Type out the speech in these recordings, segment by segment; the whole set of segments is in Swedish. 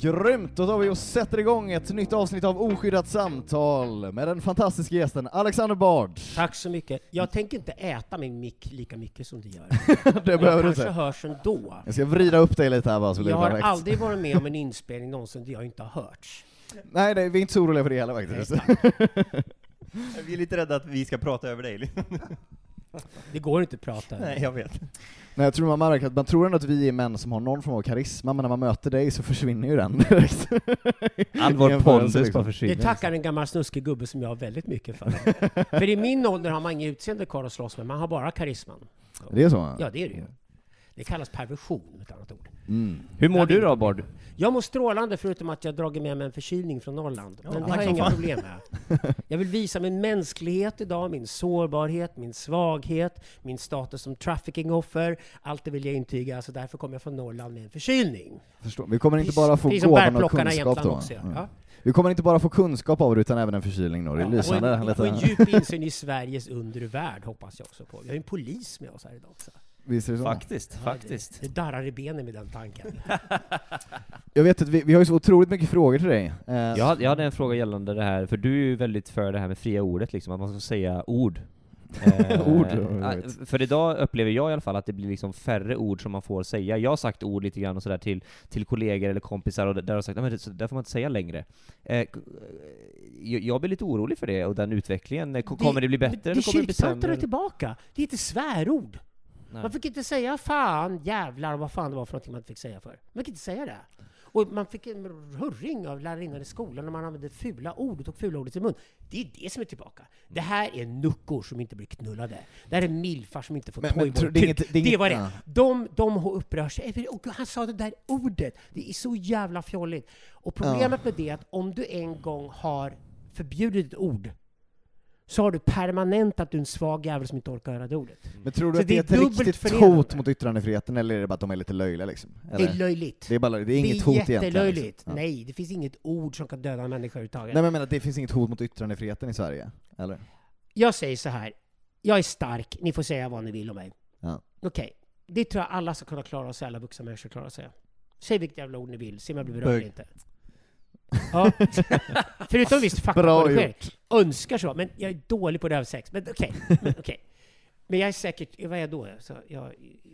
Grymt! Då tar vi och sätter igång ett nytt avsnitt av Oskyddat samtal med den fantastiska gästen Alexander Bard. Tack så mycket. Jag tänker inte äta min mick lika mycket som du gör. det behöver du kanske inte. hörs ändå. Jag ska vrida upp dig lite här bara så blir Jag det har perfekt. aldrig varit med om en inspelning någonsin där jag inte har hörts. Nej, nej, vi är inte så oroliga för det heller faktiskt. Vi är lite rädda att vi ska prata över dig. Det går inte att prata. Nej, jag vet. Nej, jag tror man märker att man tror ändå att vi är män som har någon form av karisma, men när man möter dig så försvinner ju den direkt. All vår pondus liksom. bara Det försvinner. tackar en gammal snuskig gubbe som jag har väldigt mycket för. för i min ålder har man inget utseende kvar att slåss med, man har bara karisman. Det är så? Ja, det är det ju. Det kallas perversion, ett annat ord. Mm. Hur mår du då Bard? Jag mår strålande förutom att jag dragit med mig en förkylning från Norrland. Men det har jag inga fan. problem med. Jag vill visa min mänsklighet idag, min sårbarhet, min svaghet, min status som traffickingoffer. Allt det vill jag intyga, så därför kommer jag från Norrland med en förkylning. Förstår. Vi kommer inte bara få gåvan i kunskap då. också. Ja. Mm. Ja. Vi kommer inte bara få kunskap av det utan även en förkylning då. Det är Ja, lysande. och, en, och en djup insyn i Sveriges undre värld hoppas jag också på. Vi har ju en polis med oss här idag också. Visst är det så? Faktiskt, Ja, faktiskt. Det, det darrar i benen med den tanken. Jag vet att vi, vi har ju så otroligt mycket frågor till dig. Eh, Jag hade, jag hade en fråga gällande det här, för du är ju väldigt för det här med fria ordet, liksom, att man ska säga ord. Eh, Ord, eh, vet. för idag upplever jag i alla fall att det blir liksom färre ord som man får säga. Jag har sagt ord lite grann och sådär till, till kollegor eller kompisar, och där har jag sagt att det där får man inte säga längre. Eh, eh, jag blir lite orolig för det, och den utvecklingen. Ko- Kommer det bli bättre Det kommer det bli sämre? är tillbaka. Det heter svärord. Nej. Man fick inte säga fan, jävlar vad fan det var för någonting man inte fick säga för. Man fick inte säga det. Och man fick en hurring av lärarinnan i skolan när man använde fula ord och tog fula ord i sin mun. Det är det som är tillbaka. Det här är nuckor som inte blir knullade. Det här är milfar som inte får toyboy. det inget- det var det. De, de upprör sig. Och han sa det där ordet. Det är så jävla fjolligt. Och problemet med det är att om du en gång har förbjudit ett ord så har du permanent att du är en svag jävel som inte orkar höra det ordet. Men tror du Så att det är det ett är riktigt hot mot yttrandefriheten, eller är det bara att de är lite löjliga liksom? Det är löjligt. Det är, bara, det är inget hot egentligen? jättelöjligt. liksom. Ja. Nej, det finns inget ord som kan döda en människa överhuvudtaget. Nej men jag menar, det finns inget hot mot yttrandefriheten i Sverige? Eller? Jag säger så här. Jag är stark, ni får säga vad ni vill om mig. Ja. Okej, det tror jag alla ska kunna klara sig, alla vuxna människor klarar sig. Säg vilket jävla ord ni vill, se om jag blir berörd eller inte. Ja. Förutom visst Bra faktakorrigering. Önskar så, men jag är dålig på det här med sex. Men okej. Men, okej. Men jag är säkert, vad är jag då? Så jag,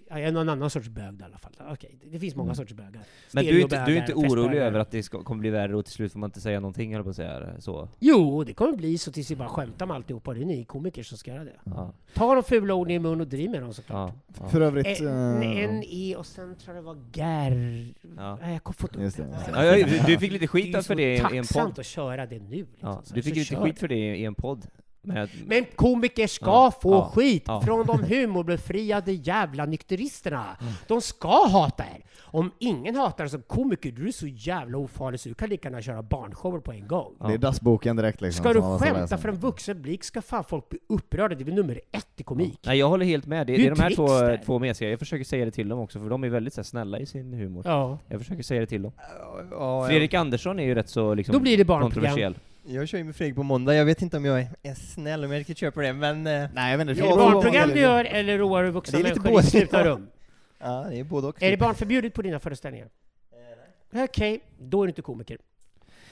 jag är någon annan sorts bög i alla fall. Okej, det finns många Mm. sorts bögar. Men du är, inte, du är inte orolig över att det ska, kommer bli värre och till slut får man inte säga någonting, eller på att säga det, så? Jo, det kommer bli så tills vi bara skämtar med alltihopa. Det är ni komiker som ska göra det. Ja. Ta de fula orden i mun och driv med dem såklart. Ja. ja. För övrigt... En, eh, en E och sen tror jag det var Gär... Ja. Nej, jag får inte upp det, det. det. Du fick lite Det är skit för så det i, en tacksamt podd. att köra det nu. Liksom. Ja, Så- du fick så ju lite skit för det i en podd. Men, Men komiker ska Ja, få ja, skit ja. från de humorbefriade jävla nykteristerna. Mm. De ska hata er. Om ingen hatar er som komiker, du är så jävla ofarlig så du kan lika gärna köra barnshower på en gång. Ja. Det är dassboken direkt liksom. Ska du skämta för en vuxen blick ska fan folk bli upprörda. Det är väl nummer ett i komik. Nej, jag håller helt med. Det, det är de här två, trickster. två mesiga. Jag försöker säga det till dem också, för de är väldigt så här, snälla i sin humor. Ja. Jag försöker säga det till dem. Ja, Fredrik Andersson är ju rätt så liksom Då blir det barnprogram. kontroversiell. Jag, kör ju med Fredrik på måndag, jag vet inte om jag är, snäll om jag riktigt köper det, men... eh, Nej jag vet inte, Är det på barnprogram du gör eller roar du vuxna Det är lite människor i både. slutna rum? Ja, det är både och. Är det barnförbjudet på dina föreställningar? Okej, då är du inte komiker.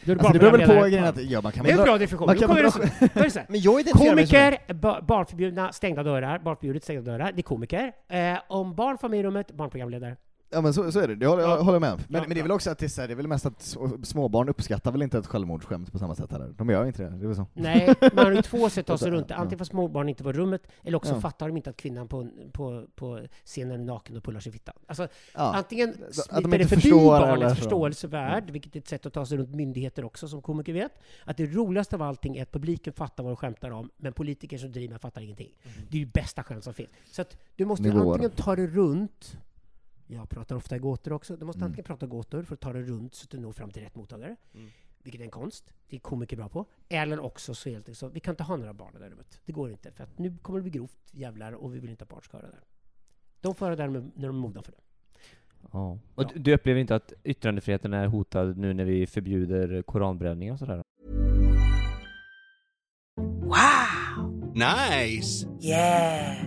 Då är du Alltså det beror väl på grejen att, ja man kan Det är en bra definition. man kan det. Men jag Komiker, ba- barnförbjudna, stängda dörrar, barnförbjudet, stängda dörrar, det är komiker. Eh, om barn får med i rummet, barnprogramledare. Ja men så, så är det, det håller, jag Ja. håller med. Men, Ja, men det är ja. väl också att det är, så här, det är väl mest att småbarn uppskattar väl inte ett självmordsskämt på samma sätt heller. De gör inte det, det är väl så. Nej, man har ju två sätt att ta sig Ja. runt det. Antingen får småbarn inte vara i rummet, eller också Ja. fattar de inte att kvinnan på, på, på scenen är naken och pullar sig i fittan. Alltså, Ja. Antingen de smiter inte det förbi barnets förståelsevärld, vilket är ett sätt att ta sig runt myndigheter också, som komiker vet. Att det roligaste av allting är att publiken fattar vad de skämtar om, men politiker som driver fattar ingenting. Det är ju bästa skämt som finns. Så att du måste Nivåer. antingen ta det runt, jag pratar ofta i gåtor också, du måste Mm. antingen prata gåtor för att ta det runt så att du når fram till rätt mottagare, Mm. vilket är en konst, det är komiker bra på. Eller också så helt så, vi kan inte ha några barn i det rummet. Det går inte, för att nu kommer det bli grovt jävlar och vi vill inte att barn ska höra det. De får höra det när de är mogna för det. Ja. Och du- du upplever inte att yttrandefriheten är hotad nu när vi förbjuder koranbränning och sådär? Wow! Nice! Yeah!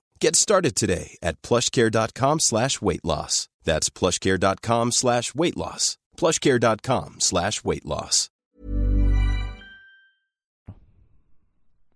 Get started today at plushcare.com slash weight loss. That's plushcare.com slash weight loss. plushcare.com slash weight loss.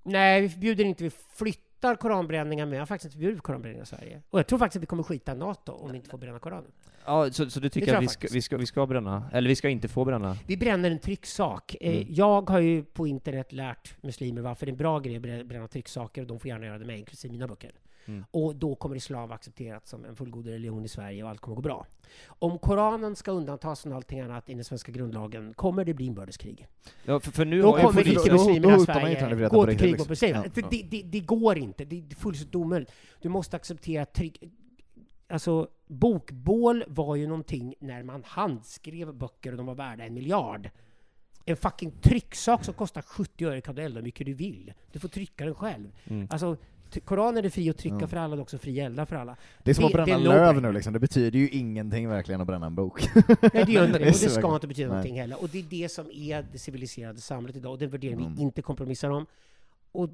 Nej, vi förbjuder inte. Vi flyttar koranbränningar med. Jag har faktiskt inte förbjudit koranbränningar i Sverige. Och jag tror faktiskt att vi kommer skita NATO om vi inte får bränna koranen. Ja, så, så du tycker att vi ska, vi, ska, vi ska bränna? Eller vi ska inte få bränna? Vi bränner en trycksak. Eh, Mm. Jag har ju på internet lärt muslimer varför det är en bra grej att brä- bränna trycksaker och de får gärna göra det med, inklusive mina böcker. Mm. Och då kommer islam vara accepterat som en fullgod religion i Sverige och allt kommer gå bra. Om Koranen ska undantas från allting annat i den svenska grundlagen kommer det bli inbördeskrig. Ja, för, för nu Då kommer för då- inte då- muslimerna då i Sverige gå på till krig mot liksom. muslimerna. Ja, det, det, det går inte. Det är fullständigt omöjligt. Du måste acceptera tryck... Alltså, bokbål var ju någonting när man handskrev böcker och de var värda en miljard. En fucking trycksak som kostar 70 öre kan du elda hur mycket du vill. Du får trycka den själv. Mm. Alltså, Koranen är fri att trycka Ja. för alla, och också fri att elda för alla. Det är som Det- att bränna det är löv nu liksom, det betyder ju ingenting verkligen att bränna en bok. Nej, det gör inte det. är Och det ska inte betyda Nej. någonting heller. Och det är det som är det civiliserade samhället idag, och den värdering Mm. vi inte kompromissar om. Och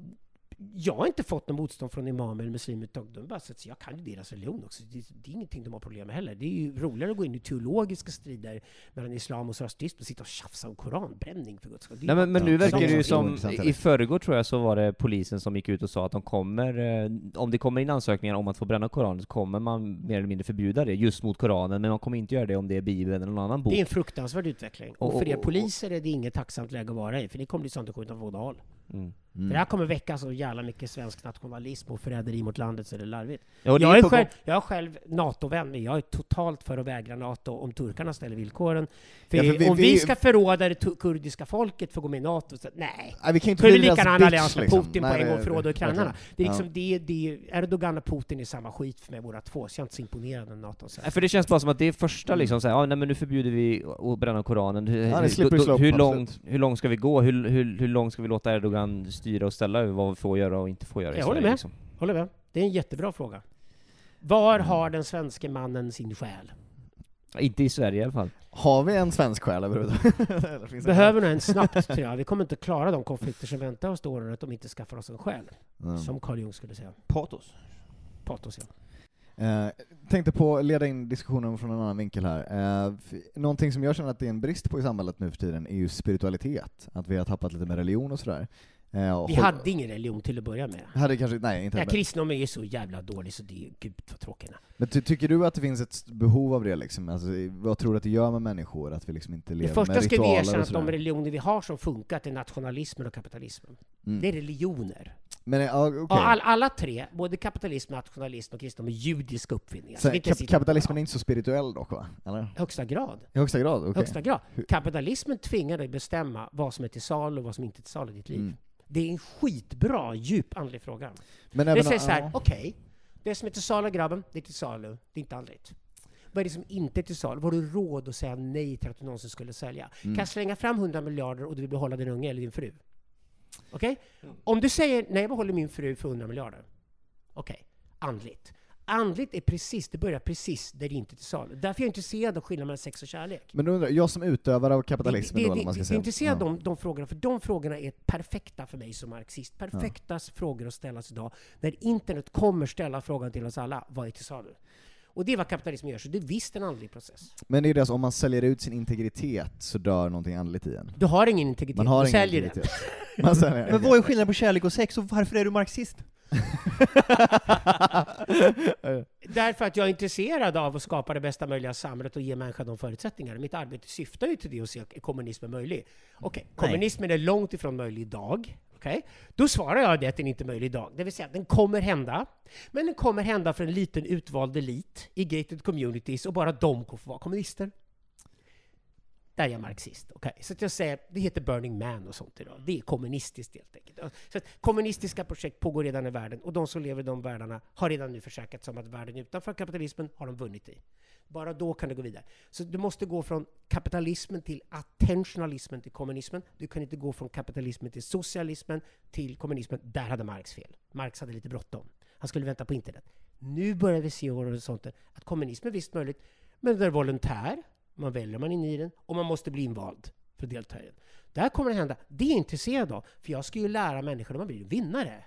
jag har inte fått något motstånd från imamer eller muslimer. De bara säger jag kan ju deras religion också. Det, det är ingenting de har problem med heller. Det är ju roligare att gå in i teologiska strider mellan islam och zoroastrism och sitta och tjafsa om koranbränning för guds skull. Nej men, men nu verkar det ju som, i förrgår tror jag så var det polisen som gick ut och sa att de kommer, eh, om det kommer in ansökningar om att få bränna Koranen så kommer man mer eller mindre förbjuda det just mot Koranen, men man kommer inte göra det om det är Bibeln eller någon annan bok. Det är en fruktansvärd utveckling. Och Och- för er och- och- poliser är det inget tacksamt läge att vara i, för det kommer bli sånt att skjuta båda håll. Mm. För det här kommer väcka så jävla mycket svensk nationalism och förräderi mot landet så det är larvigt. Ja, det jag, är på själv, jag är själv NATO-vän, men jag är totalt för att vägra NATO om turkarna ställer villkoren. För, Ja, för vi- om vi, vi- ska förråda det kurdiska folket för att gå med i NATO, så nej. Nej, vi kan inte bli deras bitch, allians med liksom. Putin på Nej, en gång det- och förråda ukrainarna. Det är Ja. liksom, det, det, Erdogan och Putin är samma skit för mig båda två, så jag är inte så imponerad av NATO. Så. För det känns bara som att det är första liksom såhär, ja nej men nu förbjuder vi att bränna Koranen. Hur, är hur, hur, långt, hur långt ska vi gå? Hur, hur, hur långt ska vi låta Erdogan styra och ställa över vad vi får göra och inte får göra i Jag håller Sverige, med. Liksom? Håller med. Det är en jättebra fråga. Var Mm. har den svenske mannen sin själ? Inte i Sverige i alla fall. Har vi en svensk själ överhuvudtaget? Eller finns det- Behöver nog en snabbt, tror jag. Vi kommer inte klara de konflikter som väntar oss det året om vi inte skaffar oss en själ. Mm. Som Carl Jung skulle säga. Patos. Patos, ja. Eh, tänkte på att leda in diskussionen från en annan vinkel här. Eh, f- någonting som jag känner att det är en brist på i samhället nu för tiden är ju spiritualitet. Att vi har tappat lite med religion och sådär. Eh, Vi hade ingen religion till att börja med. hade kanske, nej inte Ja, heller. kristendomen är så jävla dålig så det är gud vad tråkigt. Men ty, tycker du att det finns ett behov av det liksom? Alltså, vad tror du att det gör med människor? Att vi liksom inte Det lever första med ska vi erkänna att de religioner vi har som funkat är nationalismen och kapitalismen. Mm. Det är religioner. Men. Och all, alla tre, både kapitalism, nationalism och kristendom, är judiska uppfinningar. Så kap- kapitalismen är inte så spirituell dock va? Eller? Högsta grad. I högsta grad? Okej. högsta grad. Kapitalismen tvingar dig bestämma vad som är till salu och vad som inte är till salu i ditt liv. Mm. Det är en skitbra, djup andlig fråga. Men Det säger så här, ja. okej, det som är till salu grabben, det är till salu, det är inte andligt. Vad är det som inte är till salu? Har du råd att säga nej till att du någonsin skulle sälja? Mm. Kan jag slänga fram 100 miljarder och du vill behålla din unge eller din fru? Okej? Om du säger nej, jag behåller min fru för 100 miljarder. Okej, andligt. Andligt är precis, det börjar precis där det inte är till salu. Därför är jag intresserad av skillnaden mellan sex och kärlek. Men då undrar jag, jag som utövare av kapitalismen det, då, det, eller vad man ska det, säga. är intresserad Ja. av de, de frågorna, för de frågorna är perfekta för mig som marxist. Perfekta frågor att ställas idag, när internet kommer ställa frågan till oss alla, vad är till salu? Och det är vad kapitalismen gör, så det är visst en andlig process. Men det är det, alltså, om man säljer ut sin integritet så dör någonting andligt i en. Du har ingen integritet, Man har du ingen säljer integritet. den. Man säljer, Men vad är skillnaden på kärlek och sex och varför är du marxist? Därför att jag är intresserad av att skapa det bästa möjliga samhället och ge människan de förutsättningarna. Mitt arbete syftar ju till det, att se är kommunismen möjlig. Okej, kommunismen är långt ifrån möjlig idag. Okej? Då svarar jag det att den inte är möjlig idag. Det vill säga, den kommer hända. Men den kommer hända för en liten utvald elit i gated communities och bara de kommer få vara kommunister. Där är jag marxist. Okay. Så att jag säger, det heter Burning Man och sånt idag. Det är kommunistiskt helt enkelt. Så att kommunistiska projekt pågår redan i världen och de som lever i de världarna har redan nu försäkrat sig om att världen utanför kapitalismen har de vunnit i. Bara då kan det gå vidare. Så du måste gå från kapitalismen till attentionalismen till kommunismen. Du kan inte gå från kapitalismen till socialismen till kommunismen. Där hade Marx fel. Marx hade lite bråttom. Han skulle vänta på internet. Nu börjar vi se horisonten att kommunismen är visst möjligt, men det är volontär. Man väljer man in i den och man måste bli invald för att delta i den. Det här kommer att hända. Det är jag intresserad av, för jag ska ju lära människor hur man blir vinnare.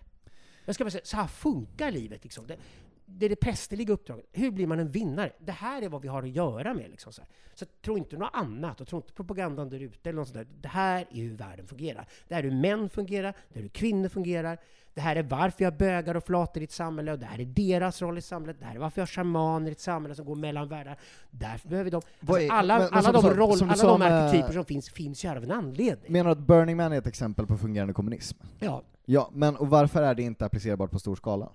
Jag ska bara säga, så här funkar livet. Liksom. Det, det är det prästerliga uppdraget. Hur blir man en vinnare? Det här är vad vi har att göra med. Liksom, så här. så tro inte något annat, och tro inte propagandan där ute eller något sånt där. Det här är hur världen fungerar. Det här är hur män fungerar, det är hur kvinnor fungerar. Det här är varför jag bögar och flator i ett samhälle, och det här är deras roll i samhället. Det här är varför jag har shamaner i ett samhälle som går mellan världar. Därför behöver de... Alltså, är- alla men- men alla de, du sa- roll, som du alla de arketyper som finns, finns ju här av en anledning. Menar du att Burning Man är ett exempel på fungerande kommunism? Ja, Ja, men och varför är det inte applicerbart på stor skala?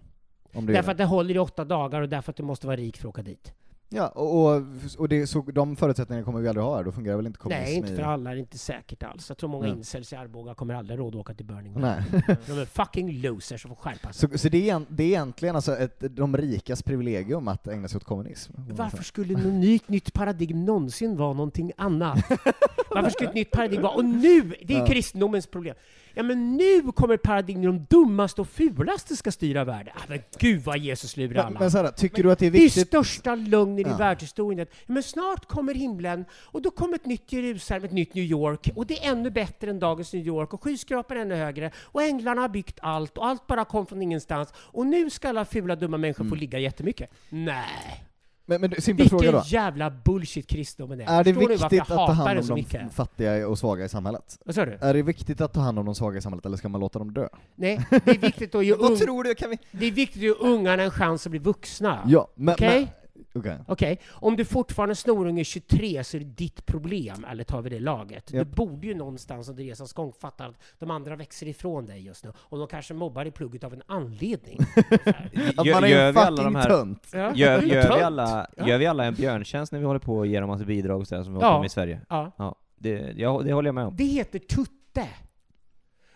Om det är därför att det håller i åtta dagar och därför att du måste vara rik för att åka dit. Ja, och, och, och det, så, de förutsättningarna kommer vi aldrig ha här, då fungerar väl inte kommunism Nej, inte för alla. Det är inte säkert alls. Jag tror många Nej. incels i Arboga kommer aldrig råd att åka till Burning Man. De är fucking losers som får skärpa sig. Så, så det, är, det är egentligen alltså ett, de rikas privilegium att ägna sig åt kommunism? Varför skulle något nytt, nytt paradigm någonsin vara någonting annat? Varför skulle ett nytt paradigm vara... Och nu! Det är kristendomens problem. Ja, men nu kommer ett paradigm där de dummaste och fulaste ska styra världen. Ah, men gud vad Jesus lurar Men, alla. men här, tycker du att det är Det är viktigt? största lögnen i Ja. världshistorien. Ja, Men snart kommer himlen, och då kommer ett nytt Jerusalem, ett nytt New York, och det är ännu bättre än dagens New York, och skyskrapor är ännu högre, och änglarna har byggt allt, och allt bara kom från ingenstans, och nu ska alla fula dumma människor Mm. få ligga jättemycket. Nej! Men, men simpel fråga Vilken då. jävla bullshit kristendomen är. Är det Förstår du varför jag viktigt att ta hatar hand om så de mycket? fattiga och svaga i samhället? Vad sa du? Är det viktigt att ta hand om de svaga i samhället, eller ska man låta dem dö? Nej, det är viktigt att ge, Vad ung, tror du? Kan vi... det är viktigt att ge ungarna en chans att bli vuxna. Ja, men... Okej? men- Okej. Okej, om du fortfarande snorunge 23 så är det ditt problem, eller tar vi det laget? Japp. Du borde ju någonstans under resans gång fatta att de andra växer ifrån dig just nu, och de kanske mobbar i plugget av en anledning. Att man är gör en vi alla fucking de här- tönt. Ja, Gör, det är ju gör, vi alla, gör vi alla en björntjänst när vi håller på och ger dem massa bidrag och sådär som vi Ja. håller på med i Sverige? Ja. Ja, det, ja, det håller jag med om. Det heter tutte.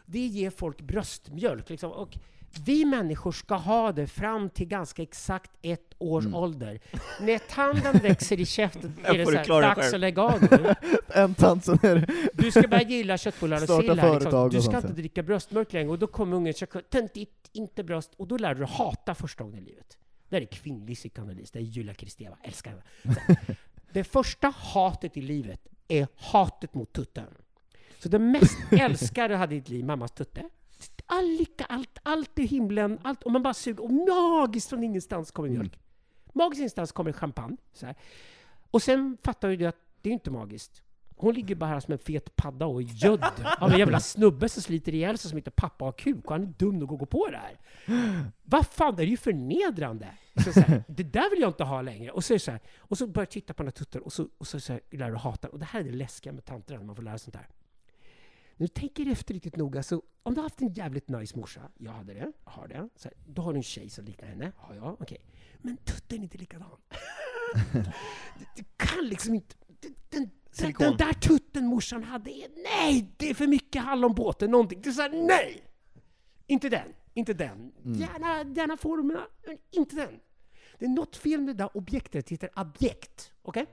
Det ger folk bröstmjölk. Liksom. Och vi människor ska ha det fram till ganska exakt ett års Mm. ålder. När tanden växer i käften är det så här, dags själv. att lägga av nu. En tant som är... Du ska börja gilla köttbullar och sill här, liksom. Du ska inte dricka bröstmjölk längre. Och då kommer ungen och töntigt, inte bröst. Och då lär du hata första gången i livet. Det här är kvinnlig psykoanalys. Det är Julia Kristeva. Älskar henne. Det första hatet i livet är hatet mot tutten. Så det mest älskade du hade i ditt liv, mammas tutte. All lycka, allt, allt i himlen, allt. Och man bara suger. Och magiskt från ingenstans kommer mjölk. Magiskt ingenstans kommer champagne. Så här. Och sen fattar ju du att det är inte magiskt. Hon ligger bara här som en fet padda och är gödd av en jävla snubbe som sliter ihjäl sig som heter pappa har kuk och han är dum nog att gå på det här. Vad fan, det är ju förnedrande! Så så här, det där vill jag inte ha längre. Och så, så, här, och så börjar jag titta på den här tutten och så, och så, så här, lär du hata. Och det här är det läskiga med tanter, när man får lära sånt här. När du tänker efter riktigt noga, så om du har haft en jävligt nice morsa, jag hade det, jag har det, så här, då har du en tjej som liknar henne, ja, ja, okej. Men tutten är inte likadan. du, du kan liksom inte... Den, den, den, den där tutten morsan hade, är, nej, det är för mycket hallonbåten, någonting. Det är såhär, nej! Inte den, inte den. Gärna, gärna formerna, men inte den. Det är något fel med det där objektet, det heter objekt. Okej?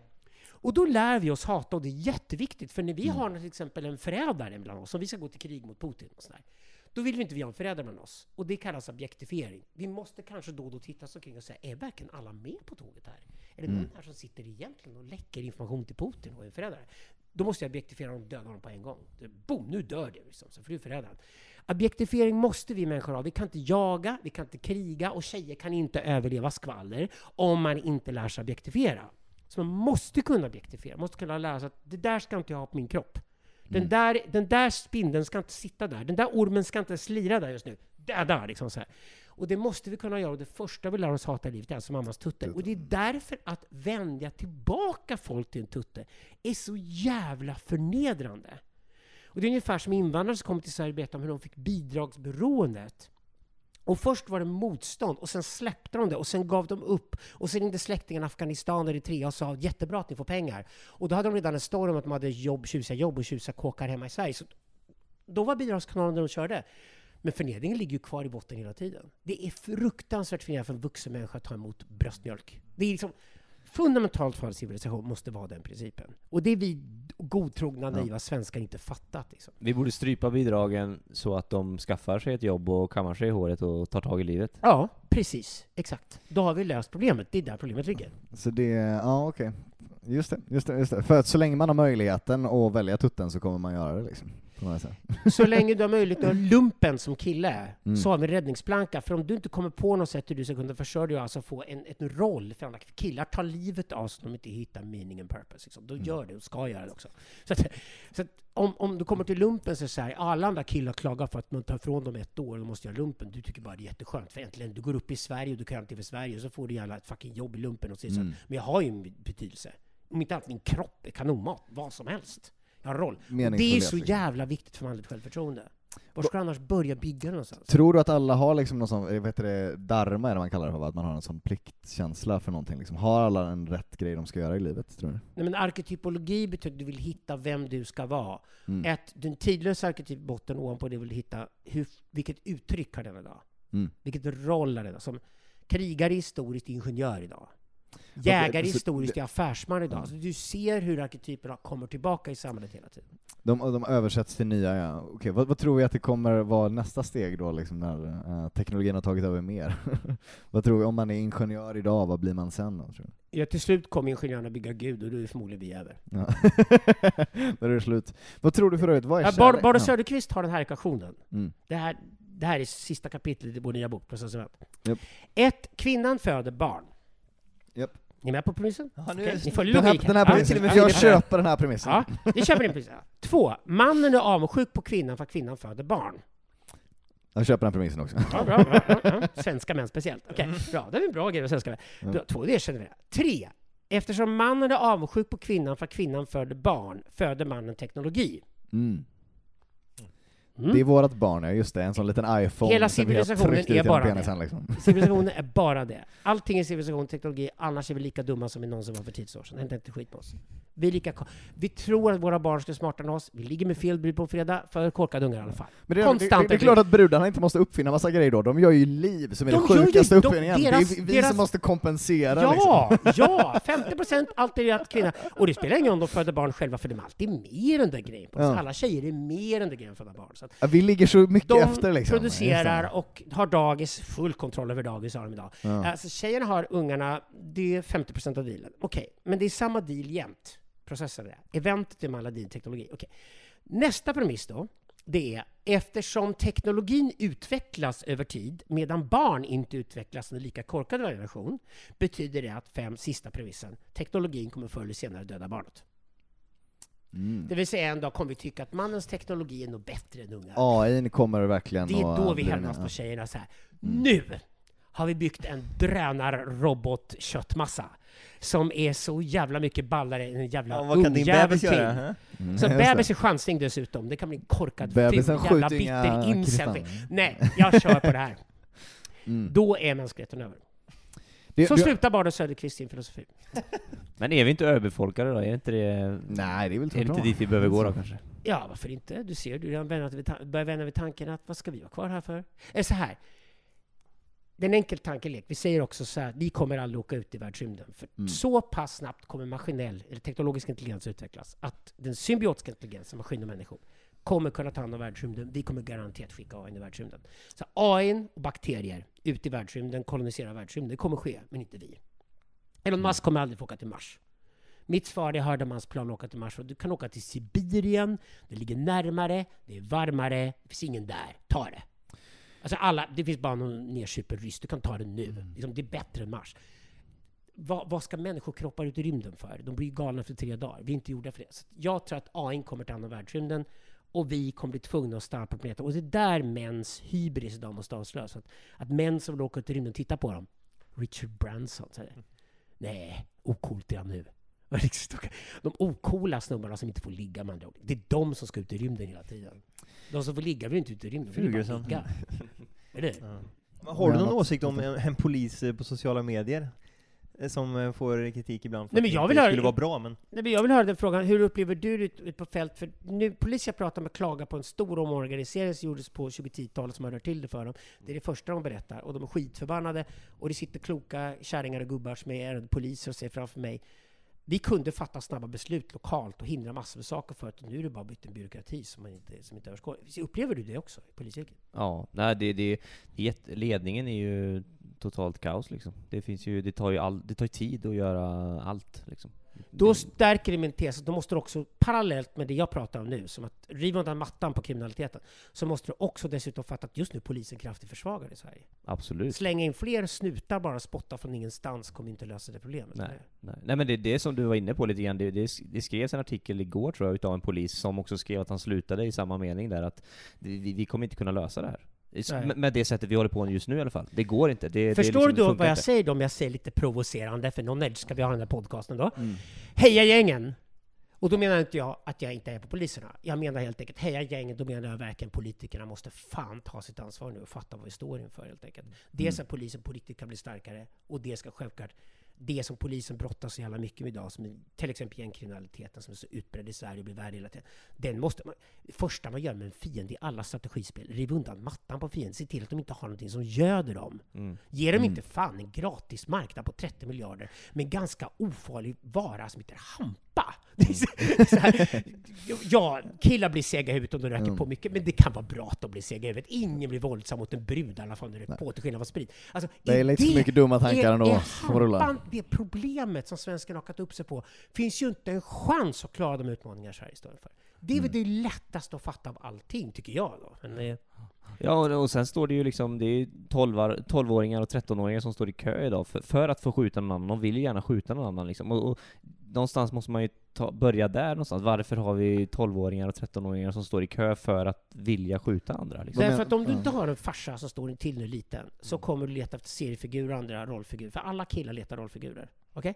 Och då lär vi oss hata, och det är jätteviktigt, för när vi har till exempel en förrädare bland oss, som vi ska gå till krig mot Putin och sådär, Då vill vi inte vi ha en förrädare bland oss. Och det kallas objektifiering. Vi måste kanske då och då titta oss omkring och säga, är verkligen alla med på tåget här? Är det någon här som sitter egentligen och läcker information till Putin och är förrädare? Då måste jag objektifiera honom och döda honom på en gång. Boom, nu dör det liksom, för du är förrädaren. Objektifiering måste vi människor ha. Vi kan inte jaga, vi kan inte kriga och tjejer kan inte överleva skvaller om man inte lär sig objektifiera. Så man måste kunna objektifiera, måste kunna lära sig att det där ska inte jag ha på min kropp. Den, där, den där spindeln ska inte sitta där. Den där ormen ska inte slira där just nu. Döda! Liksom så här. Och det måste vi kunna göra. Och det första vi lär oss hata i livet är alltså mammas tutte. Och det är därför att vända tillbaka folk till en tutte är så jävla förnedrande. Och det är ungefär som invandrare som kommer till Sverige och berättar om hur de fick bidragsberoendet. Och först var det motstånd, och sen släppte de det, och sen gav de upp. Och sen ringde släktingarna i Afghanistan och Eritrea och sa jättebra att ni får pengar. Och då hade de redan en story om att de hade jobb, tjusiga jobb och tjusiga kåkar hemma i Sverige. Så då var bidragskanalen där de körde. Men förnedringen ligger ju kvar i botten hela tiden. Det är fruktansvärt förnedrande för en vuxen människa att ta emot bröstmjölk. Det är liksom fundamentalt för civilisation måste vara den principen. Och det är vi godtrogna, naiva svenskar inte fattat. Liksom. Vi borde strypa bidragen så att de skaffar sig ett jobb och kammar sig i håret och tar tag i livet. Ja, precis. Exakt. Då har vi löst problemet. Det är där problemet ligger. Så det, ja okej. Just det, just det, just det. För att så länge man har möjligheten att välja tutten så kommer man göra det liksom. Så länge du har möjlighet att lumpen som kille, Mm. så har vi räddningsplanka. För om du inte kommer på något sätt hur du ska kunna försörja dig alltså få en, en roll för andra killar tar livet av sig om de inte hittar meaning and purpose. Liksom. Mm. Då gör det och ska göra det också. Så, att, så att om, om du kommer till lumpen så är det så här, alla andra killar klagar för att man tar ifrån dem ett år och de måste göra lumpen. Du tycker bara det är jätteskönt, för äntligen, du går upp i Sverige och du kan göra för Sverige, och så får du gärna ett fucking jobb i lumpen och säger så Mm. här, men jag har ju en betydelse. Om inte annat, min kropp är kanonmat, vad som helst. Har roll. Det är så jävla viktigt för manligt självförtroende. Var ska du annars börja bygga någonstans? Tror du att alla har liksom någon sån, vad heter det, dharma är det man kallar det för, att man har en sån pliktkänsla för någonting liksom. Har alla en rätt grej de ska göra i livet, tror du? Nej, men arketypologi betyder att du vill hitta vem du ska vara. Mm. Ett, den tidlösa arketypbotten ovanpå det vill du hitta hur, vilket uttryck har den idag? Mm. Vilket roll har den idag? Som krigare historiskt ingenjör idag. Jägare historiskt är affärsman idag. Så du ser hur arketyperna kommer tillbaka i samhället hela tiden. De, de översätts till nya, ja. Okej, vad, vad tror vi att det kommer vara nästa steg då, liksom, när eh, teknologin har tagit över mer? vad tror vi, om man är ingenjör idag, vad blir man sen då, tror du? Ja, till slut kommer ingenjörerna bygga Gud och då är förmodligen vi över. Ja. Där är det slut. Vad tror du för övrigt, vad är Ja? Bar, Bara. Söderqvist har den här ekvationen. Mm. Det här, det här är sista kapitlet i vår nya bok, Processuellt. Japp. Ett, Kvinnan föder barn. Japp. Ni är med på premissen? Ja, nu är- Ni får Den här, logik den här premissen, ja, jag köper den här premissen. Ja, det köper ni premissen. Två, mannen är avundsjuk på kvinnan för att kvinnan föder barn. Jag köper den premissen också. Ja, bra, bra, bra. Svenska män speciellt. Okej, bra. Det är en bra grej med svenska män. Mm. Två, det erkänner vi. Tre, eftersom mannen är avundsjuk på kvinnan för att kvinnan föder barn, föder mannen teknologi. Mm. Mm. Det är vårat barn, ja just det, en sån liten iPhone Hela civilisationen är bara penisen, det. liksom. Civilisationen är bara det. Allting är civilisation, teknologi, annars är vi lika dumma som vi någonsin var för 10 år sedan. Det händer inte skit med oss. Vi, är lika, vi tror att våra barn ska smartare än oss. Vi ligger med fel brud på fredag, för korkade ungar i alla fall. Men det, Konstant det, det är klart att brudarna inte måste uppfinna massa grejer då, de gör ju liv som är De den gör ju- sjukaste de- uppfinningen. deras- det är vi deras- som måste kompensera Ja, liksom. ja! 50 procent alltid är att kvinna. Och det spelar ingen roll om de föder barn själva, för de är alltid mer än den grejen. på oss. Ja. Alla tjejer är mer än den grejen föda barn. Så Vi ligger så mycket de efter liksom. producerar och har dagis, full kontroll över dagis har de idag. Ja. Alltså tjejerna har ungarna, det är 50 procent av dealen. Okej, men det är samma deal jämt. Processen är det. Eventet är med alla din teknologi. Okej. Nästa premiss då, det är eftersom teknologin utvecklas över tid medan barn inte utvecklas under lika korkad generation betyder det att fem sista premissen, teknologin kommer förr eller senare döda barnet. Mm. Det vill säga en dag kommer vi tycka att mannens teknologi är nog bättre än ungar. AI kommer verkligen Det är då vi hämnas på tjejerna så här. Mm. Nu har vi byggt en drönarrobotköttmassa som är så jävla mycket ballare än en jävla Ja, vad kan din ungjävel bebis till. göra? hä? Mm, Så just bebis det. är chansning dessutom. Det kan bli en korkad, Bebisen ful, jävla bitter incel. kristaller. Nej, jag kör på det här. Mm. Då är mänskligheten över. Det- Så det- slutar Bardo Söderqvist sin filosofi. Men är vi inte överbefolkade då? Är inte det... Nej, det är väl Är det inte dit vi behöver gå då kanske? Ja, varför inte? Du ser, du börjar vänja vid tanken att vad ska vi vara kvar här för? Eller så här. Det är en enkel tankelek. Vi säger också så här, vi kommer aldrig åka ut i världsrymden. För Mm. så pass snabbt kommer maskinell eller teknologisk intelligens utvecklas att den symbiotiska intelligensen, maskin och människor, kommer kunna ta hand om världsrymden. Vi kommer garanterat skicka AI i världsrymden. Så AI och bakterier ut i världsrymden, kolonisera världsrymden, det kommer ske, men inte vi. Elon Musk kommer aldrig få åka till Mars. Mitt svar är hörde om hans plan att åka till Mars. Du kan åka till Sibirien, det ligger närmare, det är varmare, det finns ingen där. Ta det! Alltså alla, det finns bara någon nersupen ryss, du kan ta det nu. Liksom, det är bättre än Mars. Vad, vad ska människokroppar ut i rymden för? De blir galna efter tre dagar. Vi är inte gjorda för det. Så jag tror att AI kommer ta hand om världsrymden och vi kommer bli tvungna att stanna på planeten. Och det är där mäns hybris idag måste avslöjas. Att, att män som vill åka ut i rymden, titta på dem. Richard Branson säger Nej, ocoolt är han nu. De ocoola snubbarna som inte får ligga med andra ord. Det är de som ska ut i rymden hela tiden. De som får ligga vill inte ut i rymden, de vill bara ligga. Eller? Men Har du någon åsikt om en, en polis eh, på sociala medier? Eh, Som eh, får kritik ibland för Nej, men att jag det vill inte höra- skulle vara bra, men... Nej, men jag vill höra den frågan. Hur upplever du det ut, ut på fält? För nu, polis jag pratar med klagar på en stor omorganisering som gjordes på 2010-talet som har rört till det för dem. Det är det första de berättar. Och de är skitförbannade. Och det sitter kloka kärringar och gubbar som är poliser och säger framför mig vi kunde fatta snabba beslut lokalt och hindra massor med saker för att nu är det bara blivit en byråkrati som, man inte, som inte överskådar. Upplever du det också i polisyrket? Ja, nej, det, det, det, ledningen är ju totalt kaos liksom. Det finns ju, det tar ju all, det tar tid att göra allt liksom. Då stärker det min tes att då måste du också, parallellt med det jag pratar om nu, som att riva undan mattan på kriminaliteten, så måste du också dessutom fatta att just nu polisen kraftigt försvagad i Sverige. Absolut. Slänga in fler snutar bara spotta från ingenstans kommer inte lösa det problemet. Nej, nej. nej men det är det som du var inne på lite grann, det, det, det skrevs en artikel igår tror jag utav en polis som också skrev att han slutade i samma mening där att vi, vi kommer inte kunna lösa det här. Nej. Med, det sättet vi håller på just nu i alla fall. Det går inte. Det, Förstår det liksom, du det då funkar vad jag inte. säger då, om jag säger lite provocerande, för någon edge ska vi ha den här podcasten då. Mm. Heja gängen! Och då menar inte jag att jag inte är på poliserna. Jag menar helt enkelt, heja gängen, då menar jag verkligen politikerna måste fan ta sitt ansvar nu och fatta vad vi står inför helt enkelt. Dels att polisen på riktigt kan bli starkare, och det ska självklart det som polisen brottas så jävla mycket med idag, som till exempel gängkriminaliteten som är så utbredd i Sverige och blir värre hela tiden. Den måste man, det första man gör med en fiende i alla strategispel, riv undan mattan på fienden, se till att de inte har någonting som göder dem. Mm. Ge dem inte fan en gratis marknad på 30 miljarder med en ganska ofarlig vara som heter hampa. Det är här, ja, killar blir sega i huvudet om de röker Mm. på mycket, men det kan vara bra att de blir sega i huvudet. Ingen blir våldsam mot en brud i alla fall när det röker på, till skillnad från sprit. Alltså, Det är lite för mycket dumma tankar ändå är som rullar. hampan det problemet som svenskarna har hakat upp sig på, finns ju inte en chans att klara de utmaningar Sverige står inför. Det är väl Mm. det lättaste att fatta av allting, tycker jag då. Men, eh, Ja, och, sen står det ju liksom, det är 12 12-åringar och 13-åringar som står i kö idag för, för att få skjuta någon annan. De vill ju gärna skjuta någon annan liksom. Och, och någonstans måste man ju ta, börja där någonstans. Varför har vi 12-åringar och 13-åringar som står i kö för att vilja skjuta andra? Liksom? Därför att om du inte har en farsa som står till nu liten, så kommer du leta efter seriefigurer och andra rollfigurer. För alla killar letar rollfigurer. Okej?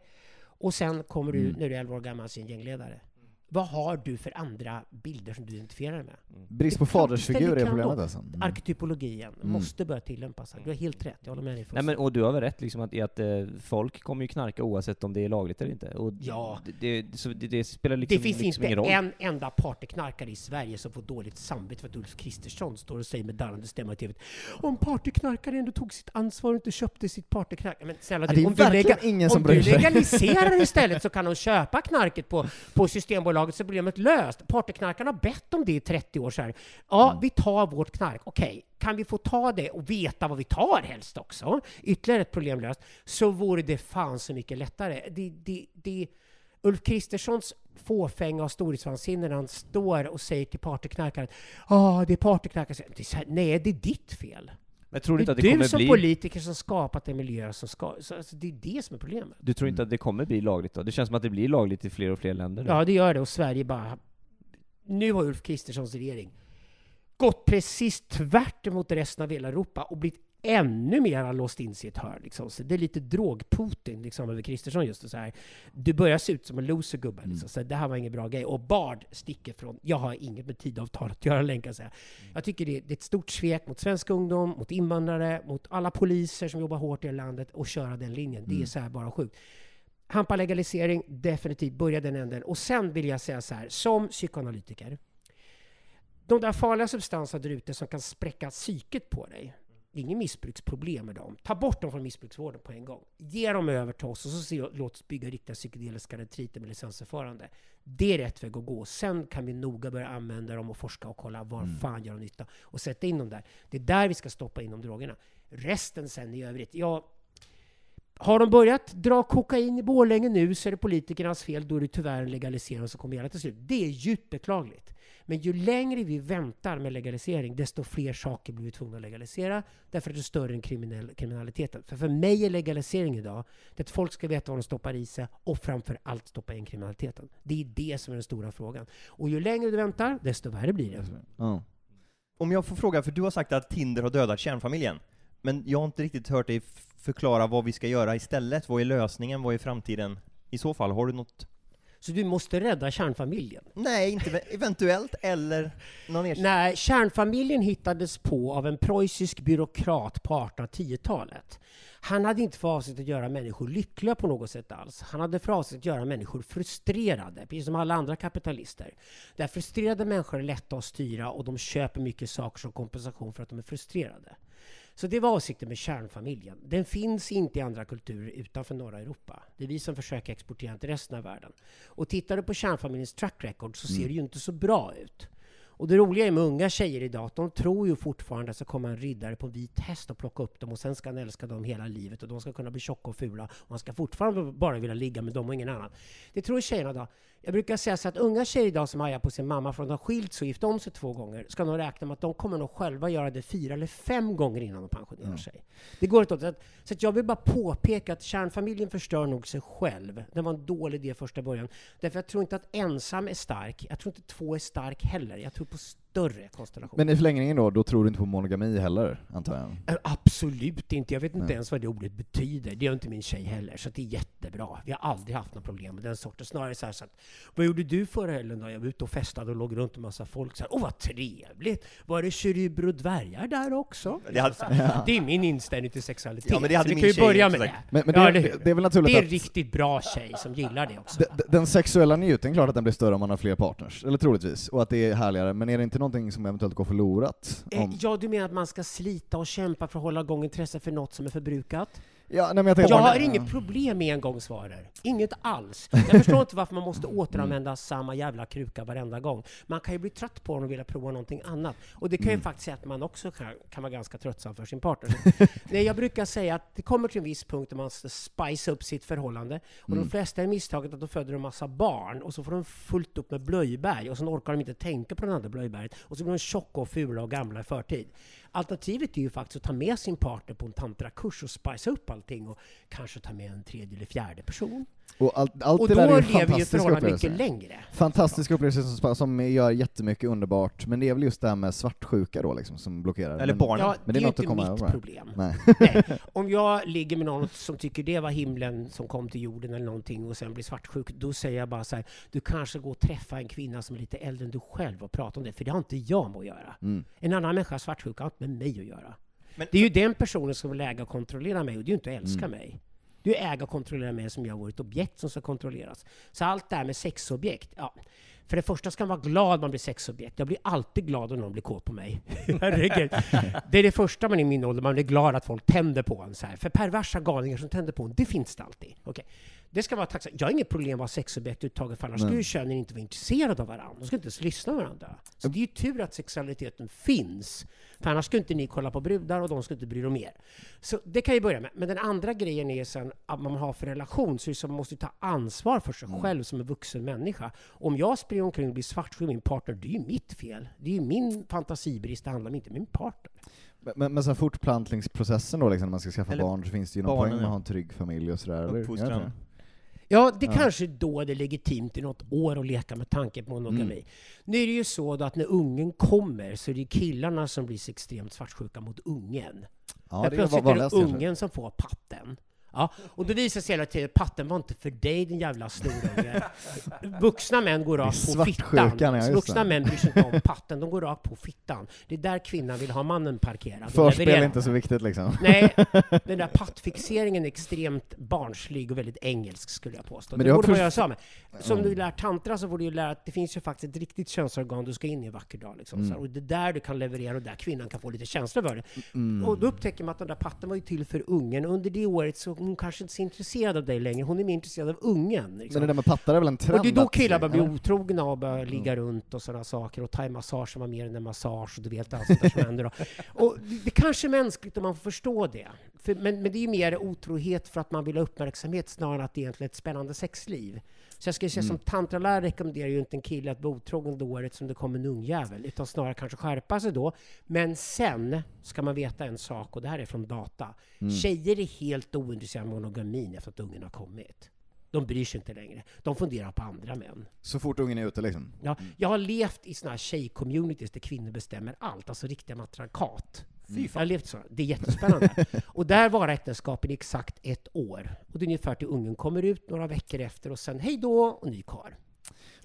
Och sen kommer du, Mm. när du är 11 år gammal, se en gängledare. Vad har du för andra bilder som du identifierar dig med? Brist på fadersfigur är problemet alltså. Mm. Arketypologin Mm. måste börja tillämpas. här. Du har helt rätt, jag håller med dig. Nej men, och du har väl rätt liksom att, i att eh, folk kommer ju knarka oavsett om det är lagligt eller inte. Och Ja. det, det, så det, det spelar liksom, det finns liksom inte ingen roll. en enda partyknarkare i Sverige som får dåligt samvete för att Ulf Kristersson står och säger med darrande stämma i TV om partyknarkare ändå tog sitt ansvar och inte köpte sitt partyknark. Men snälla Ja, du, det är om du, verkligen lega- ingen som om du legaliserar istället så kan de köpa knarket på, på Systembolaget så är problemet löst. Partyknarkarna har bett om det i 30 år så här. Ja, Mm. vi tar vårt knark. Okej, kan vi få ta det och veta vad vi tar helst också? Ytterligare ett problem löst. Så vore det fan så mycket lättare. Det, det, det, Ulf Kristerssons fåfänga och storhetsvansinne när han står och säger till partyknarkaren Ja, det är partyknarkare. Det är så här, Nej, det är ditt fel. Men tror du inte det att är det du kommer som bli... politiker som skapat en miljö som ska... Så, alltså, det är det som är problemet. Du tror inte Mm. att det kommer bli lagligt då? Det känns som att det blir lagligt i fler och fler länder nu. Ja, det gör det. Och Sverige bara... Nu har Ulf Kristerssons regering gått precis tvärt emot resten av hela Europa och blivit ännu mer låst in sig i ett hörn. Liksom. Så det är lite drog-Putin liksom, över Kristersson just så här. Du börjar se ut som en loser gubbe. Liksom. Så det här var ingen bra grej. Och Bard sticker från... Jag har inget med tidavtalet att göra längre kan jag säga. Jag tycker det, det är ett stort svek mot svensk ungdom, mot invandrare, mot alla poliser som jobbar hårt i det här landet och köra den linjen. Det är så här bara sjukt. Hampa legalisering, definitivt börja den änden. Och sen vill jag säga så här, som psykoanalytiker. De där farliga substanserna där ute som kan spräcka psyket på dig. Det är inget missbruksproblem med dem. Ta bort dem från missbruksvården på en gång. Ge dem över till oss och så se, låt oss bygga riktiga psykedeliska retriter med licensförfarande. Det är rätt väg att gå. Sen kan vi noga börja använda dem och forska och kolla var Mm. fan gör de nytta och sätta in dem där. Det är där vi ska stoppa in de drogerna. Resten sen i övrigt, ja, har de börjat dra kokain i Borlänge nu så är det politikernas fel. Då är det tyvärr en legalisering som kommer gälla till slut. Det är djupt beklagligt. Men ju längre vi väntar med legalisering, desto fler saker blir vi tvungna att legalisera. Därför att det är större än kriminell, kriminaliteten. För för mig är legalisering idag det att folk ska veta vad de stoppar i sig och framför allt stoppa in kriminaliteten. Det är det som är den stora frågan. Och ju längre du väntar, desto värre blir det. Ja. Om jag får fråga, för du har sagt att Tinder har dödat kärnfamiljen. Men jag har inte riktigt hört dig förklara vad vi ska göra istället. Vad är lösningen? Vad är framtiden? I så fall, har du något? Så du måste rädda kärnfamiljen. Nej, inte ve- eventuellt, eller någon ersättning? Nej, kärnfamiljen hittades på av en preussisk byråkrat på 1810-talet. Han hade inte för avsikt att göra människor lyckliga på något sätt alls. Han hade för avsikt att göra människor frustrerade, precis som alla andra kapitalister. Där frustrerade människor är lätta att styra och de köper mycket saker som kompensation för att de är frustrerade. Så det var avsikten med kärnfamiljen. Den finns inte i andra kulturer utanför norra Europa. Det är vi som försöker exportera den till resten av världen. Och tittar du på kärnfamiljens track record så ser det ju inte så bra ut. Och det roliga är med unga tjejer idag, att de tror ju fortfarande att det ska komma en riddare på en vit häst och plocka upp dem och sen ska han älska dem hela livet och de ska kunna bli tjocka och fula och han ska fortfarande bara vilja ligga med dem och ingen annan. Det tror tjejerna idag. Jag brukar säga så att unga tjejer idag som hajar på sin mamma för att de har skilt sig och gift om sig två gånger, ska nog räkna med att de kommer nog själva göra det fyra eller fem gånger innan de pensionerar sig. Det går inte åt. Så att, så att jag vill bara påpeka att kärnfamiljen förstör nog sig själv. Det var en dålig idé första början. Därför jag tror inte att ensam är stark. Jag tror inte två är stark heller. Jag tror på större konstellationer. Men i förlängningen då, då tror du inte på monogami heller, antar jag? Absolut inte. Jag vet inte Nej. ens vad det ordet betyder. Det gör inte min tjej heller. Så det är jättebra. Vi har aldrig haft några problem med den sorten. Snarare så här så att, vad gjorde du förra helgen då? Jag var ute och festade och låg runt en massa folk. Så här, Åh, vad trevligt! Var det keruber och dvärgar där också? Det hade, Det är min inställning till sexualitet. Ja, men det hade så min kan ju börja med det. Men, men Ja, det, eller det, det är väl naturligt Det är en att riktigt bra tjej som gillar det också. d- d- den sexuella njutningen, klart att den blir större om man har fler partners, eller troligtvis, och att det är härligare, men är det inte någonting som eventuellt går förlorat? Eh, Om, Ja, du menar att man ska slita och kämpa för att hålla igång intresse för något som är förbrukat? Ja, nej, jag, Jag har inget problem med engångsvaror. Inget alls. Jag förstår inte varför man måste återanvända samma jävla kruka varenda gång. Man kan ju bli trött på den och vilja prova någonting annat. Och det kan ju faktiskt säga att man också kan, kan vara ganska tröttsam för sin partner. Så, nej, jag brukar säga att det kommer till en viss punkt där man måste spice upp sitt förhållande. Och de flesta är misstaget att de föder en massa barn och så får de fullt upp med blöjberg och sen orkar de inte tänka på den andra blöjberget och så blir de tjocka och fula och gamla i förtid. Alternativet är ju faktiskt att ta med sin partner på en tantrakurs och spicea upp allting och kanske ta med en tredje eller fjärde person och allt, allt Och det då där är ju lever ju fantastiska förhållandet mycket längre. Fantastiska upplevelser som, som gör jättemycket underbart, men det är väl just det här med svartsjuka då liksom, som blockerar. Eller barnen. Ja, Men det är ju något att inte komma mitt över. problem. Nej. Nej. Om jag ligger med någon som tycker det var himlen som kom till jorden eller någonting och sen blir svartsjuk, då säger jag bara så här, du kanske går och träffa en kvinna som är lite äldre än du själv och prata om det, för det har inte jag med att göra. Mm. En annan människa svartsjuk har inte med mig att göra. Men- det är ju den personen som vill äga och kontrollera mig, och det är ju inte att älska Mm. mig. Du är ju äga och kontrollera mig som jag vore ett objekt som ska kontrolleras. Så allt det här med sexobjekt, ja. För det första ska man vara glad man blir sexobjekt. Jag blir alltid glad om någon blir kåt på mig. Herregud. Det är det första man i min ålder, man blir glad att folk tänder på en. Så här. För perversa galningar som tänder på en, det finns det alltid. Okay. Det ska vara tacksam. Jag har inget problem att vara sexobjekt överhuvudtaget, för annars skulle ju könen inte vara intresserade av varandra. De skulle inte ens lyssna på varandra. Så det är ju tur att sexualiteten finns. För annars skulle inte ni kolla på brudar och de skulle inte bry dem om er. Så det kan jag börja med. Men den andra grejen är sen att man har för relation, så man måste ta ansvar för sig själv som en vuxen människa. Om jag springer omkring och blir svartsjuk med min partner, det är ju mitt fel. Det är ju min fantasibrist, det handlar om inte min partner. Men, men, så här fortplantningsprocessen då, liksom, när man ska skaffa Eller barn, så finns det ju någon barnen, poäng med att ha en trygg familj och sådär, Uppfostran. Det? Ja, det Ja. kanske då är legitimt i något år att leka med tanken på monogami. Mm. Nu är det ju så att när ungen kommer så är det killarna som blir så extremt svartsjuka mot ungen. Ja, Där det plötsligt är det vanligast kanske. ungen som får patten. Ja, och då visar sig hela tiden, patten var inte för dig din jävla snorunge. Vuxna män går rakt på fittan. ja, Vuxna män bryr sig inte om patten, de går rakt på fittan. Det är där kvinnan vill ha mannen parkerad. Förspel är inte så viktigt liksom. Nej, den där pattfixeringen är extremt barnslig och väldigt engelsk skulle jag påstå. Men det borde man göra med. Som du lär tantra så får du lära att det finns ju faktiskt ett riktigt könsorgan du ska in i en vacker dag. Liksom, Mm. så. Och det är där du kan leverera och där kvinnan kan få lite känslor för det. Mm. Och då upptäcker man att den där patten var ju till för ungen. Under det året så hon kanske inte så intresserad av dig längre. Hon är mer intresserad av ungen. Liksom. Men det där med pattar är väl en trend? Och det är då killar börjar bli otrogna och börjar ligga runt och sådana saker. Och thai-massage var mer än en massage och du vet allt sånt där som händer. Och det, det kanske är mänskligt om man får förstå det. För, men, men det är ju mer otrohet för att man vill ha uppmärksamhet snarare än att det egentligen är ett spännande sexliv. Så jag skulle säga som tantralärare rekommenderar ju inte en kille att vara otrogen det året som det kommer en ungjävel, utan snarare kanske skärpa sig då. Men sen ska man veta en sak, och det här är från data. Tjejer är helt ointresserade av monogamin efter att ungen har kommit. De bryr sig inte längre. De funderar på andra män. Så fort ungen är ute liksom? Ja, jag har levt i såna här tjej-communities där kvinnor bestämmer allt, alltså riktiga matriarkat. Jag har levt så. Det är jättespännande. och där var äktenskapen i exakt ett år. Och det är ungefär till ungen kommer ut några veckor efter och sen hej då och ny karl.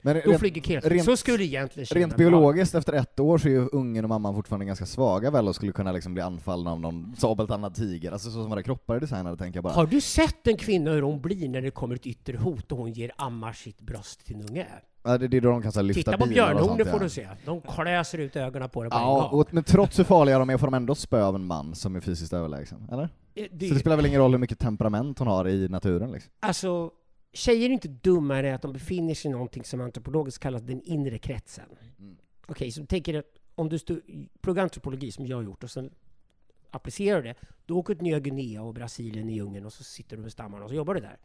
Men Då rent, flyger killen. rent- Så skulle egentligen tjejerna rent biologiskt, efter ett år så är ju ungen och mamman fortfarande ganska svaga väl och skulle kunna liksom bli anfallna av någon sabeltandad tiger. Alltså så som våra kroppar är designade tänker jag bara. Har du sett en kvinna hur hon blir när det kommer ett yttre hot och hon ger ammar sitt bröst till en unge? Ja, det är då de kan så lyfta Titta på bilar och björnhorn, det sånt, får du se. De klöser ut ögonen på det på en Ja, gång. och, men trots hur farliga de är får de ändå spö av en man som är fysiskt överlägsen, eller? Eh, det- Så det spelar väl ingen roll hur mycket temperament hon har i naturen liksom? Alltså, tjejer är inte dummare än att de befinner sig i någonting som antropologiskt kallas den inre kretsen. Okej, så tänker att om du pluggar antropologi som jag har gjort och sen applicerar det, då åker du till Nya Guinea och Brasilien i djungeln och så sitter du med stammarna och så jobbar du där.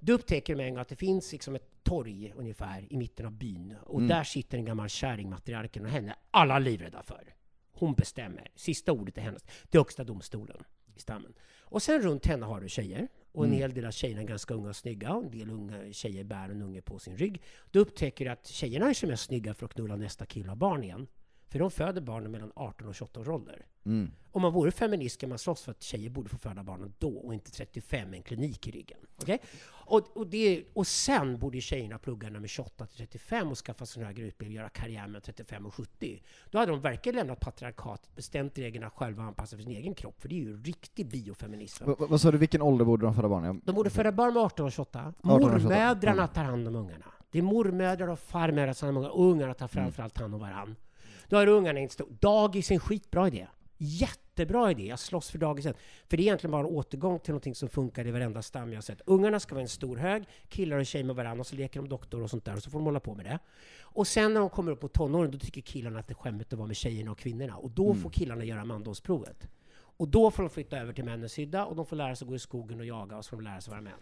Du upptäcker med en gång att det finns liksom ett torg ungefär i mitten av byn och där sitter en gammal kärring, matriarken, och henne är alla livrädda för. Hon bestämmer. Sista ordet är hennes. Det är högsta domstolen i stammen. Och sen runt henne har du tjejer. Och en hel del av tjejerna är ganska unga och snygga. Och en del unga tjejer bär en unge på sin rygg. Då upptäcker du att tjejerna är som är snygga för att knulla nästa kille och barn igen. För de föder barnen mellan 18 och 28 års ålder. Mm. Om man vore feminist kan man slåss för att tjejer borde få föda barnen då och inte 35 med en klinik i ryggen. Okej? Och, och, det, och sen borde tjejerna plugga när de är 28 till 35 och skaffa sån högre utbildning och göra karriär med 35 och 70. Då hade de verkligen lämnat patriarkatet, bestämt reglerna själva och anpassat för sin egen kropp. För det är ju riktig biofeminism. Va- va- Vad sa du, vilken ålder borde de föda barn? Jag- De borde föda barn med 18 och 28. 18 och 28. Mormödrarna tar hand om ungarna. Det är mormödrar och farmödrar som tar hand om ungarna. Och ungarna tar framförallt hand om varann. Då har ungarna inte stå. Dagis är en skitbra idé. Jättebra idé. Jag slåss för dagisen. För det är egentligen bara en återgång till någonting som funkar i varenda stam jag sett. Ungarna ska vara en stor hög, killar och tjejer med varandra, och så leker de doktor och sånt där, och så får de hålla på med det. Och sen när de kommer upp på tonåren, då tycker killarna att det är skämmigt att vara med tjejerna och kvinnorna. Och då får killarna göra mandomsprovet. Och då får de flytta över till männens sida, och de får lära sig gå i skogen och jaga, och så får de lära sig vara män.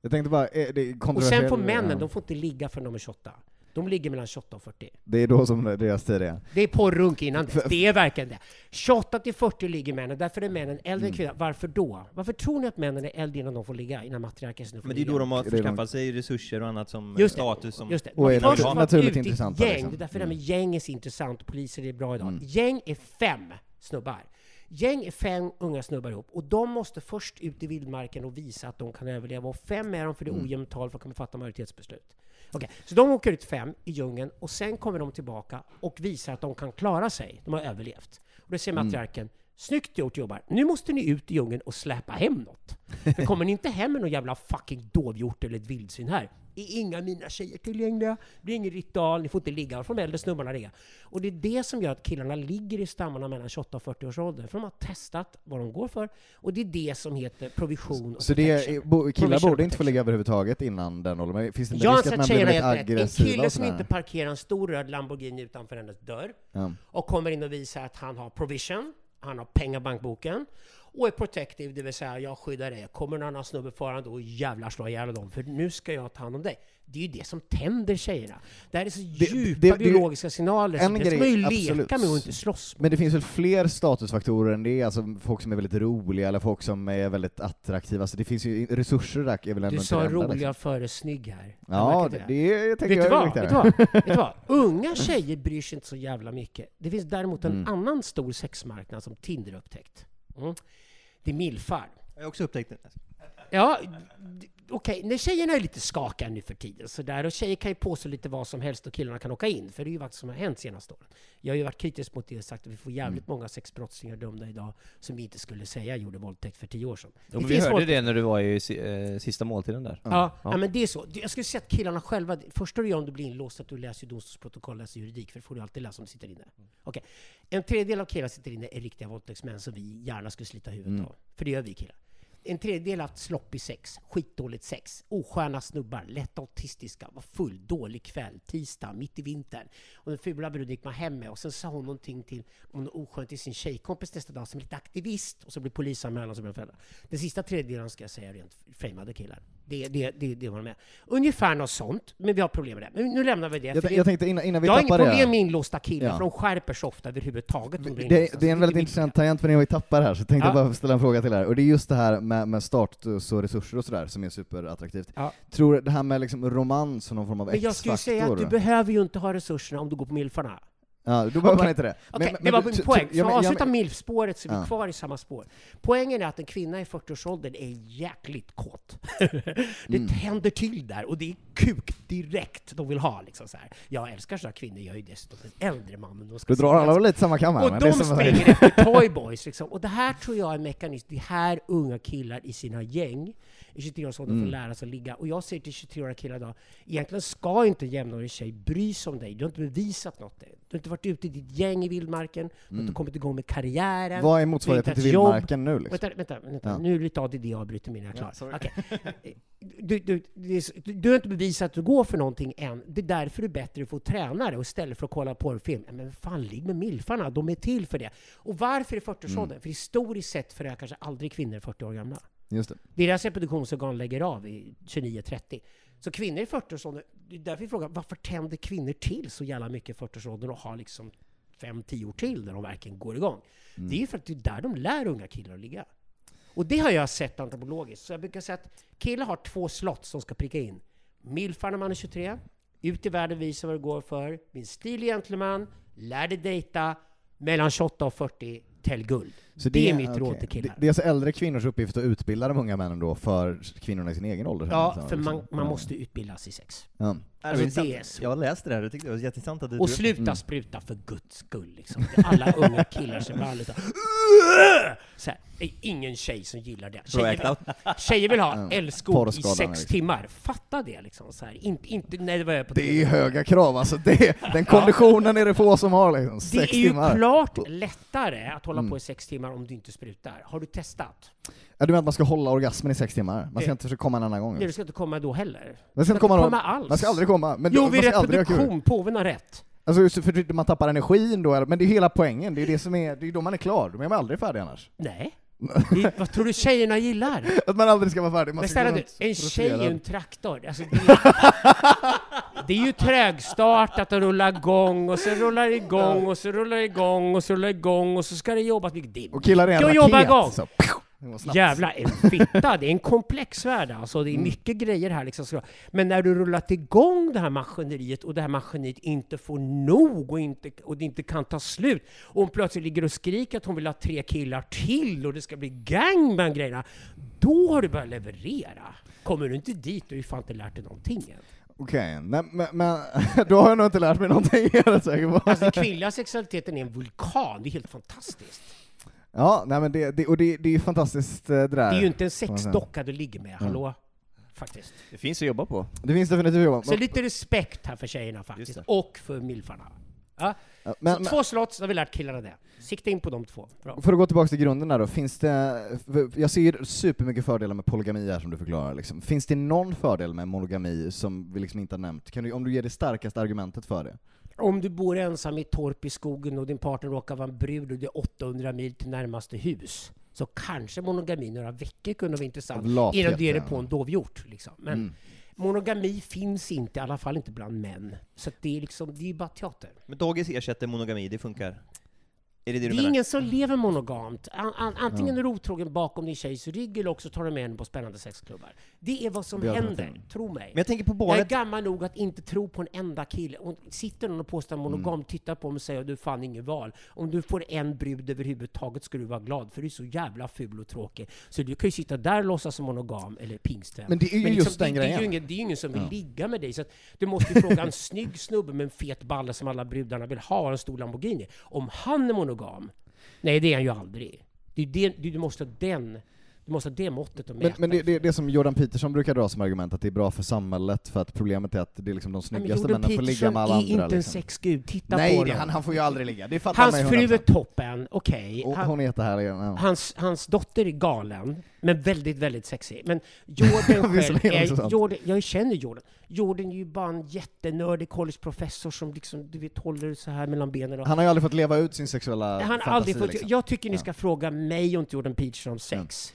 Jag tänkte bara, är det Och sen får männen, de får inte ligga förrän de är 28. De ligger mellan 28 och 40. Det är då som deras tid är. Det är porrunk innan Det är verkligen det. 28 till 40 ligger männen, därför är männen äldre Mm. än kvinnor. Varför då? Varför tror ni att männen är äldre innan de får ligga? Innan matriarken får Men det är ligga? då de har Det förskaffat sig resurser och annat som Just det. status som... Just det. Och är Först naturligt ut i ett intressanta, Gäng. liksom. Det är därför det Mm. här med gäng är så intressant och poliser är bra idag. Mm. Gäng är fem snubbar. Gäng är fem unga snubbar ihop och de måste först ut i vildmarken och visa att de kan överleva. Och fem är de för det är Mm. ojämnt tal för att kunna fatta majoritetsbeslut. Okej, så de åker ut fem i djungeln och sen kommer de tillbaka och visar att de kan klara sig. De har överlevt. Och då säger Mm. Snyggt gjort jobbar. Nu måste ni ut i djungeln och släpa hem något. För kommer ni inte hem med någon jävla fucking dovhjort eller ett vildsvin här, är inga mina tjejer tillgängliga. Det blir ingen ritual, ni får inte ligga. Får de äldre snubbarna ligga. Och det är det som gör att killarna ligger i stammarna mellan 28 och 40 års ålder. För de har testat vad de går för. Och det är det som heter provision och Så det protection. bo, killar borde inte få ligga överhuvudtaget innan den åldern? Finns det inte Jag risk att man blir väldigt rätt. En kille som inte parkerar en stor röd Lamborghini utanför hennes dörr Ja. och kommer in och visar att han har provision, han har pengar i bankboken och är protective, det vill säga jag skyddar dig. Kommer en annan snubbe farande och jävlar slå ihjäl dem, för nu ska jag ta hand om dig. Det är ju det som tänder tjejerna. Det här är så djupa det- det- biologiska signaler, så en det ska grej, man ju absolut. leka med och inte slåss med. Men det finns väl fler statusfaktorer än det, alltså folk som är väldigt roliga eller folk som är väldigt attraktiva, så det finns ju resurser där är väl ändå Du sa det roliga liksom. före snygg här. Jag Ja, det, det jag tänker Vet jag vad? Vet, vad? Vet du vad? Unga tjejer bryr sig inte så jävla mycket. Det finns däremot en Mm. annan stor sexmarknad som Tinder upptäckt. Mm. Är milfar. Jag har också upptäckt det. Ja, okej, när tjejerna är lite skakiga nu för tiden så där, och tjejer kan ju påstå lite vad som helst och killarna kan åka in, för det är ju vad som har hänt senaste åren. Jag har ju varit kritisk mot det och sagt att vi får jävligt många sexbrottslingar dömda idag som vi inte skulle säga gjorde våldtäkt för tio år sedan. Jo, vi hörde våldtäkt- det när du var i eh, sista måltiden där. Ja, ja. Ja. men det är så. Jag skulle säga att killarna själva, det första du gör om du blir inlåst att du läser domstolsprotokoll, läser juridik, för det får du alltid läsa om du sitter inne. Okej. En tredjedel av killarna sitter inne är riktiga våldtäktsmän som vi gärna skulle slita huvudet av. För det gör vi killar. En tredjedel har haft sloppy sex, skitdåligt sex, osköna snubbar, lätt autistiska, var full, dålig kväll, tisdag, mitt i vintern. Och den fula bruden gick man hem med. Och sen sa hon någonting till, om något oskönt till sin tjejkompis nästa dag som är lite aktivist. Och så blir polisanmälan som en fälla. Den sista tredjedelen ska jag säga är rent framade killar. Det, det, det, det var med. Ungefär något sånt, men vi har problem med det. Men nu lämnar vi det. Jag, jag tänkte innan, innan vi jag har inget problem det. med inlåsta killar, Ja. för de skärper sig ofta överhuvudtaget. Det, inlåsta, det är en väldigt intressant tangent för när vi tappar här, så tänkte Ja. jag bara ställa en fråga till er. Och det är just det här med, med status och resurser och sådär som är superattraktivt. Ja. Tror du det här med liksom romans och någon form av Men jag skulle säga att du X-faktor? behöver ju inte ha resurserna om du går på milfarna. Ja, då behöver man Okej. inte det. Men- det men var du- min poäng. För att avsluta milfspåret så är vi Ja. kvar i samma spår. Poängen är att en kvinna i 40-årsåldern är jäkligt kåt. det Mm. tänder till där och det är kuk direkt de vill ha. Liksom så här. Jag älskar sådana kvinnor, jag är ju dessutom en äldre man. Men de ska Du drar alla över lite samma kam här, och de det springer efter toyboys. Liksom. Och det här tror jag är en mekanism. Det här unga killar i sina gäng i 23-årsåldern Mm. får lära sig att ligga. Och jag säger till 23-åriga killar idag, egentligen ska inte en jämnårig tjej bry sig om dig. Du har inte bevisat något. Du har inte varit ute i ditt gäng i vildmarken, du har inte kommit igång med karriären. Mm. Vad är motsvarigheten till jobb. vildmarken nu liksom? Vänta, vänta, vänta. Ja. nu är det lite ADD jag avbryter är klar. Ja. Okej. Du, du, du, du har inte bevisat att du går för någonting än. Det är därför det är bättre att få tränare och istället för att kolla porrfilm. Men fan, ligg med milfarna, de är till för det. Och varför i 40-årsåldern? Mm. För historiskt sett för kanske aldrig kvinnor 40 år gamla. Just det. Deras reproduktionsorgan lägger av i 29-30. Så kvinnor i 40-årsåldern, det är därför vi frågar varför tänder kvinnor till så jävla mycket i 40-årsåldern och har liksom 5-10 år till när de verkligen går igång? Det är ju för att det är där de lär unga killar att ligga. Och det har jag sett antropologiskt. Så jag brukar säga att killar har två slott som ska pricka in. Milfar när man är 23, ut i världen, visa vad det går för, bli en stilig gentleman, lär dig dejta, mellan 28 och 40, tälj guld. Så det, är mitt okej. råd till killar. Det, det är alltså äldre kvinnors uppgift att utbilda de unga männen då för kvinnorna i sin egen ålder? Ja, liksom. för man, Ja. man måste utbildas i sex. Ja. Alltså, intressant. det är så. Jag läste det här, jag tyckte det var jätteintressant att du Och sluta spruta för guds skull. Liksom. Det alla unga killar som bara lite så här, Det är ingen tjej som gillar det. Tjejer vill, tjejer vill ha älskog i sex liksom. timmar. Fatta det liksom. Så här. Inte, inte, nej, det var jag på Det är höga krav alltså, det, den konditionen är det få som har liksom, Det sex är ju timmar. klart lättare att hålla Mm. på i sex timmar om du inte sprutar. Har du testat? Ja, du menar att man ska hålla orgasmen i sex timmar? Man ska inte försöka komma en annan gång? Nej, du ska inte komma då heller. Man ska inte komma, någon- alls. Man ska aldrig komma. Men jo, vid reproduktion. Påven har rätt. Alltså just för man tappar energin då, men det är hela poängen. Det är det som är, det är då man är klar. Då är man aldrig färdig annars. Nej. Det, vad tror du tjejerna gillar? Att man aldrig ska vara färdig. Man Men snälla du, en tjej är ju en traktor. Alltså, det, är, ju trögstartat att rulla igång, och så rullar det igång, och så rullar det igång, och så rullar det igång, och så ska det jobbas mycket. Det är Och killar är en jobba igång! Så, snabbt. Jävla en fitta, det är en komplex värld alltså. Det är Mm. mycket grejer här liksom. Men när du rullat igång det här maskineriet och det här maskineriet inte får nog och, inte, och det inte kan ta slut och hon plötsligt ligger och skriker att hon vill ha tre killar till och det ska bli gang med grejerna. Då har du börjat leverera. Kommer du inte dit, då har du fan inte lärt dig någonting än. Okej, nej, men, men då har jag nog inte lärt mig någonting, är jag säker på. Alltså den kvinnliga sexualiteten är en vulkan, det är helt fantastiskt. Ja, nej men det, det, och det, det är ju fantastiskt eh, det där. Det är ju inte en sexdocka du ligger med, hallå? Faktiskt. Det finns att jobba på. Det finns definitivt jobb. Så lite respekt här för tjejerna faktiskt, och för milfarna. Ja. Men, två slott, så har vi lärt killarna det. Sikta in på de två. Bra. för att gå tillbaka till grunden där då, finns det, jag ser supermycket fördelar med polygami här som du förklarar liksom. Finns det någon fördel med monogami som vi liksom inte har nämnt? Kan du, om du ger det starkaste argumentet för det? Om du bor ensam i ett torp i skogen och din partner råkar vara en brud och det är 800 mil till närmaste hus, så kanske monogami några veckor kunde vara intressant innan du ger dig på en dovhjort. Liksom. Men Mm monogami finns inte, i alla fall inte bland män. Så det är liksom, det är bara teater. Men dagis ersätter monogami, det funkar? Är det det Det är menar? ingen som lever monogamt. An, an, antingen är du otrogen bakom din tjejs rygg eller också tar du med henne på spännande sexklubbar. Det är vad som händer, tro mig. Men jag tänker på Jag är gammal nog att inte tro på en enda kille. Och sitter någon och påstår monogam, Mm. tittar på mig och säger du fan ingen val. Om du får en brud överhuvudtaget ska du vara glad, för du är så jävla ful och tråkig. Så du kan ju sitta där och låtsas som monogam eller pingstvän. Men det är ju just den det, det, är ju grejen. ingen, det är ingen som vill ligga med dig. Så att du måste ju fråga en snygg snubbe med en fet balle som alla brudarna vill ha, en stor Lamborghini. Om han är monogam? Monogam. Nej, det är han ju aldrig. Det är ju det, du måste ha den, du måste ha det måttet att Men, mäta. men det, det, det som Jordan Peterson brukar dra som argument, att det är bra för sammanlet, för att problemet är att det är liksom de Nej, men snyggaste Jordan männen får ligga Peterson med alla är andra. inte en liksom. sexgud. Titta Nej, på det, honom. han, han får ju aldrig ligga. Det fattar Hans fru är 100%. toppen, okej. Han- Hon är jättehärlig. Ja. Hans, hans dotter är galen, men väldigt, väldigt sexig. Men Jordan själv är... Jordan, jag känner Jordan. Jordan är ju bara en jättenördig collegeprofessor som liksom, du vet, håller så här mellan benen. Och, Han har ju aldrig fått leva ut sin sexuella han fantasi. aldrig fått, liksom. Jag tycker ni Ja. ska fråga mig och inte Jordan Peterson om sex.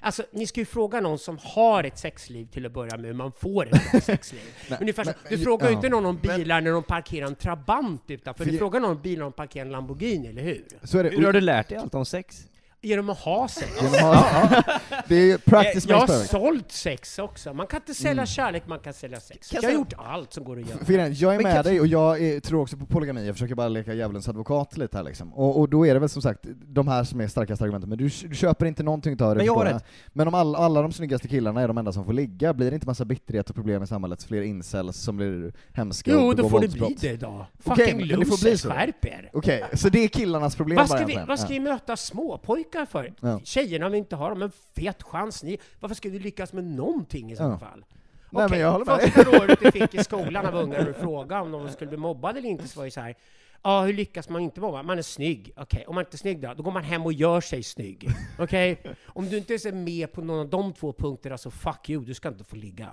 Alltså, ni ska ju fråga någon som har ett sexliv till att börja med, hur man får ett bra sexliv. Nej, Ungefär men- du frågar ju ja. inte någon om bilar när de parkerar en Trabant utanför, För- du frågar någon om bilar när de parkerar en Lamborghini, eller hur? Så är det. Hur har du lärt dig allt om sex? Genom att ha sex. Genom att ha- Det är practice Jag har sålt sex också. Man kan inte sälja Mm. kärlek, man kan sälja sex. Kan jag har gjort allt som går att göra. Grejen, jag är Men med kan- dig och jag är, tror också på polygami, jag försöker bara leka djävulens advokat lite här liksom. Och, och då är det väl som sagt de här som är starkaste argumenten, men du, du köper inte någonting utav det. Men jag rätt. Men om alla, alla de snyggaste killarna är de enda som får ligga, blir det inte massa bitterhet och problem i samhället, fler incels som blir hemska Jo, och då får det bli det då. Fucking bli losers, skärp er! Okej, så det är killarnas problem Vad bara ska, vi, vad ska Ja. vi möta småpojkar för? Ja. Tjejerna vill inte ha dem, en fet chans. Ni, varför ska vi lyckas med någonting i så Ja. fall? Nej, men jag håller med. Första året vi fick i skolan av ungar och frågade om de skulle bli mobbade eller inte, så var det så här. Ja, hur lyckas man inte mobba? Man är snygg. Okej, om man inte är snygg då? Då går man hem och gör sig snygg. Okej? Om du inte är med på någon av de två punkterna, så fuck you, du ska inte få ligga.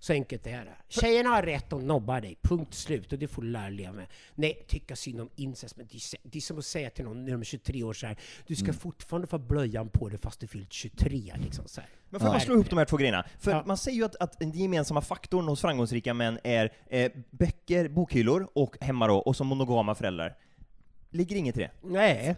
Så enkelt är det. Tjejerna har rätt att nobba dig, punkt slut. Och det får du lära leva med. Nej, tycka synd om incest, men det är, det är som att säga till någon när de är 23 år så här, du ska fortfarande få blöjan på dig fast du fyllt 23. Liksom, så här. Men får jag bara slå ihop de här två grejerna? För Ja. man säger ju att, att den gemensamma faktorn hos framgångsrika män är eh, böcker, bokhyllor och hemma då, och som monogama föräldrar. Ligger inget i det? Nej.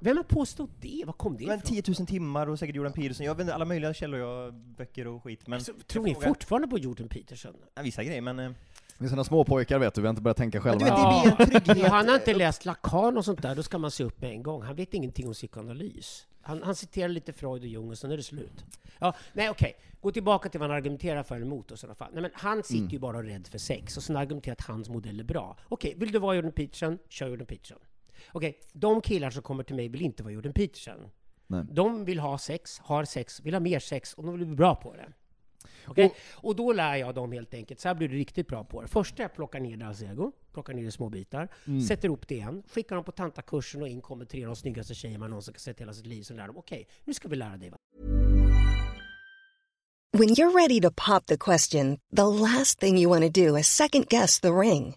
Vem har påstått det? Var kom det Men ifrån? 10 000 timmar och säkert Jordan Peterson, jag vet inte, alla möjliga källor, jag, böcker och skit. Men Alltså, tror ni frågar- fortfarande på Jordan Peterson? Ja, vissa grejer, men... Eh, Vi är sådana små pojkar vet du, vi har inte börjat tänka själva. vet, trygghet. Han har inte läst Lacan och sånt där, då ska man se upp med en gång. Han vet ingenting om psykoanalys. Han, han citerar lite Freud och Jung och sen är det slut. Ja, nej okej, gå tillbaka till vad han argumenterar för eller emot och sådana fall. Nej, men han sitter Mm. ju bara och är rädd för sex och sen argumenterar att hans modell är bra. Okej, vill du vara Jordan Peterson? Kör Jordan Peterson. Okej, de killar som kommer till mig vill inte vara Jordan Peterson. Nej. De vill ha sex, har sex, vill ha mer sex och de vill bli bra på det. Okej? Och, då lär jag dem helt enkelt, så här blir du riktigt bra på det. Först är jag plockar ner deras ego, plockar ner det i små bitar, Mm. sätter ihop det igen, skickar dem på tantakursen och in kommer tre av de snyggaste tjejer man någonsin kan sett i hela sitt liv, så lär dem, okej, nu ska vi lära dig vad When you're ready to pop the question, the last thing you want to do is second guess the ring.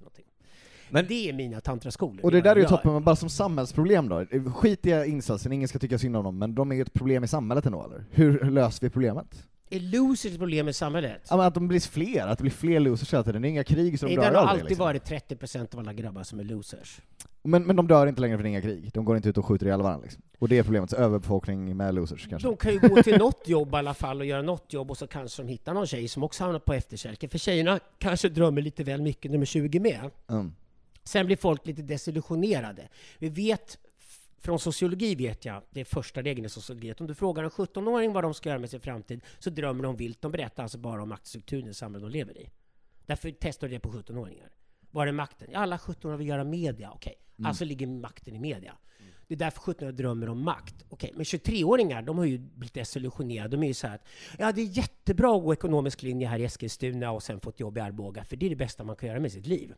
någonting. Men- det är mina tantraskolor. Och det där är ju toppen, men bara som samhällsproblem då. Skit i insatsen, ingen ska tycka synd om dem, men de är ju ett problem i samhället ändå eller? Hur, löser vi problemet? Är losers ett problem i samhället? Ja, men att de blir fler, att det blir fler losers hela tiden. Det är inga krig så de dör det har alltid Liksom. varit 30% av alla grabbar som är losers. Men, men de dör inte längre för inga krig. De går inte ut och skjuter ihjäl varandra liksom. Och det är problemet, överbefolkning med losers kanske. De kan ju gå till något jobb i alla fall och göra något jobb och så kanske de hittar någon tjej som också hamnar på efterkälken. För tjejerna kanske drömmer lite väl mycket när de är 20 med. Mm. Sen blir folk lite desillusionerade. Vi vet från sociologi vet jag, det är första regeln i sociologi, att om du frågar en 17-åring vad de ska göra med sin framtid, så drömmer de vilt. De berättar alltså bara om maktstrukturen i samhället de lever i. Därför testar du det på 17-åringar. Var är makten? Alla 17-åringar vill göra media. Okej, alltså ligger makten i media. Det är därför 17-åringar drömmer om makt. Okej, men 23-åringar, de har ju blivit desillusionerade. De är ju så här att, ja det är jättebra att gå ekonomisk linje här i Eskilstuna och sen få ett jobb i Arboga, för det är det bästa man kan göra med sitt liv.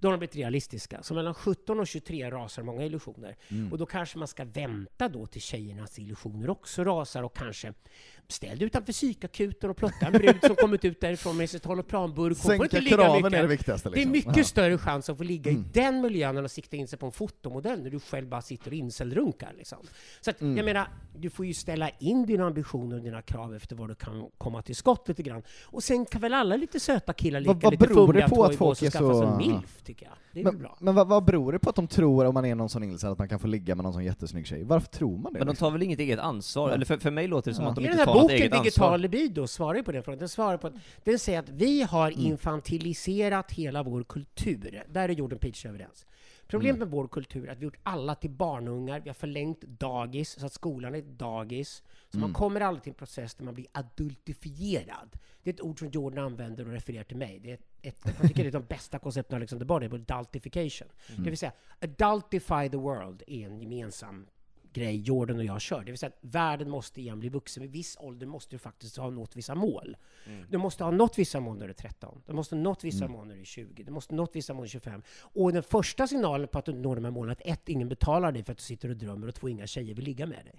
Då har de blivit realistiska. Så mellan 17 och 23 rasar många illusioner. Och då kanske man ska vänta då till tjejernas illusioner också rasar och kanske ställ dig utanför psykakuten och plocka en brud som kommit ut därifrån med sitt holopranburk. Hon får inte Sänka ligga kraven mycket. är det viktigaste. Det är Liksom. mycket Ja. större chans att få ligga i den miljön än att sikta in sig på en fotomodell när du själv bara sitter och incelrunkar. Liksom. Så att, Mm. jag menar, du får ju ställa in dina ambitioner och dina krav efter vad du kan komma till skott lite grann. Och sen kan väl alla lite söta killar leka Vad- vad lite beror det fumliga på att folk och är skaffa sig en milf, tycker jag. Det är väl Men, bra. men vad, vad beror det på att de tror, om man är någon sån incel, att man kan få ligga med någon sån jättesnygg tjej? Varför tror man det? Men de liksom? tar väl inget eget ansvar? Ja. Eller för, för mig låter det som Ja. att de inte tar boken, Digital ansvar. libido, svarar ju på den frågan. Den, svarar på den säger att vi har Mm. infantiliserat hela vår kultur. Där är Jordan Peterson överens. Problemet Mm. med vår kultur är att vi har gjort alla till barnungar, vi har förlängt dagis, så att skolan är ett dagis. Så Mm. man kommer aldrig till en process där man blir adultifierad. Det är ett ord som Jordan använder och refererar till mig. Det är ett, ett, jag tycker det är de bästa koncepten av Alexander Bard, det är adultification. Mm. Det vill säga, adultify the world är en gemensam grej Jordan och jag kör. Det vill säga att världen måste igen bli vuxen. Vid viss ålder måste du faktiskt ha nått vissa mål. Du måste ha nått vissa mål när du är 13. Du måste ha nått vissa mål när du är 20. Du måste ha nått vissa mål när du är 25. Och den första signalen på att du når de här målen att ett, ingen betalar dig för att du sitter och drömmer och två, inga tjejer vill ligga med dig.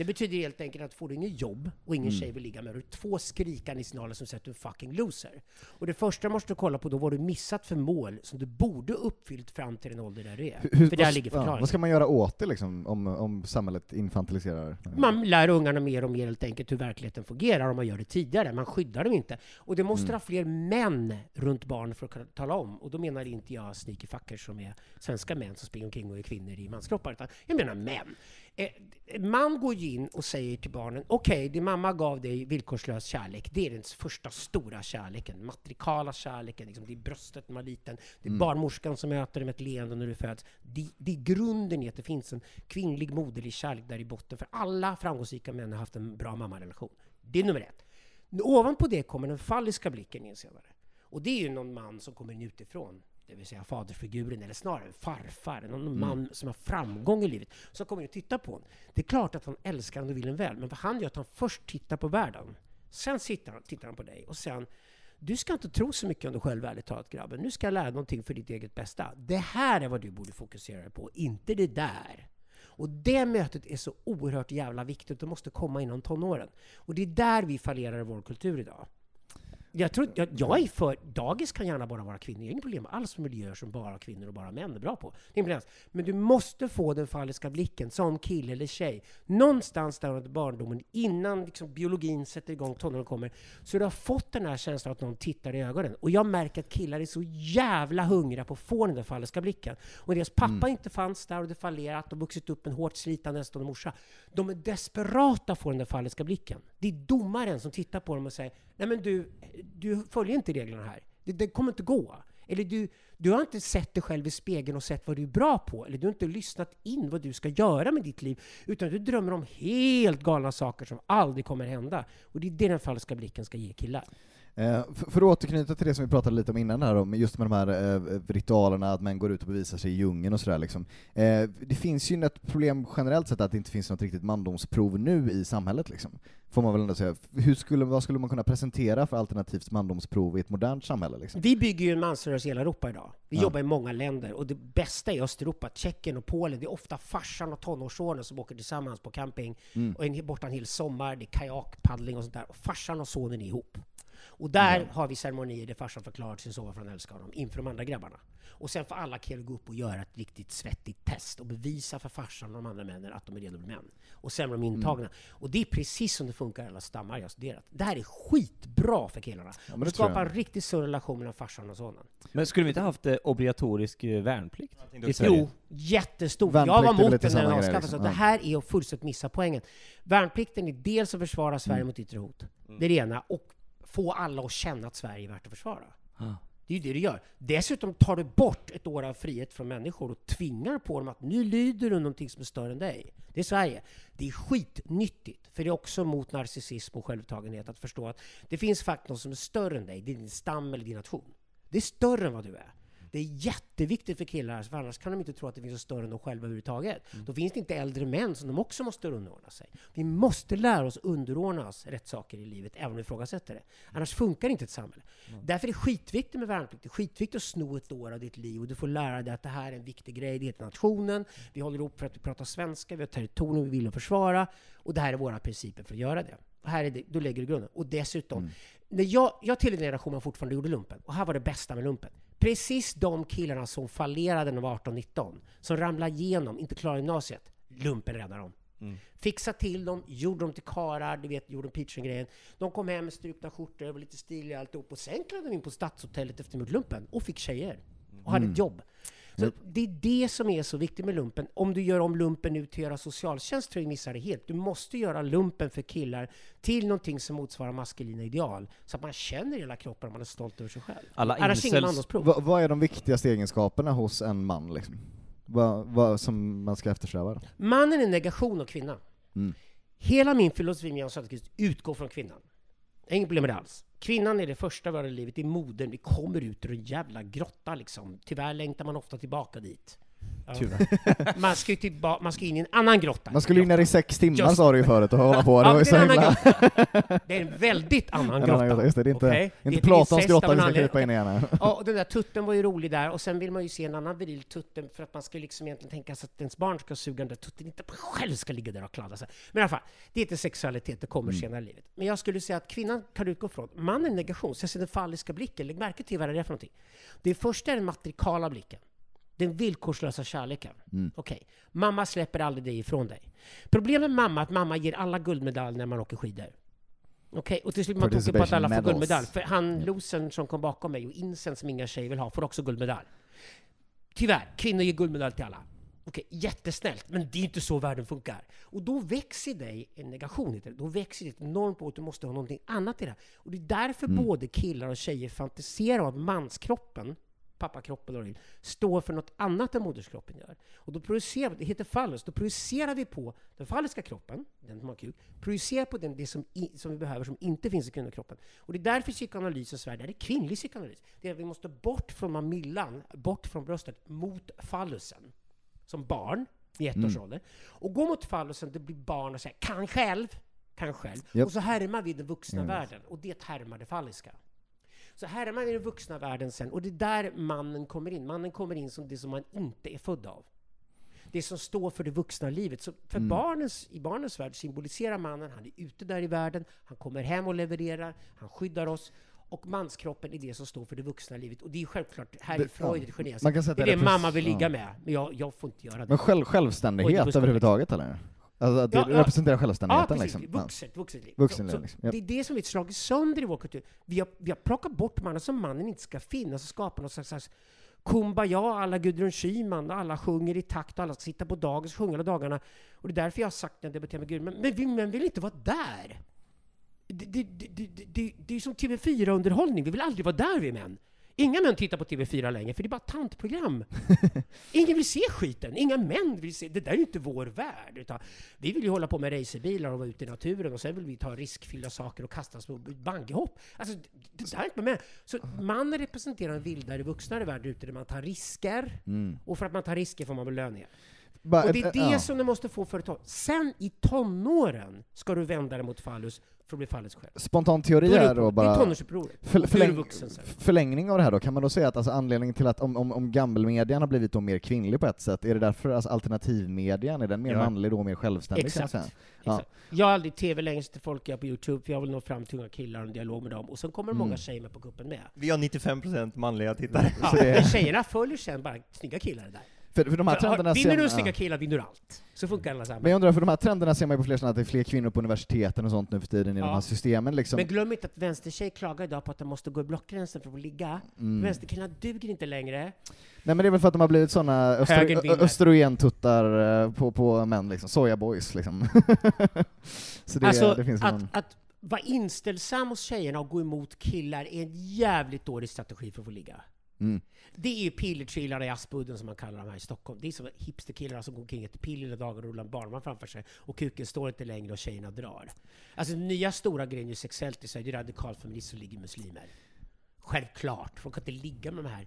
Det betyder helt enkelt att får du inget jobb och ingen tjej vill ligga med dig, två skrikande signaler som säger att du är fucking loser. Och det första måste du kolla på då, vad du missat för mål som du borde uppfyllt fram till den ålder där du är. Hur- för där vad- ligger ja, förklaringen. Vad ska man göra åt det liksom, om, om samhället infantiliserar? Man lär ungarna mer och mer helt enkelt hur verkligheten fungerar om man gör det tidigare. Man skyddar dem inte. Och det måste ha fler män runt barn för att kunna tala om. Och då menar inte jag sneaky fuckers som är svenska män som springer omkring och är kvinnor i manskroppar. Utan jag menar män. Eh, man går in och säger till barnen, okej, din mamma gav dig villkorslös kärlek. Det är den första stora kärleken. Matrikala kärleken. Liksom, det är bröstet när man är liten. Det är barnmorskan som möter dig med ett leende när du föds. Det, det är grunden i att det finns en kvinnlig moderlig kärlek där i botten. För alla framgångsrika män har haft en bra mammarelation. Det är nummer ett. Ovanpå det kommer den falliska blicken in senare. Och det är ju någon man som kommer in utifrån. Det vill säga fadersfiguren, eller snarare farfar, någon man som har framgång i livet, som kommer och tittar på honom. Det är klart att han älskar honom och vill en väl, men vad han gör är att han först tittar på världen. Sen tittar han, tittar han på dig och sen du ska inte tro så mycket om dig själv, ärligt talat grabben. Nu ska jag lära dig någonting för ditt eget bästa. Det här är vad du borde fokusera på, inte det där. Och det mötet är så oerhört jävla viktigt. Det måste komma inom tonåren. Och det är där vi fallerar i vår kultur idag. Jag, tror, jag, jag är för... Dagis kan gärna bara vara kvinnor. Jag har inget problem alls med miljöer som bara kvinnor och bara män är bra på. Det är. Men du måste få den falliska blicken som kille eller tjej. Någonstans där under barndomen, innan liksom biologin sätter igång, tonåren kommer, så du har fått den här känslan att någon tittar i ögonen. Och jag märker att killar är så jävla hungriga på att få den där falliska blicken. Och deras pappa inte fanns där och det fallerat och vuxit upp en hårt slitande ensamstående morsa. De är desperata att få den där falliska blicken. Det är domaren som tittar på dem och säger Nej men du, du följer inte reglerna här. Det, det kommer inte gå. Eller du, du har inte sett dig själv i spegeln och sett vad du är bra på. Eller du har inte lyssnat in vad du ska göra med ditt liv. Utan du drömmer om helt galna saker som aldrig kommer hända. Och det är det den falska blicken ska ge killar. Eh, för, för att återknyta till det som vi pratade lite om innan här, om just med de här eh, ritualerna, att man går ut och bevisar sig i djungeln och sådär liksom. Eh, det finns ju ett problem generellt sett att det inte finns något riktigt mandomsprov nu i samhället liksom. Får man väl ändå säga. Hur skulle, vad skulle man kunna presentera för alternativt mandomsprov i ett modernt samhälle liksom? Vi bygger ju en mansrörelse i hela Europa idag. Vi Ja. jobbar i många länder och det bästa i Östeuropa, Tjeckien och Polen, det är ofta farsan och tonårssonen som åker tillsammans på camping Mm. och en, borta en hel sommar, det är kajakpaddling och sånt där. Och farsan och sonen är ihop. Och där har vi ceremonier där farsan förklarar till sin son varför han älskar honom inför de andra grabbarna. Och sen får alla killar gå upp och göra ett riktigt svettigt test och bevisa för farsan och de andra männen att de är redo att bli män. Och sen är de intagna. Och det är precis som det funkar i alla stammar jag studerat. Det här är skitbra för killarna. men det skapar en riktigt sund relation mellan farsan och sonen. Men skulle vi inte haft eh, obligatorisk värnplikt? Jo, jättestor. Värnplikt Jag var mot den när den avskaffades. liksom. Det Ja. här är att fullständigt missa poängen. Värnplikten är dels att försvara Sverige Mm. mot yttre hot. Det är det ena. Och få alla att känna att Sverige är värt att försvara. Ah. Det är ju det du gör. Dessutom tar du bort ett år av frihet från människor och tvingar på dem att nu lyder du någonting som är större än dig. Det är Sverige. Det är skitnyttigt, för det är också mot narcissism och självupptagenhet att förstå att det finns faktiskt något som är större än dig, det är din stam eller din nation. Det är större än vad du är. Det är jätteviktigt för killar, för annars kan de inte tro att det finns något större än de själva överhuvudtaget. Då finns det inte äldre män som de också måste underordna sig. Vi måste lära oss underordna oss rätt saker i livet, även om vi ifrågasätter det. Annars funkar inte ett samhälle. Därför är det skitviktigt med värnplikt. Det är skitviktigt att sno ett år av ditt liv och du får lära dig att det här är en viktig grej. Det heter nationen. Vi håller ihop för att vi pratar svenska, vi har territorium vi vill att försvara. Och det här är våra principer för att göra det. Och här är det, då lägger du grunden. Och dessutom, när jag, jag tillhörde en generation man fortfarande gjorde lumpen. Och här var det bästa med lumpen. Precis de killarna som fallerade när de var 18-19, som ramlade igenom, inte klarade gymnasiet, lumpen räddade dem. Fixa till dem, gjorde dem till karar, du vet, gjorde Peachen-grejen. De kom hem med strukna skjortor, var lite stiliga alltihop. Och sen klev de in på Stadshotellet efter lumpen och fick tjejer. Och hade ett jobb. Så det är det som är så viktigt med lumpen. Om du gör om lumpen nu till att göra socialtjänst tror jag du missar det helt. Du måste göra lumpen för killar till någonting som motsvarar maskulina ideal. Så att man känner i hela kroppen och man är stolt över sig själv. Alla incels-. Va, vad är de viktigaste egenskaperna hos en man liksom? Vad, vad som man ska eftersträva? Då? Mannen är negation av kvinnan. Mm. Hela min filosofi med Jan Söderqvist utgår från kvinnan. Inget problem med det alls. Kvinnan är det första vi har i livet, det är modern. Vi kommer ut ur en jävla grotta liksom. Tyvärr längtar man ofta tillbaka dit. Ja. Man ska ju tillba- man ska in i en annan grotta. Man skulle in där i sex timmar Just- sa du ju förut och hålla på, det Ja, var ju det så är en annan himla... Det är en väldigt annan En grotta. just det, det är inte? Det inte Platons grotta vi ska krypa in i nu. Ja, och den där tutten var ju rolig där, och sen vill man ju se en annan viril tutten för att man ska liksom egentligen tänka sig att ens barn ska suga den där tutten, inte att man själv ska ligga där och kladda sig. Men i alla fall, det är inte sexualitet, det kommer Mm. senare i livet. Men jag skulle säga att kvinnan kan utgå från. Mannen negation, så jag ser den falliska blicken. Lägg märke till vad det är för någonting. Det första är den matrikala blicken. Den villkorslösa kärleken. Mm. Okej, mamma släpper aldrig dig ifrån dig. Problemet med mamma är att mamma ger alla guldmedalj när man åker skidor. Okej, och till slut man tokig på att alla får Participation guldmedalj. medals. För han losern som kom bakom mig och insen som inga tjejer vill ha får också guldmedalj. Tyvärr, kvinnor ger guldmedalj till alla. Okej, jättesnällt, men det är inte så världen funkar. Och då växer i dig en negation, heter det. då växer det ett enormt på att du måste ha någonting annat i det. Och det är därför både killar och tjejer fantiserar om att manskroppen, pappakroppen och det, står för något annat än moderskroppen gör. Och då projicerar vi, det heter fallus, då projicerar vi på den falliska kroppen, den som har kuk, projicerar på den, det som, i, som vi behöver som inte finns i kvinnokroppen. Och det är därför psykoanalys i Sverige, det är kvinnlig psykoanalys. Det är att vi måste bort från mamillan, bort från bröstet, mot fallusen. Som barn, i ett års ålder. Och gå mot fallusen, det blir barn och säger kan själv, kan själv. Japp. Och så härmar vi den vuxna världen, och det härmar det falliska. Så härmar vi den vuxna världen sen, och det är där mannen kommer in. Mannen kommer in som det som man inte är född av. Det som står för det vuxna livet. Så för barnens, I barnens värld symboliserar mannen, han är ute där i världen, han kommer hem och levererar, han skyddar oss. Och manskroppen är det som står för det vuxna livet. Och det är självklart, här är Det- Freud ja. Man sätta Det är det det mamma vill ja. ligga med, men jag, jag får inte göra det. Men själv, självständighet det överhuvudtaget eller? Alltså att det Ja, ja. representerar Ja, självständigheten precis. liksom? Ja. Vuxet, vuxet liv. Vuxenliv, så, liksom. Ja. Det är det som vi har slagit sönder i vår kultur. Vi har, vi har plockat bort mannen som mannen inte ska finnas och skapat något slags, slags kumbaya, alla Gudrun Schyman, alla sjunger i takt och alla ska sitta på dagis och sjunga alla dagarna. Och det är därför jag har sagt när jag debatterar med Gud, men, men vi män vill inte vara där. Det, det, det, det, det, det, det är som TV4-underhållning, vi vill aldrig vara där vi män. Inga män tittar på TV4 längre, för det är bara tantprogram. Ingen vill se skiten. Inga män vill se. Det där är ju inte vår värld. Utan vi vill ju hålla på med racerbilar och vara ute i naturen och sen vill vi ta riskfyllda saker och kasta oss på bungyhopp. Alltså, det, där är inte med. Så mannen representerar en vildare, vuxnare värld ute där man tar risker. Och för att man tar risker får man belöningar. Bara Och det är det ja. som du måste få företag. Sen i tonåren ska du vända dig mot fallus för att bli fallus själv. Spontan teori Då är då det är bara... tonårsupproret. För, förläng, vuxen sen. förlängning av det här då, kan man då säga att alltså anledningen till att om, om, om gammelmedian har blivit då mer kvinnlig på ett sätt, är det därför alltså alternativmedian, är den mer Ja. manlig då och mer självständig? Exakt. säga? Ja. Exakt. Jag har aldrig TV längre till folk jag på Youtube, för jag vill nå fram till unga killar och en dialog med dem. Och sen kommer många Mm. tjejer med på kuppen med. Vi har 95% manliga tittare. Ja, Så det- Men tjejerna följer sen bara snygga killar där. För, för de här trenderna vinner du snygga killar vinner du allt. Så funkar alla samman. Men jag undrar, för de här trenderna ser man ju på fler ställen, att det är fler kvinnor på universiteten och sånt nu för tiden i Ja. de här systemen liksom. Men glöm inte att vänstertjejer klagar idag på att de måste gå i blockgränsen för att få ligga. Mm. Vänsterkillarna duger inte längre. Nej men det är väl för att de har blivit ö- östrogentuttar eh, på, på män liksom, soja boys liksom. Så det, alltså, det finns att, någon... att vara inställsam hos tjejerna och gå emot killar är en jävligt dålig strategi för att få ligga. Mm. Det är pillertrillarna i Aspudden som man kallar dem här i Stockholm. Det är som hipsterkillarna som går omkring ett piller hela dagen och rullar en barnvagn framför sig och kuken står inte längre och tjejerna drar. Alltså den nya stora grejen ju sexuellt i Sverige, det är radikalfeminister som ligger muslimer. Självklart, folk kan inte ligga med de här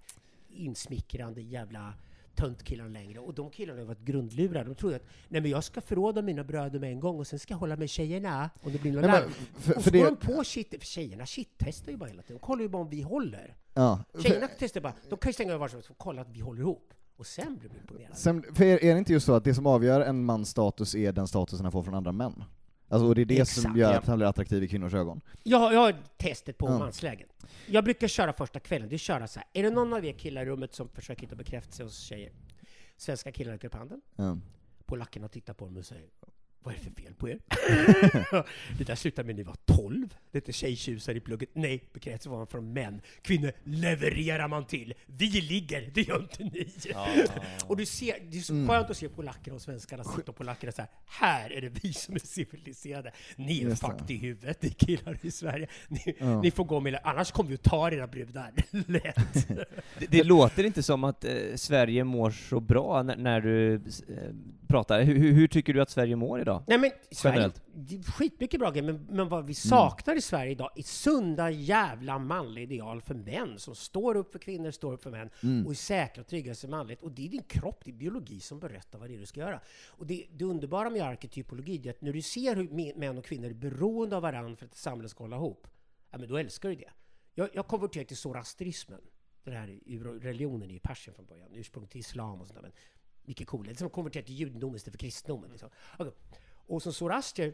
insmickrande jävla töntkillarna längre. Och de killarna har varit grundlurade. De tror att nej men jag ska förråda mina bröder med en gång och sen ska jag hålla med tjejerna om det blir något Nej, men för- och för så går det- de på shit, för tjejerna shit-testar ju bara hela tiden. De kollar ju bara om vi håller. Ja. Tjejerna testar bara, de kan ju stänga av var som helst och kolla att vi håller ihop. Och sen blir de imponerade. Sen, för er, är det inte just så att det som avgör en mans status är den statusen han får från andra män? Alltså, och det är det som Exakt, gör ja. att han blir attraktiv i kvinnors ögon? Jag, har- jag har testet på manslägen. Jag brukar köra första kvällen, det är köra så här. Är det någon av er killar i rummet som försöker hitta bekräftelse hos tjejer? Svenska killar räcker upp handen. Ja. Polackerna tittar på dem och säger vad är det för fel på er? det där slutar med att ni var 12. Det heter tjejtjusar i plugget. Nej, bekräftelse var man från män. Kvinnor levererar man till. Vi ligger, det gör inte ni. och du ser, det är så Mm. skönt att se polacker och svenskarna sitta och polackerna så här. Här är det vi som är civiliserade. Ni är Just fucked i huvudet, ni killar i Sverige. Ni, Ja. ni får gå med, annars kommer vi att ta era brudar. Lätt. Det, det låter inte som att eh, Sverige mår så bra när, när du eh, pratar. Hur, hur, hur tycker du att Sverige mår idag? Nej men Sverige, Generellt. det är skitmycket bra grejer, men, men vad vi Mm. saknar i Sverige idag är sunda jävla manliga ideal för män som står upp för kvinnor, står upp för män Mm. och är säkra och trygga i sig manligt. Och det är din kropp, din biologi som berättar vad det är du ska göra. Och det, det underbara med arketypologi är att när du ser hur män och kvinnor är beroende av varandra för att samhället ska hålla ihop, ja men då älskar du det. Jag, jag konverterade till zoroastrismen. Den här religionen är ju Persien från början, ursprung till islam och sånt där. Men mycket coolt. Som att konvertera till judendomen istället för kristendomen. Liksom. Okej. Och som zoroaster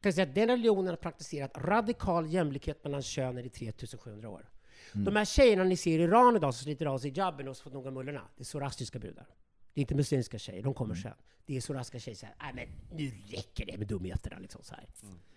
kan jag säga att den religionen har praktiserat radikal jämlikhet mellan könen i 3700 år. De här tjejerna ni ser i Iran idag som sliter av sig hijabben och så fått några mullorna, det är zoroastriska brudar. Det är inte muslimska tjejer, de kommer sen. Det är zoroastriska tjejer som säger nej men nu räcker det med dumheterna. Liksom så här.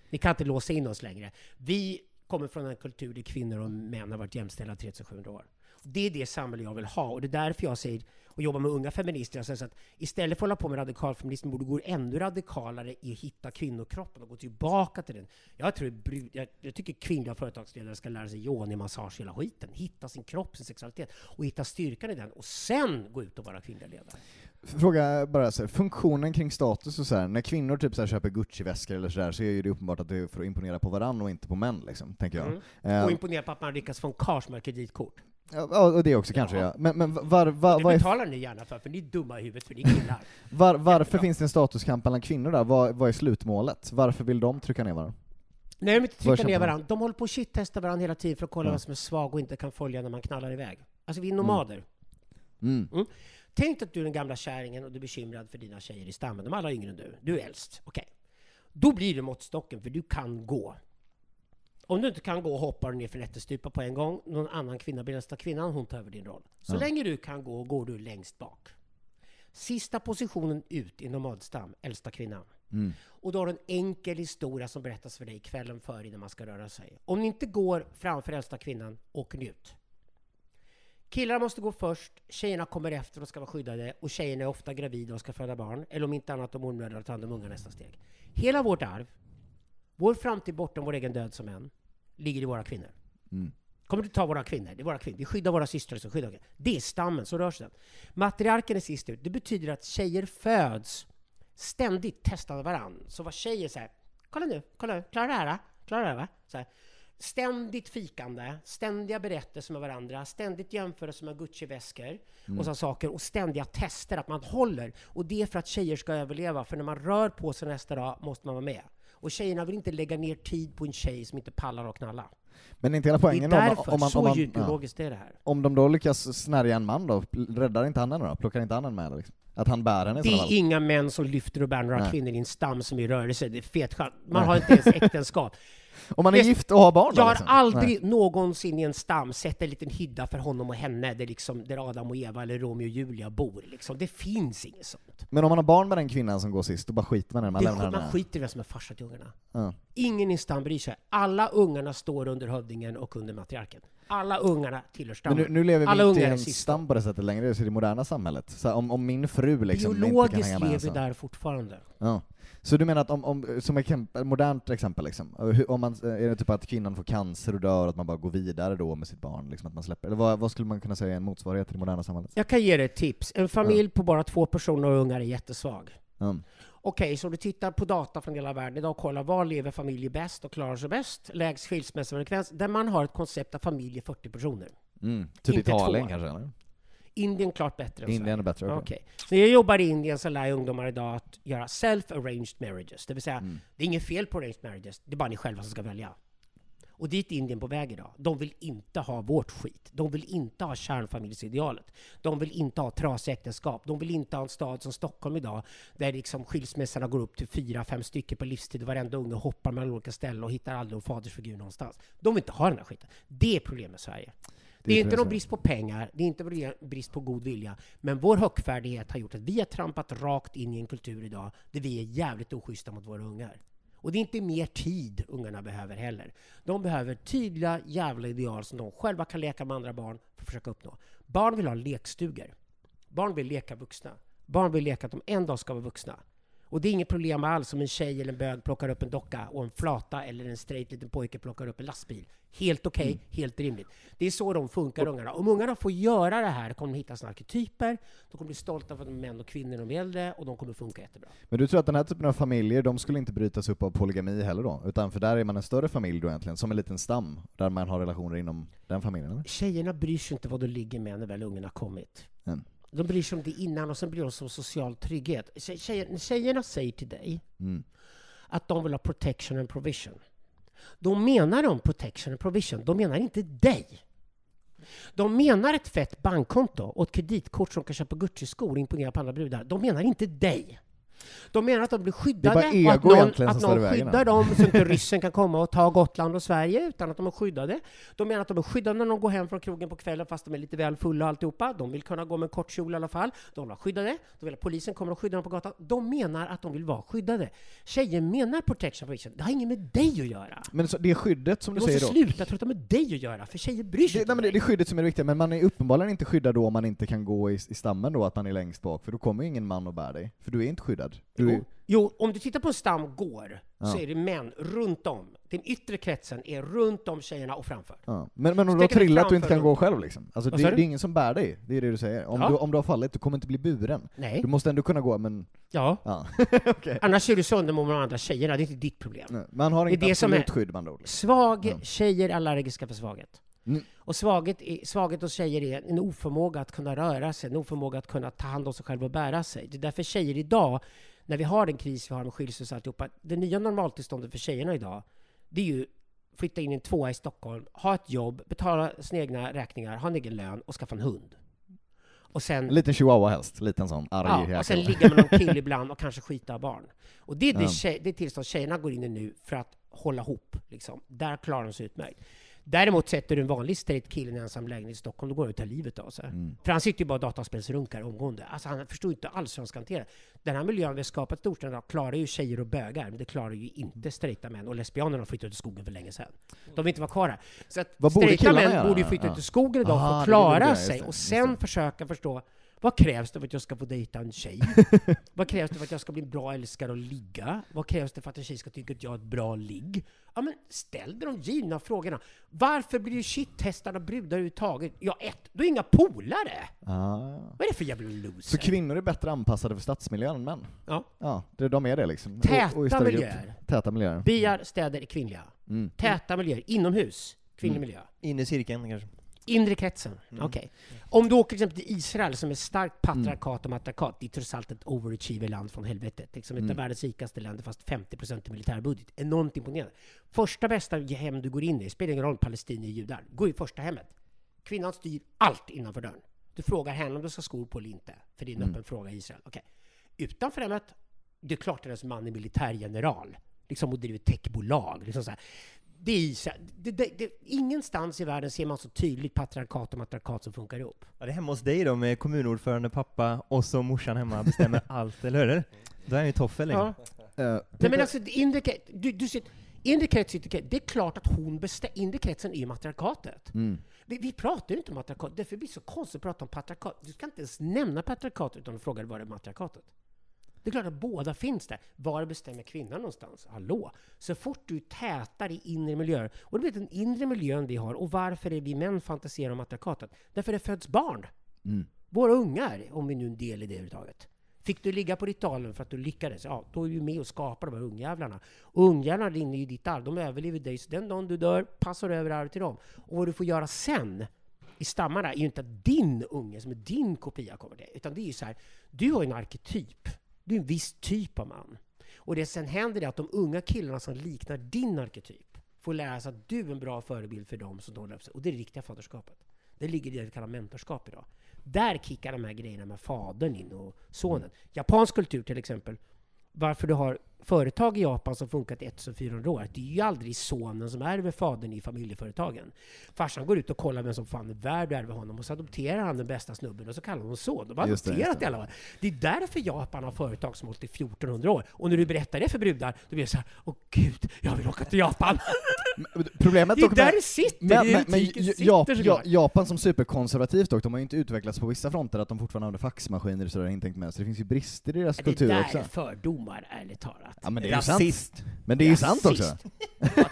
Ni kan inte låsa in oss längre. Vi kommer från en kultur där kvinnor och män har varit jämställda 3700 år. Det är det samhälle jag vill ha och det är därför jag säger och jobbar med unga feminister. Säger så att istället för att hålla på med radikalfeminism borde gå ännu radikalare i att hitta kvinnokroppen och gå tillbaka till den. Jag, tror, jag, jag tycker kvinnliga företagsledare ska lära sig yoni-massage hela skiten. Hitta sin kropp, sin sexualitet och hitta styrkan i den och sen gå ut och vara kvinnliga ledare. Fråga bara så här, funktionen kring status och så här, när kvinnor typ så här köper Gucci-väskor eller sådär så är ju det uppenbart att det är för att imponera på varandra och inte på män liksom, tänker jag. Mm. Eh, Och imponera på att man lyckas få en karl som har kreditkort. Ja, och det också kanske ja. Men, men var, var, Det vad är, betalar ni gärna för, för ni är dumma i huvudet, för ni är killar. var, varför Jättebra. finns det en statuskamp mellan kvinnor där? Vad, vad är slutmålet? Varför vill de trycka ner varandra? Nej, de inte trycka ner varandra. De håller på att shit-testa varandra hela tiden för att kolla Ja. vem som är svag och inte kan följa när man knallar iväg. Alltså vi är nomader. Mm. Tänk att du är den gamla kärringen och du är bekymrad för dina tjejer i stammen. De är alla yngre än du. Du är äldst. Okej. Då blir du måttstocken, för du kan gå. Om du inte kan gå hoppar du ner för en ättestupa på en gång. Någon annan kvinna blir nästa kvinnan, hon tar över din roll. Så Ja. länge du kan gå, går du längst bak. Sista positionen ut i nomadstam, äldsta kvinnan. Mm. Och då har du en enkel historia som berättas för dig kvällen före innan man ska röra sig. Om ni inte går framför äldsta kvinnan, åker ni ut. Killarna måste gå först, tjejerna kommer efter och ska vara skyddade och tjejerna är ofta gravida och ska föda barn, eller om inte annat om mormödrar tar hand om unga nästa steg. Hela vårt arv, vår framtid bortom vår egen död som män, ligger i våra kvinnor. Mm. Kommer du ta våra kvinnor? Det är våra kvinnor. Vi skyddar våra systrar som skyddar Det är stammen, så rör sig den. Matriarken är sist ut. Det betyder att tjejer föds ständigt testade varann. Så var tjejer så här, kolla nu, kolla nu, klarar det här? Klarar det här va? Så här. Ständigt fikande, ständiga berättelser med varandra, ständigt jämförelser med Gucci-väskor och sådana saker och ständiga tester att man håller. Och det är för att tjejer ska överleva, för när man rör på sig nästa dag måste man vara med. Och tjejerna vill inte lägga ner tid på en tjej som inte pallar att knalla. Men inte hela Det är poängen om, därför, om man, så om man, ja. är det här. om de då lyckas snärja en man då, räddar inte han henne då? Plockar inte han henne med liksom? Att han bär henne Det är fall? inga män som lyfter och bär några Nej. kvinnor i en stam som är i rörelse. Det är fet chans. Man Nej. har inte ens äktenskap. Om man är gift och har barn Jag har liksom? aldrig någonsin i en stam sett en liten hydda för honom och henne där, liksom, där Adam och Eva eller Romeo och Julia bor. Liksom. Det finns inget sånt. Men om man har barn med den kvinnan som går sist, då bara skiter man i man Det, lämnar man skiter i vem som är farsa till ungarna. Ja. Ingen i stam bryr sig. Alla ungarna står under hövdingen och under matriarken. Alla ungarna tillhör Men stammen. nu, nu lever vi Alla inte i är en stam på det sättet längre, så i det moderna samhället. Så om, om min fru liksom inte kan Biologiskt hänga med lever vi där fortfarande. Ja. Så du menar att om, om som exempel, modernt exempel liksom, hur- om man, är det typ att kvinnan får cancer och dör, att man bara går vidare då med sitt barn? Liksom att man släpper, eller vad, vad skulle man kunna säga är en motsvarighet till det moderna samhället? Jag kan ge dig ett tips. En familj på bara två personer och ungar är jättesvag. Mm. Okej, så du tittar på data från hela världen idag och kollar var lever familjer bäst och klarar sig bäst? Lägst skilsmässofrekvens, där man har ett koncept av familj är 40 personer. Mm. Typ Inte Italien två. kanske? Eller? Indien klart bättre än Indien är bättre, okej. Okej. När jag jobbar i Indien så lär jag ungdomar idag att göra self-arranged marriages. Det vill säga, Mm. det är inget fel på arranged marriages, det är bara ni själva som ska välja. Och dit är Indien på väg idag. De vill inte ha vårt skit. De vill inte ha kärnfamiljsidealet. De vill inte ha trasiga äktenskap. De vill inte ha en stad som Stockholm idag, där liksom skilsmässorna går upp till fyra, fem stycken på livstid och varenda unge hoppar mellan olika ställen och hittar aldrig en fadersfigur någonstans. De vill inte ha den här skiten. Det är problemet med Sverige. Det är inte någon brist på pengar, det är inte bri- brist på god vilja, men vår högfärdighet har gjort att vi har trampat rakt in i en kultur idag där vi är jävligt oschyssta mot våra ungar. Och det är inte mer tid ungarna behöver heller. De behöver tydliga jävla ideal som de själva kan leka med andra barn för att försöka uppnå. Barn vill ha lekstugor. Barn vill leka vuxna. Barn vill leka att de en dag ska vara vuxna. Och det är inget problem alls om en tjej eller en bög plockar upp en docka och en flata eller en straight liten pojke plockar upp en lastbil. Helt okej, Mm. helt rimligt. Det är så de funkar, ungarna. Om ungarna får göra det här kommer de hitta sina arketyper, de kommer bli stolta för att de är män och kvinnor när de är äldre, och de kommer funka jättebra. Men du tror att den här typen av familjer, de skulle inte brytas upp av polygami heller då? Utan för där är man en större familj då egentligen, som en liten stam, där man har relationer inom den familjen eller? Tjejerna bryr sig inte vad de ligger med när väl ungarna har kommit. Mm. De bryr sig om det innan och sen bryr de sig om social trygghet. Tje- Tjejer, tjejerna säger till dig Mm. att de vill ha protection and provision. Då menar de protection and provision, de menar inte dig. De menar ett fett bankkonto och ett kreditkort som kan köpa Gucci-skor och imponera på andra brudar. De menar inte dig. De menar att de blir skyddade bara och att någon, att någon skyddar dem så inte ryssen kan komma och ta Gotland och Sverige utan att de är skyddade. De menar att de är skyddade när de går hem från krogen på kvällen fast de är lite väl fulla och alltihopa. De vill kunna gå med en kort kjol i alla fall. De vill vara skyddade. De vill att polisen kommer och skyddar dem på gatan. De menar att de vill vara skyddade. Tjejer menar protection provision. Det har inget med dig att göra. Men så det skyddet som Du du måste säger då? sluta tro att det har med dig att göra, för tjejer bryr sig Det, inte nej, men det, är skyddet som är det viktiga, men man är uppenbarligen inte skyddad då om man inte kan gå i, i stammen då, att man är längst bak, för då kommer ingen man och bär dig. För du är inte skyddad. Du, Jo. Jo, om du tittar på en stam går, så Ja. är det män runt om. Den yttre kretsen är runt om tjejerna och framför. ja. men, men om du har trillat och inte kan gå själv liksom? Alltså, det, sa det är ingen som bär dig, det är det du säger. Om, Ja. du, om du har fallit, du kommer inte bli buren. Nej. Du måste ändå kunna gå, men... Ja. Ja. Okej. Annars är du söndermobbad av andra tjejerna, det är inte ditt problem. Nej, Man har Det är inget som absolut är- skydd med andra ord. Svag, Ja. tjejer är allergiska för svaghet. Mm. Och svaghet, är, svaghet hos tjejer är en oförmåga att kunna röra sig, en oförmåga att kunna ta hand om sig själv och bära sig. Det är därför tjejer idag, när vi har den kris vi har med skilsmässa och alltihopa, det nya normaltillståndet för tjejerna idag, det är ju flytta in i en tvåa i Stockholm, ha ett jobb, betala sina egna räkningar, ha en egen lön och skaffa en hund. Och sen, En liten chihuahua helst, liten sån arg ja, jäkel. och sen ligga med någon kille ibland och kanske skita barn. Och det är det, Ja. tjej, det tillstånd tjejerna går in i nu för att hålla ihop. Liksom. Där klarar de sig utmärkt. Däremot sätter du en vanlig straight kille i en ensam lägenhet i Stockholm, då går det att ta livet av sig. Mm. För han sitter ju bara och dataspelsrunkar omgående. Alltså han förstår inte alls hur han ska hantera. Den här miljön vi har skapat i storstäderna idag klarar ju tjejer och bögar, men det klarar ju inte straighta män. Och lesbianerna har flyttat ut i skogen för länge sedan. De vill inte vara kvar här. Så att Vad straighta män göra? borde ju flytta ut i skogen idag för att klara sig och sen försöka förstå vad krävs det för att jag ska få dejta en tjej? Vad krävs det för att jag ska bli en bra älskare och ligga? Vad krävs det för att en tjej ska tycka att jag har ett bra ligg? Ja, men ställ dig de givna frågorna. Varför blir av brudar överhuvudtaget? Ja, ett, du är inga polare! Ah. Vad är det för jävla loser? Så kvinnor är bättre anpassade för stadsmiljön än män? Ja. Ja, det, de är det liksom. Täta Och- och miljöer. Täta miljöer. Byar, städer är kvinnliga. Mm. Täta miljöer, inomhus, kvinnlig Mm. miljö. In i cirkeln kanske. Inre kretsen, Mm. okej. Om du åker till exempel till Israel som är starkt patriarkat och matriarkat, det är trots allt ett overachiever-land från helvetet. Liksom ett Mm. av världens rikaste länder, fast 50% i militärbudget. Enormt imponerande. Första bästa hem du går in i, spelar ingen roll palestinier, judar, gå i första hemmet. Kvinnan styr allt innanför dörren. Du frågar henne om du ska ha skor på eller inte, för det är en Mm. öppen fråga i Israel. Okej. Utanför hemmet, det är klart att hennes man är militärgeneral, liksom och driver techbolag. Liksom så här. Det är. Det, det, det, ingenstans i världen ser man så tydligt patriarkat och matriarkat som funkar ihop. Ja, det är hemma hos dig då med kommunordförande pappa och så morsan hemma bestämmer allt, eller hur? Då är han ju toffel liksom. Ja. Eh, Nej, men alltså, det inre, du, du ser, inre krets, yttre krets, det är klart att hon bestämmer, inre kretsen är ju matriarkatet. mm. Vi, vi pratar ju inte om matriarkat, därför blir det så konstigt att prata om patriarkat. Du ska inte ens nämna patriarkatet utan att fråga vad är matriarkatet? Det är klart att båda finns där. Var bestämmer kvinnan någonstans? Hallå? Så fort du tätar i inre miljöer, och du vet den inre miljön vi har, och varför är vi män fantiserar om matriarkatet? Därför det föds barn. Mm. Våra ungar, om vi nu är en del i det överhuvudtaget. Fick du ligga på ritualen för att du lyckades, ja, då är du med och skapar de här ungjävlarna. Och ungjävlarna rinner ju ditt arv, de överlever dig, så den dagen du dör passar du över arvet till dem. Och vad du får göra sen, i stammarna, är ju inte att din unge, som är din kopia, kommer det. Utan det är ju så här, du har ju en arketyp. Du är en viss typ av man. Och det sen händer det att de unga killarna som liknar din arketyp får lära sig att du är en bra förebild för dem som de upp sig. Och det är det riktiga faderskapet. Det ligger i det vi kallar mentorskap idag. Där kickar de här grejerna med fadern in och sonen. Japansk kultur till exempel, varför du har företag i Japan som funkat i 1400 år, det är ju aldrig sonen som ärver fadern i familjeföretagen. Farsan går ut och kollar vem som fan är värd att ärva honom och så adopterar han den bästa snubben och så kallar honom son. De har Just det, adopterat just det. i alla fall. Det är därför Japan har företag som hållit i 1400 år. Och när du berättar det för brudar, då blir det så här, åh gud, jag vill åka till Japan. Problemet Det är där det sitter, men, det är men, sitter Ja- såklart. Japan som superkonservativt dock, de har ju inte utvecklats på vissa fronter att de fortfarande använder faxmaskiner och sådär intänkt med, så det finns ju brister i deras Det kultur där också. är fördomar, ärligt talat. Ja men det är ju Rasist. sant. Men det är ju sant också.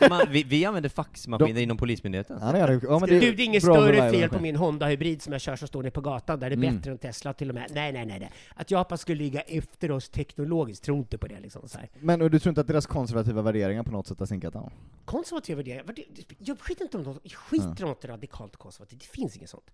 Man, vi, vi använder faxmaskiner inom Polismyndigheten. Ja, det är, det. ja, men Du, det det är inget större fel på min Honda Hybrid som jag kör som står nere på gatan, där det är Mm. bättre än Tesla till och med. Nej, nej, nej, nej. Att Japan skulle ligga efter oss teknologiskt, tror inte på det liksom. Så här. Men och du tror inte att deras konservativa värderingar på något sätt har sinkat av? Konservativa värderingar, det- jag skiter inte om något, skiter om något radikalt konservativt, det finns inget sånt.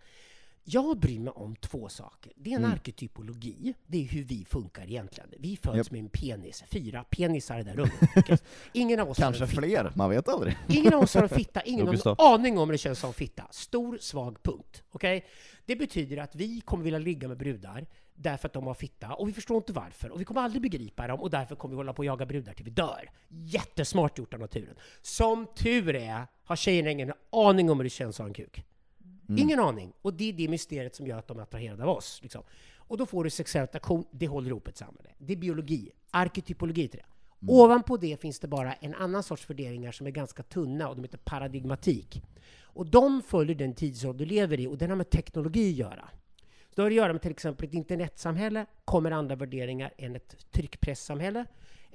Jag bryr mig om två saker. Det är en Mm. arketypologi, det är hur vi funkar egentligen. Vi föds Japp. med en penis, fyra penisar i det där rummet. Ingen av oss Kanske fler, man vet aldrig. Ingen av oss har en fitta, ingen har en aning om det känns som fitta. Stor, svag punkt. Okej? Det betyder att vi kommer vilja ligga med brudar därför att de har fitta, och vi förstår inte varför. Och vi kommer aldrig begripa dem, och därför kommer vi hålla på och jaga brudar till vi dör. Jättesmart gjort av naturen. Som tur är har tjejerna ingen aning om hur det känns att ha en kuk. Ingen aning. Och det är det mysteriet som gör att de är attraherade av oss. Liksom. Och då får du sexuell attraktion, det håller ihop ett samhälle. Det är biologi, arketypologi till det. Ovanpå det finns det bara en annan sorts värderingar som är ganska tunna och de heter paradigmatik. Och de följer den tidsålder du lever i och den har med teknologi att göra. Så det har att göra med till exempel ett internetsamhälle kommer andra värderingar än ett tryckpressamhälle.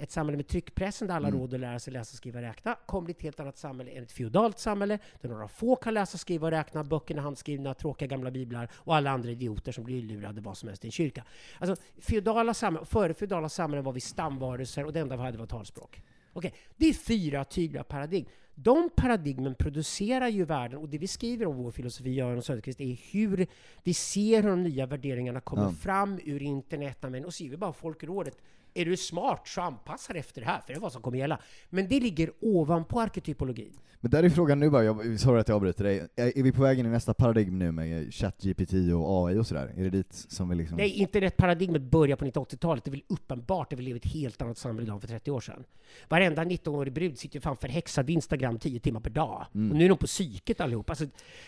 Ett samhälle med tryckpressen där alla råd att lära sig läsa, skriva, räkna kommer bli ett helt annat samhälle än ett feodalt samhälle där några få kan läsa, skriva och räkna, böckerna handskrivna, tråkiga gamla biblar och alla andra idioter som blir lurade vad som helst i en kyrka. Alltså, feodala samhällen, före feodala samhällen var vi stamvarelser och det enda vi hade var talspråk. Okej, det är fyra tydliga paradigm. De paradigmen producerar ju världen, och det vi skriver om vår filosofi, Göran och Söderqvist, är hur vi ser hur de nya värderingarna kommer Ja. fram ur internet. Men, och så ger vi bara Folkrådet, är du smart så anpassa dig efter det här, för det är vad som kommer gälla. Men det ligger ovanpå arketypologin. Men där är frågan nu bara, jag, sorry att jag avbryter dig, är, är vi på väg in i nästa paradigm nu med ChatGPT och AI och sådär? Är det dit som vi liksom... Nej, internetparadigmet börjar på 1980-talet. Det är väl uppenbart att vi lever i ett helt annat samhälle idag än för 30 år sedan. Varenda 19-årig brud sitter ju fan förhäxad vid Instagram 10 timmar per dag. Mm. Och nu är de på psyket allihop. Alltså,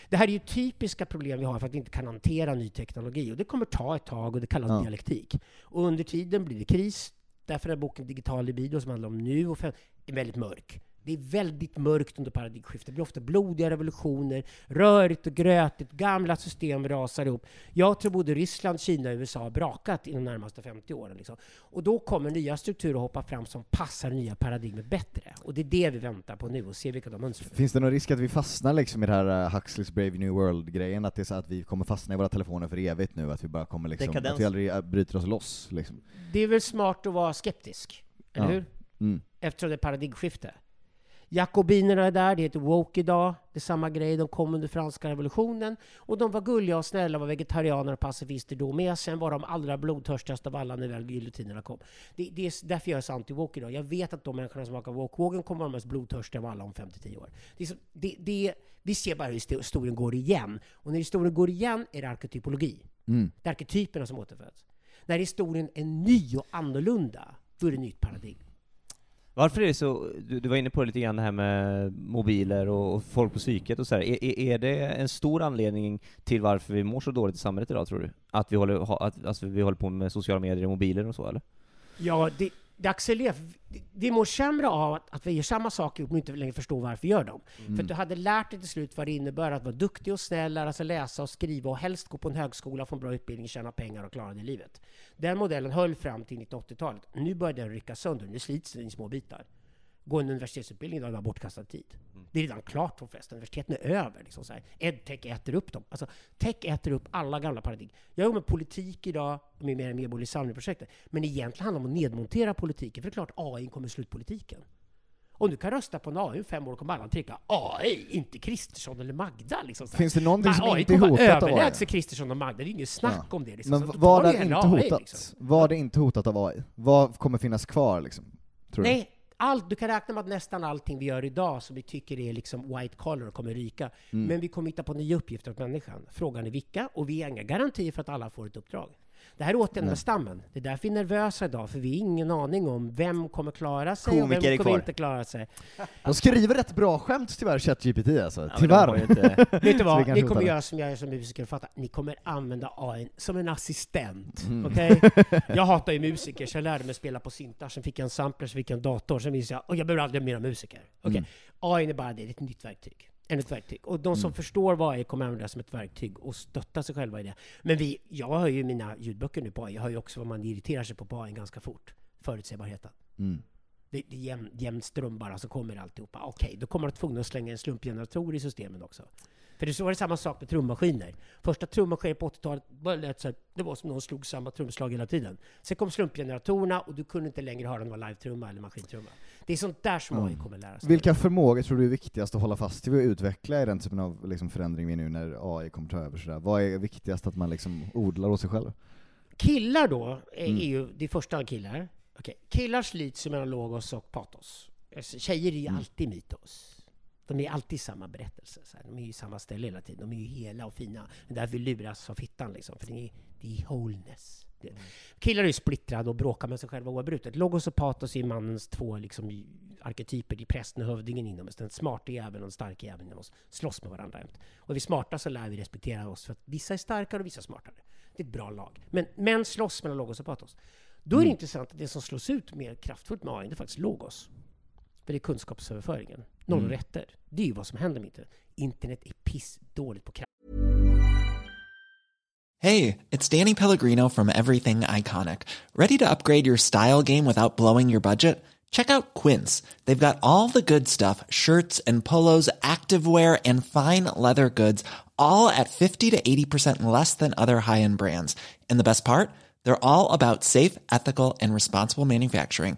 det här är ju typiska problem vi har för att vi inte kan hantera ny teknologi. Och det kommer ta ett tag och det kallas Ja. dialektik. Och under tiden blir det kris. Därför är boken Digital libido, som handlar om nu och fem, är väldigt mörk. Det är väldigt mörkt under paradigmskiftet. Det blir ofta blodiga revolutioner, rörigt och grötigt, gamla system rasar ihop. Jag tror både Ryssland, Kina och USA har brakat inom de närmaste 50 åren. Liksom. Och då kommer nya strukturer att hoppa fram som passar det nya paradigmet bättre. Och det är det vi väntar på nu och ser vilka de mönstrar. Finns det någon risk att vi fastnar liksom i det här uh, Huxleys Brave New World-grejen, att det är så att vi kommer fastna i våra telefoner för evigt nu, att vi bara kommer liksom, Dekadens. att vi aldrig uh, bryter oss loss liksom? Det är väl smart att vara skeptisk, eller Ja. hur? Mm. Eftersom det är paradigmskifte. Jakobinerna är där, det heter woke idag. Det är samma grej, de kom under franska revolutionen. Och de var gulliga och snälla, var vegetarianer och pacifister då med. Sen var de allra blodtörstigaste av alla när väl giljotinerna kom. Det, det är därför jag är så anti-woke idag. Jag vet att de människorna som hakar woke-vågen kommer vara de mest blodtörstiga av alla om 5-10 år. Det det, vi ser bara hur histo- historien går igen. Och när historien går igen är det arketypologi. Mm. Det är arketyperna som återföds. När historien är ny och annorlunda, då är det nytt paradigm. Varför är det så, du, du var inne på det lite grann det här med mobiler och, och folk på psyket och så här. Är, är- är det en stor anledning till varför vi mår så dåligt i samhället idag tror du? Att vi håller, ha, att, alltså vi håller på med sociala medier och mobiler och så eller? Ja, det, accelererar. Vi mår sämre av att, att vi gör samma saker och inte längre förstår varför vi gör dem. Mm. För att du hade lärt dig till slut vad det innebär att vara duktig och snäll, lära sig läsa och skriva och helst gå på en högskola, få en bra utbildning, tjäna pengar och klara det i livet. Den modellen höll fram till 1980-talet. Nu börjar den rycka sönder. Nu slits den i små bitar. Gå en universitetsutbildning idag är bara bortkastad tid. Det är redan klart de flesta. Universiteten är över. Liksom så här. Edtech äter upp dem. Alltså, tech äter upp alla gamla paradigm. Jag jobbar med politik idag, med mer medborgerlig samling-projektet. Men egentligen handlar det om att nedmontera politiken. För det är klart, AI kommer slå ut politiken. Om du kan rösta på en AI fem år kommer alla trycka AI, inte Kristersson eller Magda. Liksom så. Finns det någonting som AI inte är hotat av AI? för Kristersson och Magda. Det är inget snack om det. Liksom. Men är du inte AI, hotat? liksom. Vad är inte hotat av AI? Vad kommer finnas kvar liksom? Tror du? Nej, allt, du kan räkna med att nästan allting vi gör idag som vi tycker är liksom white collar kommer ryka. Mm. Men vi kommer hitta på nya uppgifter åt människan. Frågan är vilka, och vi har inga garantier för att alla får ett uppdrag. Det här är återigen med stammen. Det är därför vi är nervösa idag, för vi har ingen aning om vem kommer klara sig och Komiker vem är kommer kvar. inte klara sig. De skriver rätt bra skämt tyvärr, ChatGPT alltså. de Tyvärr. inte- Vet du vad? Ni kommer göra som jag är som musiker och fatta. Ni kommer använda AI som en assistent. Mm. Okej? Jag hatar ju musiker, så jag lärde mig spela på syntar, sen fick jag en sampler, sen fick jag en dator, sen visste jag, och jag behöver aldrig mera musiker. Okej? Mm. AI är bara det, det är ett nytt verktyg. Ännu ett verktyg. Och de som Mm. förstår vad AI kommer använda som ett verktyg och stötta sig själva i det. Men vi, jag hör ju mina ljudböcker nu på AI, jag hör ju också vad man irriterar sig på på AI ganska fort. Förutsägbarheten. Mm. Det, det är jämn, jämn ström bara, så kommer alltihopa. Okej, då kommer man att tvungna att slänga en slumpgenerator i systemen också. För det så var det samma sak med trummaskiner. Första trummaskiner på 80-talet var lät så här, det var som någon slog samma trumslag hela tiden. Sen kom slumpgeneratorerna och du kunde inte längre höra om det var live-trumma eller maskintrumma. Det är sånt där som AI kommer lära sig. Vilka förmågor tror du är viktigast att hålla fast vid och utveckla i den typen av liksom, förändring vi nu när AI kommer ta över? Sådär? Vad är viktigast att man liksom odlar åt sig själv? Killar då, är, Mm. är ju, det är första killar. Okej, Killar slits mellan logos och patos. Alltså, Tjejer är ju Mm. alltid mytos. De är alltid samma berättelse. Så här. De är ju i samma ställe hela tiden. De är ju hela och fina. Det är därför vi luras av fittan liksom. För det är, det är wholeness. Det. Killar är splittrade och bråkar med sig själva oavbrutet. Logos och patos är mannens två liksom, arketyper. Det är prästen och hövdingen inom oss. Den smarta jäveln och den starka jäveln inom oss slåss med varandra jämt. Och är vi smarta så lär vi respektera oss för att vissa är starkare och vissa är smartare. Det är ett bra lag. Men män slåss mellan logos och patos. Då är det intressant att det som slås ut mer kraftfullt med AI, det är faktiskt logos. För det är kunskapsöverföringen. Noll Mm. rätter. Det är ju vad som händer med internet. Internet är piss dåligt på kraft. Hey, it's Danny Pellegrino from Everything Iconic. Ready to upgrade your style game without blowing your budget? Check out Quince. They've got all the good stuff shirts and polos, activewear, and fine leather goods, all at 50 to 80% less than other high end brands. And the best part? They're all about safe, ethical, and responsible manufacturing.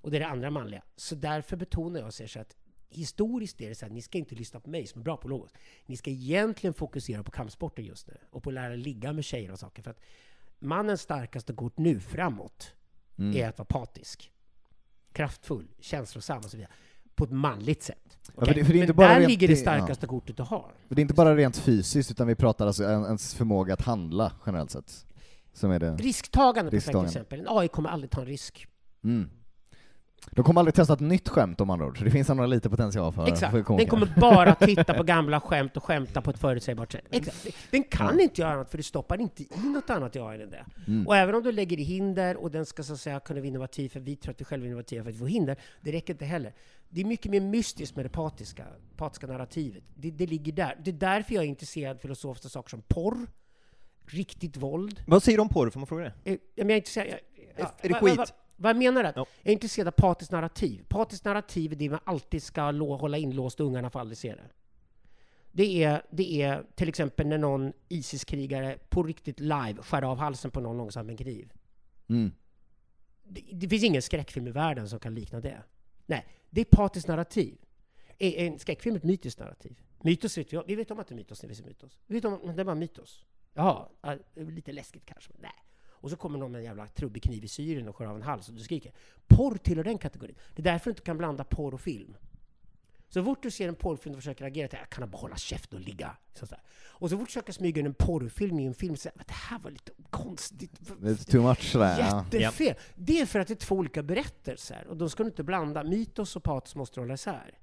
Och det är det andra manliga. Så därför betonar jag och säger så att historiskt är det så här, ni ska inte lyssna på mig som är bra på logos. Ni ska egentligen fokusera på kampsporten just nu och på att lära ligga med tjejer och saker. För att mannens starkaste kort nu framåt Mm. är att vara patisk. Kraftfull, känslosam och så vidare. På ett manligt sätt. Ja, för det- för det Men där rent- ligger det starkaste ja. kortet du har. För det är inte bara rent fysiskt, utan vi pratar alltså en- ens förmåga att handla generellt sett. Som är det. Risktagande Risktagande. exempel. En AI kommer aldrig ta en risk. Mm. De kommer aldrig testa ett nytt skämt om andra ord, så det finns ändå lite potential för, Exakt. för Den kommer bara titta på gamla skämt och skämta på ett förutsägbart sätt. Exakt. Den kan inte göra annat, för det stoppar inte i något annat jag än det. Mm. Och även om du lägger i hinder och den ska så att säga kunna vara innovativ, för vi tror att vi själva är innovativa för att vi får hinder, det räcker inte heller. Det är mycket mer mystiskt med det patiska, patiska narrativet. Det, det ligger där. Det är därför jag är intresserad av filosofiska saker som porr, riktigt våld. Vad säger de på det? Får man fråga det? Men jag är intresserad... Jag, ja, är det skit? Vad, jag menar är att Ja. jag är intresserad av patiskt narrativ. Patiskt narrativ är det man alltid ska lå, hålla inlåst och ungarna får aldrig se det. Det är, det är till exempel när någon ISIS-krigare på riktigt live skär av halsen på någon långsamt med en kniv. Mm. Det, det finns ingen skräckfilm i världen som kan likna det. Nej, det är patiskt narrativ. En skräckfilm ett mytiskt narrativ? Mytos vet vi. Vi vet om att det är mytos när vi ser mytos. Vi vet om att det var mytos. Jaha, lite läskigt kanske, men nej. Och så kommer någon med en jävla trubbig kniv i Syrien och skär av en hals och du skriker. Porr tillhör den kategorin. Det är därför du inte kan blanda porr och film. Så fort du ser en porrfilm och försöker agera, jag kan jag bara hålla käften och ligga. Så där. Och så fort du försöker smyga in en porrfilm i en film, så det här var lite konstigt. Lite too much sådär. ja. Jättefel! Det är för att det är två olika berättelser, och då ska du inte blanda. Mytos och patos måste hålla isär.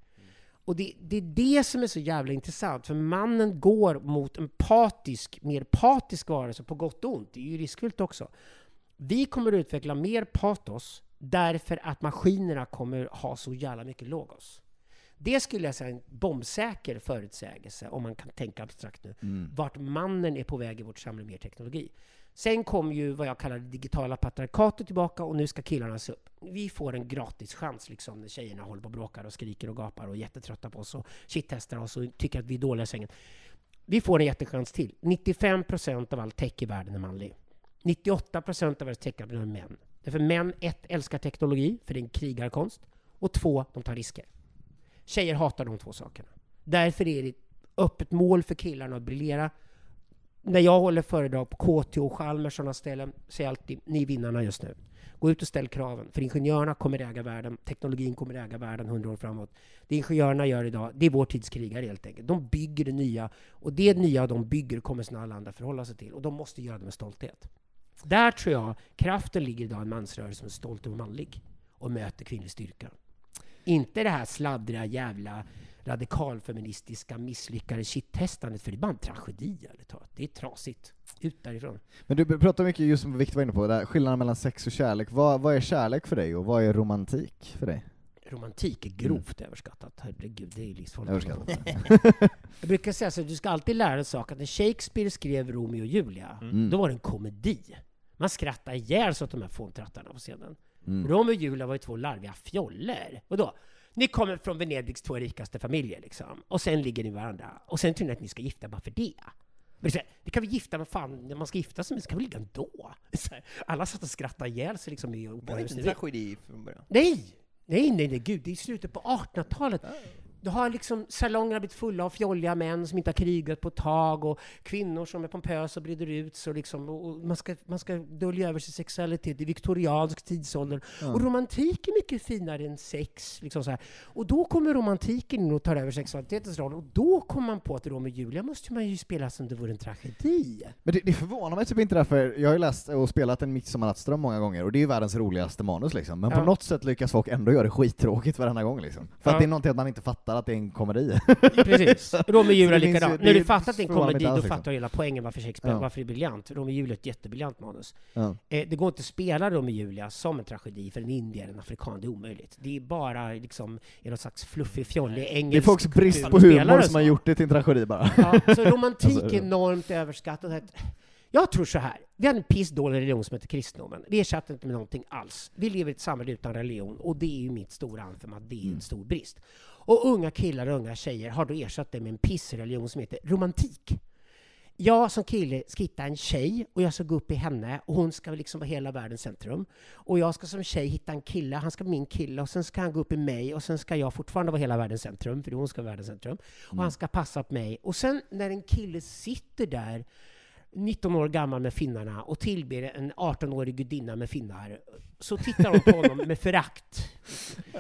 Och det, det är det som är så jävla intressant, för mannen går mot en patisk, mer patisk varelse, på gott och ont. Det är ju riskfyllt också. Vi kommer att utveckla mer patos därför att maskinerna kommer ha så jävla mycket logos. Det skulle jag säga är en bombsäker förutsägelse, om man kan tänka abstrakt nu, vart mannen är på väg i vårt samhälle mer teknologi. Sen kom ju vad jag kallar det digitala patriarkatet tillbaka och nu ska killarna se upp. Vi får en gratis chans liksom när tjejerna håller på och bråkar och skriker och gapar och är jättetrötta på oss och shittestar oss och tycker att vi är dåliga i sängen. Vi får en jättechans till. 95% av all tech i världen är manlig. 98% av världens tech är män. Därför män, ett, älskar teknologi, för det är en krigarkonst. Och två, de tar risker. Tjejer hatar de två sakerna. Därför är det ett öppet mål för killarna att briljera. När jag håller föredrag på KTH och Chalmers och sådana ställen säger jag alltid, ni är vinnarna just nu. Gå ut och ställ kraven, för ingenjörerna kommer äga världen, teknologin kommer äga världen hundra år framåt. Det ingenjörerna gör idag, det är vår tids krigare helt enkelt. De bygger det nya, och det nya de bygger kommer sedan alla andra förhålla sig till, och de måste göra det med stolthet. Där tror jag kraften ligger idag i en mansrörelse som är stolt och manlig och möter kvinnlig styrka. Inte det här sladdriga jävla radikalfeministiska misslyckade shit-testandet, för det är bara en tragedi, ärligt talat. Det är trasigt. Ut därifrån. Men du pratar mycket, just som Victor var inne på, där, skillnaden mellan sex och kärlek. Vad, vad är kärlek för dig och vad är romantik för dig? Romantik är grovt överskattat. Herregud, det är livsfarligt. Överskattat. Jag brukar säga så, du ska alltid lära dig en sak, att när Shakespeare skrev Romeo och Julia, Mm. då var det en komedi. Man skrattade ihjäl sig åt de här fåntrattarna på scenen. Mm. Romeo och Julia var ju två larviga fjoller. Och då? Ni kommer från Venedigs två rikaste familjer liksom. Och sen ligger ni varandra. Och sen tror ni att ni ska gifta bara för det. Men här, det kan vi gifta med fan, när man ska gifta sig så kan vi ligga ändå. Här, alla satt och skrattade ihjäl sig liksom i Det var inte en tragedi från början. Nej! Nej, nej, nej, gud, det är slutet på 1800-talet. Du har liksom salongerna blivit fulla av fjolliga män som inte har krigat på ett tag och kvinnor som är pompösa och breder ut sig liksom, och man, ska, man ska dölja över sin sexualitet i viktoriansk tidsålder. Och romantik är mycket finare än sex. Liksom så här. Och då kommer romantiken in och tar över sexualitetens roll och då kommer man på att Romeo och Julia måste man ju spela som det vore en tragedi. Men det, det förvånar mig typ inte därför, jag har ju läst och spelat en Midsommarnattsdröm många gånger, och det är ju världens roligaste manus liksom, men Ja. på något sätt lyckas folk ändå göra det skittråkigt varenda gång liksom. För Ja. att det är någonting att man inte fattar att det är en komedi. Precis. Romeo och Julia likadant. När du fattar att det är en komedi, då fattar du hela poängen varför Shakespeare, Ja. varför det är briljant. Romeo och Julia är ett jättebriljant manus. Ja. Eh, det går inte att spela Romeo och Julia som en tragedi för en indier, en afrikan. Det är omöjligt. Det är bara liksom i någon slags fluffig, fjollig engelsk Det är folks brist på humor som har gjort det till en tragedi bara. Ja, så romantik Alltså, är enormt överskattat. Jag tror så här. Vi har en pissdålig religion som heter kristendomen. Vi ersatte inte med någonting alls. Vi lever i ett samhälle utan religion och det är ju mitt stora anfem att det är en stor brist. Och unga killar och unga tjejer har då ersatt det med en pissreligion som heter romantik. Jag som kille ska hitta en tjej och jag ska gå upp i henne och hon ska liksom vara hela världens centrum. Och jag ska som tjej hitta en kille, han ska vara min kille och sen ska han gå upp i mig och sen ska jag fortfarande vara hela världens centrum, för hon ska vara världens centrum. Och han ska passa på mig. Och sen när en kille sitter där 19 år gammal med finnarna och tillber en 18-årig gudinna med finnar, så tittar de på honom med förakt.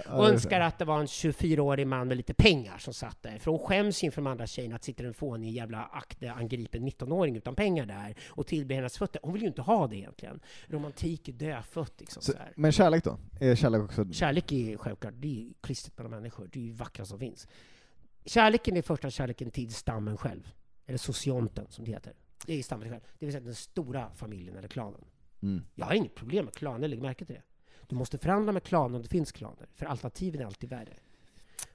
Och önskar att det var en 24-årig man med lite pengar som satt där. För hon skäms inför de andra tjejerna att sitter en fånig jävla akteangripen 19-åring utan pengar där och tillber hennes fötter. Hon vill ju inte ha det egentligen. Romantik är dödfött liksom. Så, Så här. men kärlek då? Är kärlek också... Kärlek är självklart, det är ju klistret mellan människor. Det är ju vackra som finns. Kärleken är första kärleken till stammen själv. Eller socionten, som det heter. Det är stammen själv. Det vill säga den stora familjen eller klanen. Mm. Jag har inget problem med klaner, lägg märke till det. Du måste förhandla med klaner om det finns klaner, för alternativen är alltid värre.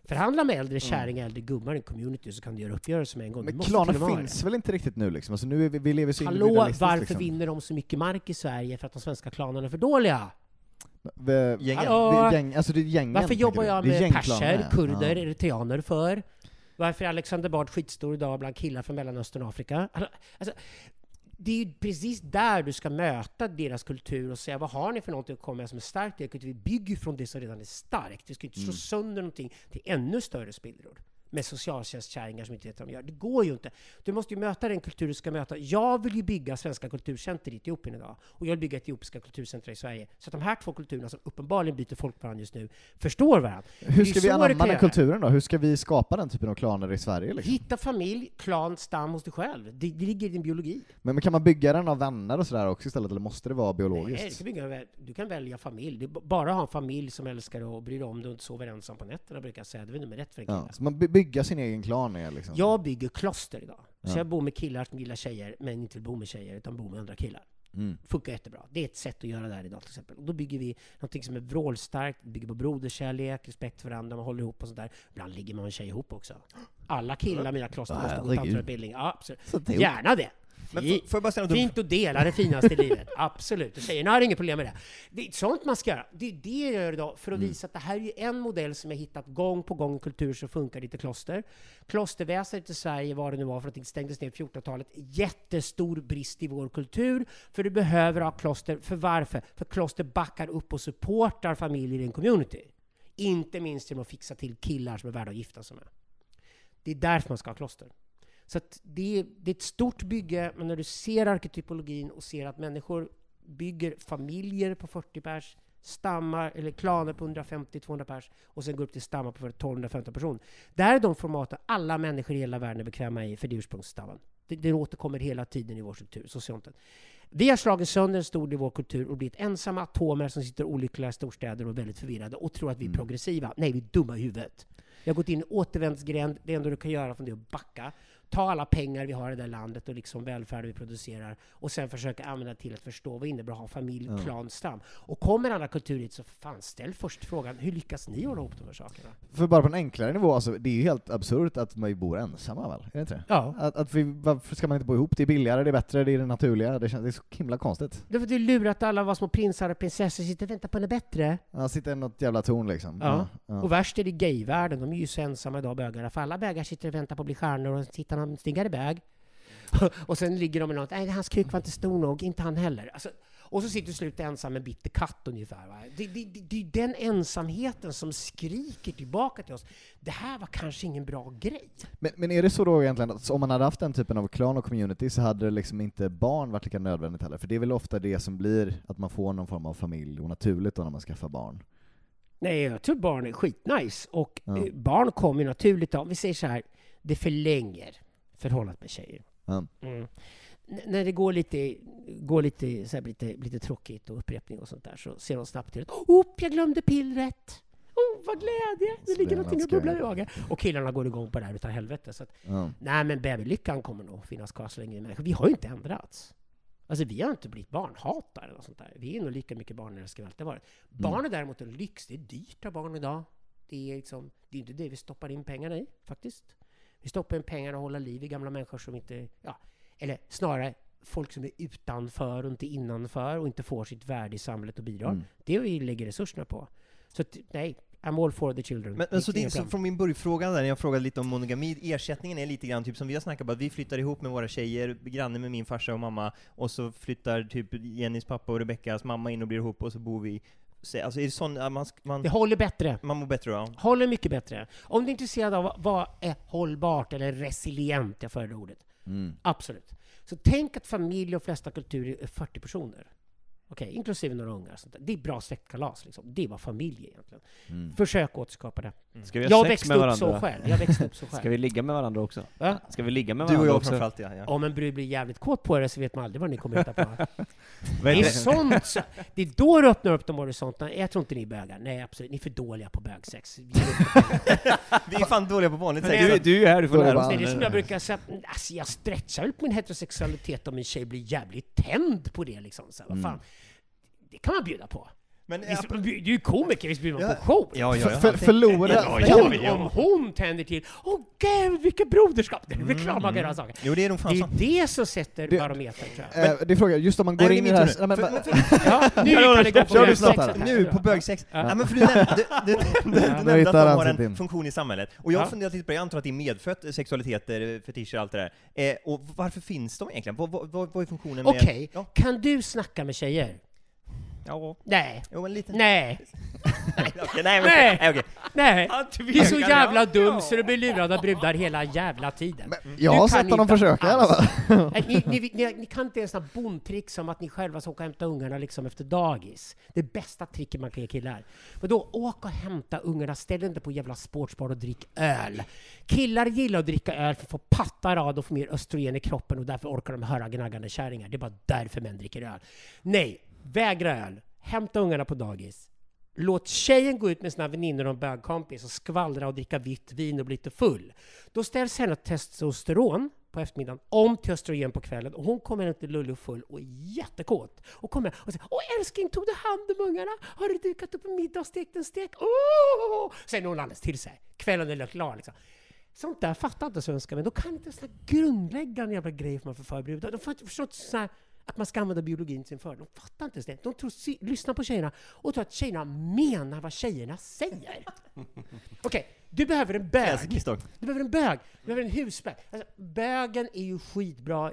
Förhandla med äldre kärringar, äldre gubbar i en community, så kan du göra uppgörelser med en gång. Men klaner finns väl inte riktigt nu liksom? Alltså nu är vi, vi lever så Hallå, varför liksom. vinner de så mycket mark i Sverige? För att de svenska klanerna är för dåliga? Vi- Gängen. Hallå? Det är gäng, alltså det är gängen, Varför jobbar jag med perser, kurder, ja. eritreaner för? Varför är Alexander Bard skitstor idag bland killar från Mellanöstern och Afrika? Alltså, det är ju precis där du ska möta deras kultur och säga vad har ni för någonting att komma med som är starkt? Vi bygger från det som redan är starkt. Vi ska inte slå Mm. sönder någonting till ännu större spillror med socialtjänstkärringar som inte vet vad de gör. Det går ju inte. Du måste ju möta den kultur du ska möta. Jag vill ju bygga svenska kulturcenter i Etiopien idag och jag vill bygga etiopiska kulturcenter i Sverige. Så att de här två kulturerna som uppenbarligen byter folk varandra just nu förstår varandra. Hur ska vi anamma den kulturen då? Hur ska vi skapa den typen av klaner i Sverige liksom? Hitta familj, klan, stam hos dig själv. Det, det ligger i din biologi. Men, men kan man bygga den av vänner och sådär också istället, eller måste det vara Nej, biologiskt? du, kan bygga, du kan välja familj. B- bara ha en familj som älskar dig och bryr dig om dig och inte sover ensam på nätterna, brukar jag säga. Det är nummer ett för en kille. Ja, bygga sin egen klan är liksom... Jag bygger kloster idag. Så Ja. jag bor med killar som gillar tjejer, men inte vill bo med tjejer, utan bor med andra killar. Mm. Funkar jättebra. Det är ett sätt att göra det här idag till exempel. Och då bygger vi någonting som är vrålstarkt, bygger på broderkärlek, respekt för varandra, man håller ihop och sånt där. Ibland ligger man med en tjej ihop också. Alla killar i mina kloster måste gå tantrautbildning. Ja, absolut. Gärna det. Men får jag bara en dum- Fint att dela det finaste i livet. Absolut. Och tjejerna har inget problem med det. Det är sånt man ska göra. Det är det jag gör idag för att visa att det här är en modell som jag hittat gång på gång i kultur som funkar lite kloster. Klosterväsendet i Sverige, vad det nu var för någonting, stängdes ner på 1400-talet. Jättestor brist i vår kultur, för du behöver ha kloster. För varför? För kloster backar upp och supportar familjer i en community. Inte minst genom att fixa till killar som är värda att gifta sig med. Det är därför man ska ha kloster. Så det, är, det är ett stort bygge, men när du ser arketypologin och ser att människor bygger familjer på 40 pers, stammar eller klaner på 150-200 pers och sen går upp till stammar på 1215 personer. Där är de formaten alla människor i hela världen är bekväma i för det är ursprungsstammen. Det, det återkommer hela tiden i vår kultur, socionten. Vi har slagit sönder en stor del av vår kultur och blivit ensamma atomer som sitter olyckliga i storstäder och är väldigt förvirrade och tror att vi är progressiva. Nej, vi är dumma i huvudet. Vi har gått in i återvändsgränd. Det enda du kan göra från det är att backa. Ta alla pengar vi har i det här landet och liksom välfärd vi producerar och sen försöka använda till att förstå vad det innebär att ha familj, Ja. klan, stam. Och kommer andra kulturer hit så fan ställ först frågan, hur lyckas ni hålla ihop de här sakerna? För bara på en enklare nivå, alltså, det är ju helt absurt att man bor ensamma väl? Är det inte det? Ja. Att, att vi, varför ska man inte bo ihop? Det är billigare, det är bättre, det är det naturliga. Det, känns, det är så himla konstigt. Det är för att du lurat alla var små prinsar och prinsessor sitter och väntar på något bättre. Ja, sitter i något jävla torn liksom. Ja. ja. Och värst är det gayvärlden, de är ju så ensamma idag bögarna, för alla bögar sitter och väntar på att bli stjärnor och så hittar de en snyggare bög. och sen ligger de med något, nej hans kuk var inte stor nog, inte han heller. Alltså, och så sitter du slut ensam med bitter katt ungefär. Va? Det, det, det, det är den ensamheten som skriker tillbaka till oss. Det här var kanske ingen bra grej. Men, men är det så då egentligen att om man hade haft den typen av klan och community så hade det liksom inte barn varit lika nödvändigt heller? För det är väl ofta det som blir att man får någon form av familj och naturligt då när man skaffar barn. Nej, jag tror barn är skitnice. Och Ja. eh, barn kommer naturligt av, vi säger så här, det förlänger förhållandet med tjejer. Mm. N- när det går lite, går lite, så här, lite, lite tråkigt och upprepning och sånt där så ser de snabbt till att Oop, jag glömde pillret! Oh, vad glädje! Det ligger blir någonting och bubblar i magen. Och killarna går igång på det här utav helvete. Så att, Ja. nej, men babylyckan kommer nog finnas kvar så länge vi har ju inte ändrats. Alltså vi har inte blivit barnhatare eller sånt där. Vi är nog lika mycket barnälskare vi alltid varit. Barn är däremot en lyx. Det är dyrt att ha barn idag. Det är, liksom, det är inte det vi stoppar in pengarna i, faktiskt. Vi stoppar in pengar och håller liv i gamla människor som inte... Ja, eller snarare folk som är utanför och inte innanför och inte får sitt värde i samhället och bidrar. Mm. Det vi lägger resurserna på. Så nej, I'm all for the children. Men, men så, det, så från min börjfråga där, när jag frågade lite om monogami, ersättningen är lite grann typ som vi har snackat om, att vi flyttar ihop med våra tjejer, granne med min farsa och mamma, och så flyttar typ Jennys pappa och Rebeckas mamma in och blir ihop, och så bor vi så- Alltså är det sån, man, man, Det håller bättre. man mår bättre ja. Håller mycket bättre. Om du är intresserad av vad- vad är hållbart eller resilient, jag föredrar ordet. Mm. Absolut. Så tänk att familj och flesta kulturer är 40 personer. Okej, inklusive några ungar. Sånt där. Det är bra släktkalas. Liksom. Det är vad familj egentligen. Mm. Försök återskapa det. Ska vi ha Jag sex växte med upp varandra? så själv. Jag växte upp så själv. Ska vi ligga med varandra också? Va? Ska vi ligga med Du och varandra jag också? framförallt, ja. ja. Om en brud blir jävligt kåt på det så vet man aldrig vad ni kommer hitta på. Det är sånt så, Det är då du öppnar upp de horisonterna. Jag tror inte ni är bögar. Nej, absolut. Ni är för dåliga på bögsex. Vi är fan dåliga på vanligt sex. Du, du är här, du får lära oss. Det är som jag brukar säga. Alltså, jag stretchar väl på min heterosexualitet om min tjej blir jävligt tänd på det. Liksom. Så, här, vad fan. Det kan man bjuda på. Men, Visst, du är ju komiker, visst bjuder man Ja. på show? Ja, ja, ja. För, förlora... Ja, kan- Hon, om hon tänder till ”Åh gud, vilket broderskap!” Det är väl klart man kan göra saker. Jo, det är nog fan Det är sant. det som sätter Det- barometern, tror jag. Eh, det är frågan, just om man Nej, går är in i det här... Nej, nu. men, För- för- Ja, nu kan det gå på bögsexet. Nu på bögsex. Ja. Ja. men för du nämnde, du, du, du, du Ja. nämnde att de har en funktion i samhället. Och jag har Ja. funderat lite på det, jag antar att det är medfött sexualiteter, fetischer och allt det där. Eh, och varför finns de egentligen? Vad, är funktionen med... Okej, Ja. kan du snacka med tjejer? Ja. Nej. Jo, en liten... Nej. Nej, okej, nej, men, Nej. nej, okej. Nej. Han Du är så jävla dum så du blir lurad av brudar hela jävla tiden. jag Du har sett honom försöka i alla fall. Nej, Ni, ni, ni, ni kan inte ens ha bondtrick som att ni själva ska åka och hämta ungarna liksom efter dagis. Det bästa tricket man kan ge killar. Men då åk och hämta ungarna, ställ inte på jävla sportsbar och drick öl. Killar gillar att dricka öl för att få pattar av och få mer östrogen i kroppen och därför orkar de höra gnaggande kärringar. Det är bara därför män dricker öl. Nej, vägra öl. Hämta ungarna på dagis. Låt tjejen gå ut med sina väninnor och en bögkompis och skvallra och dricka vitt vin och bli lite full. Då ställs hennes testosteron på eftermiddagen om till östrogen på kvällen och hon kommer hem till lullig och full och är jättekåt. Och kommer och säger Åh älskling, tog du hand om ungarna? Har du dukat upp en middag och stekt en stek? Åh! Sen är hon alldeles till sig. Kvällen är klar liksom. Sånt där fattar inte svenskar, men då kan inte såna grundläggande jävla grejer man får brudar. De får inte förstå här, att man ska använda biologin till sin fördel. De fattar inte ens det. De tror, lyssnar på tjejerna och tror att tjejerna menar vad tjejerna säger. Okej, du behöver en bög. Du behöver en bög. Du behöver en husbög. Alltså, bögen är ju skitbra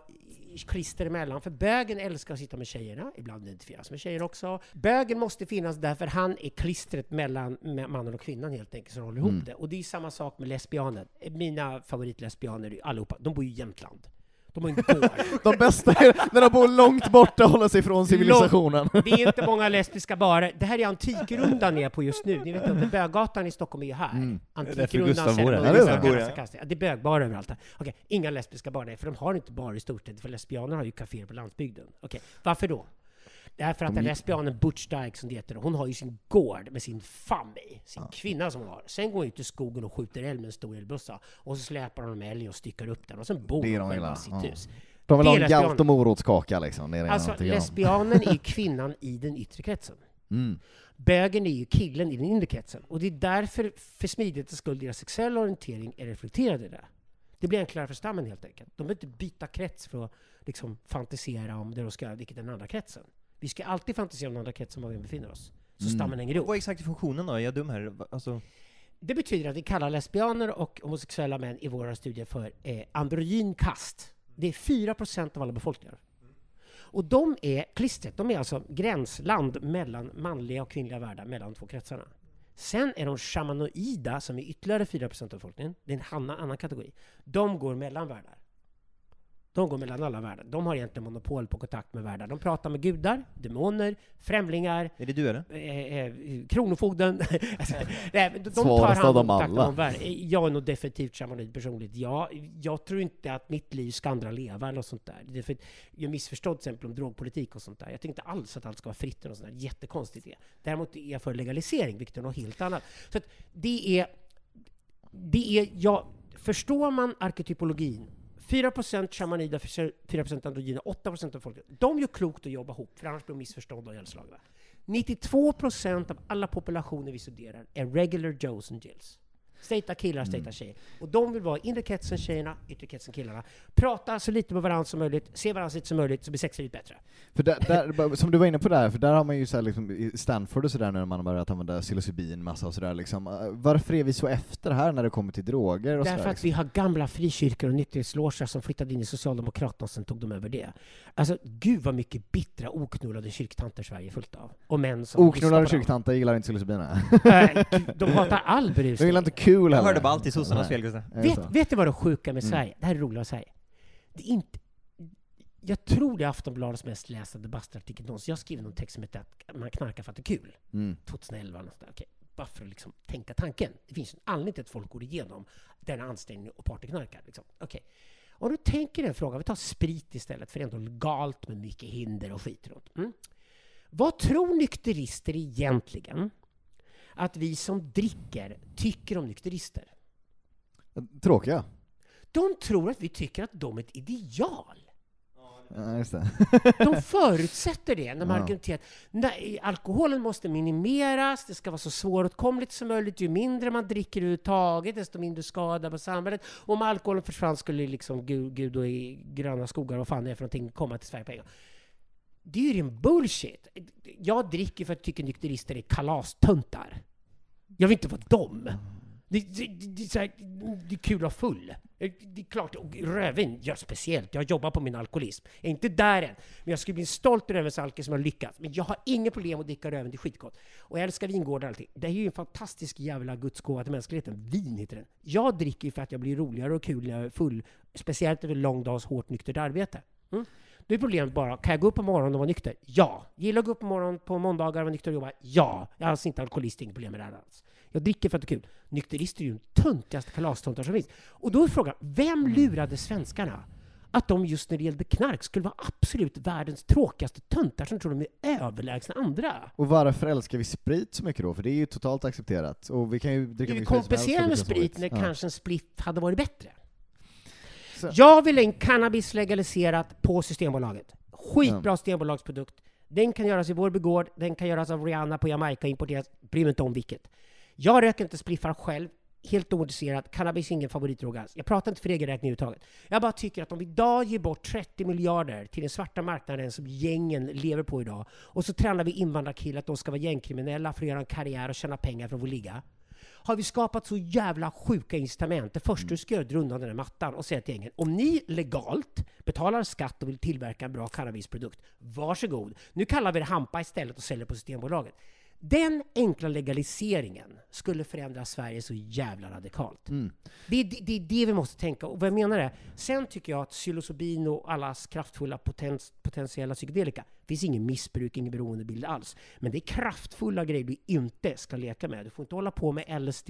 klister emellan, för bögen älskar att sitta med tjejerna, ibland identifieras med tjejer också. Bögen måste finnas där, för han är klistret mellan mannen och kvinnan helt enkelt, som håller ihop Mm. det. Och det är samma sak med lesbianer. Mina favoritlesbianer, allihopa, de bor ju i Jämtland. De har en gård. De bästa är när de bor långt borta och håller sig från civilisationen. Det är inte många lesbiska barer. Det här är Antikrundan ni är på just nu. Ni vet inte, Böggatan i Stockholm är ju här. Mm. Ja, det är det, är bögbarer överallt. här. Okej, inga lesbiska barer, för de har inte bar i storstäder, för lesbianer har ju kaféer på landsbygden. Okej, varför då? Därför att De- den lesbianen Butch Dykes, som det heter, hon har ju sin gård med sin familj, sin kvinna som hon har. Sen går hon ut i skogen och skjuter älg med en stor älgbössa. Och så släpar de en älg och styckar upp den, och sen bor de själva i sitt ja. hus. De vill ha en galt och morotskaka liksom. Det är det Alltså, lesbianen är kvinnan i den yttre kretsen. Mm. Bögen är ju killen i den inre kretsen. Och det är därför, för smidighetens skull, deras sexuella orientering är reflekterad i det. Det blir enklare för stammen helt enkelt. De behöver inte byta krets för att liksom fantisera om det de ska göra, vilket är den andra kretsen. Vi ska alltid fantisera om den andra kretsen var vi befinner oss. Så Mm. stammen hänger ihop. Vad är exakt funktionen då? Är jag dum här? Alltså, Det betyder att vi kallar lesbianer och homosexuella män i våra studier för eh, androgyn kast. Det är 4% av alla befolkningar. Och de är klistret, de är alltså gränsland mellan manliga och kvinnliga världar, mellan två kretsarna. Sen är de shamanoida, som är ytterligare 4% av befolkningen. Det är en annan kategori. De går mellan världar. De går mellan alla världar. De har egentligen monopol på kontakt med världar. De pratar med gudar, demoner, främlingar, är det du eller? eh, eh, Kronofogden. alltså, nej, de, tar hand om kontakten alla. med. Eh, Jag är nog definitivt shamanoid personligt. Jag, jag tror inte att mitt liv ska andra leva eller något sånt där. Det är för jag är missförstådd till exempel om drogpolitik och sånt där. Jag tycker inte alls att allt ska vara fritt och sånt där. Jättekonstigt det. Däremot är jag för legalisering, vilket är något helt annat. Så att det är... Det är ja, förstår man arketypologin 4% shamanida, 4% androgyna, 8% av folket. De gör klokt att jobba ihop, för annars blir de missförstådda och ihjälslagna. 92% av alla populationer vi studerar är regular Joes and Jills. Straighta killar, straighta tjejer. Och de vill vara inre kretsen tjejerna, yttre kretsen killarna. Prata så lite med varandra som möjligt, se varandra så lite som möjligt, så blir sexlivet bättre. För där, där, som du var inne på där, för där har man ju så här liksom, i Stanford och sådär när man har börjat använda psilocybin massa och sådär liksom. Eh, Varför är vi så efter här när det kommer till droger och Därför sådär? att vi har gamla frikyrkor och nykterhetsloger som flyttade in i Socialdemokraterna och sen tog de över det. Alltså, gud vad mycket bittra, oknullade kyrktanter Sverige är fullt av. Och män som Oknullade kyrktanter gillar inte psilocybin. Nej, de hatar all De berusning. gillar inte kul Jag heller. hörde bara alltid sossarnas fel Gustav. Vet, vet du vad det sjuka med Mm. Sverige? Det här är roligt att säga. Det är inte... jag tror det är Aftonbladets mest lästa debattartikel någonsin. Jag skrev någon text som heter att man knarkar för att det är kul. Mm. 2011 eller något sånt där. Okej, bara för att liksom tänka tanken. Det finns en anledning till att folk går igenom denna ansträngning och partyknarkar. Liksom. Okej. Om du tänker den frågan, vi tar sprit istället, för det är ändå legalt med mycket hinder och skit runt. Mm. Vad tror nykterister egentligen att vi som dricker tycker om nykterister? Tråkiga. De tror att vi tycker att de är ett ideal. Ja, just det. De förutsätter det när man Ja. argumenterar nej, alkoholen måste minimeras, det ska vara så svåråtkomligt som möjligt. Ju mindre man dricker överhuvudtaget, desto mindre skada på samhället. Och om alkoholen försvann skulle liksom Gud, Gud och i gröna skogar, vad fan det är för någonting, komma till Sverige på en gång. Det är ju ren bullshit. Jag dricker för att jag tycker nykterister är kalastöntar. Jag vill inte vara dem. Det, det, det, det, är så här, det är kul att vara full. Det är klart, och rödvin, ja speciellt. Jag jobbar på min alkoholism. Jag är inte där än. Men jag skulle bli stolt över som har lyckats. Men jag har inga problem att dricka rödvin, det är skitgott. Och jag älskar vingårdar och allting. Det är ju en fantastisk jävla gudsgåva till mänskligheten. Vin heter den. Jag dricker ju för att jag blir roligare och kul när jag är full. Speciellt över en lång dags hårt nyktert arbete. Mm? Då är problemet bara, kan jag gå upp på morgonen och vara nykter? Ja. Gillar att gå upp på morgonen på måndagar och vara nykter och jobba? Ja. Jag är alltså inte alkoholist, inget problem med det här alls. Jag dricker för att det är kul. Nykterister är ju de töntigaste kalastöntar som finns. Och då är frågan, vem lurade svenskarna? Att de just när det gällde knark skulle vara absolut världens tråkigaste töntar som tror de är överlägsna andra. Och varför älskar vi sprit så mycket då? För det är ju totalt accepterat. Och vi kan ju dricka Vi mycket sprit som helst, kompenserar med sprit när kanske en split hade varit bättre. Så- Jag vill ha en cannabis legaliserat på Systembolaget. Skitbra Systembolagsprodukt. Den kan göras i vår begård, den kan göras av Rihanna på Jamaica, importeras, bryr mig inte om vilket. Jag röker inte spliffar själv, helt ointresserad. Cannabis är ingen favoritdrog alls. Jag pratar inte för egen räkning överhuvudtaget. Jag bara tycker att om vi idag ger bort 30 miljarder till den svarta marknaden som gängen lever på idag, och så tränar vi invandrarkillar att de ska vara gängkriminella för att göra en karriär och tjäna pengar för att få ligga. Har vi skapat så jävla sjuka incitament. Det första du ska göra är att dra undan den här mattan och säga till gängen, om ni legalt betalar skatt och vill tillverka en bra cannabisprodukt, varsågod. Nu kallar vi det hampa istället och säljer på Systembolaget. Den enkla legaliseringen skulle förändra Sverige så jävla radikalt. Mm. Det, är, det, det är det vi måste tänka. Och vad jag menar är, sen tycker jag att psilocybin och allas kraftfulla potens, potentiella psykedelika, det finns ingen missbruk, ingen beroendebild alls. Men det är kraftfulla grejer du inte ska leka med. Du får inte hålla på med LSD,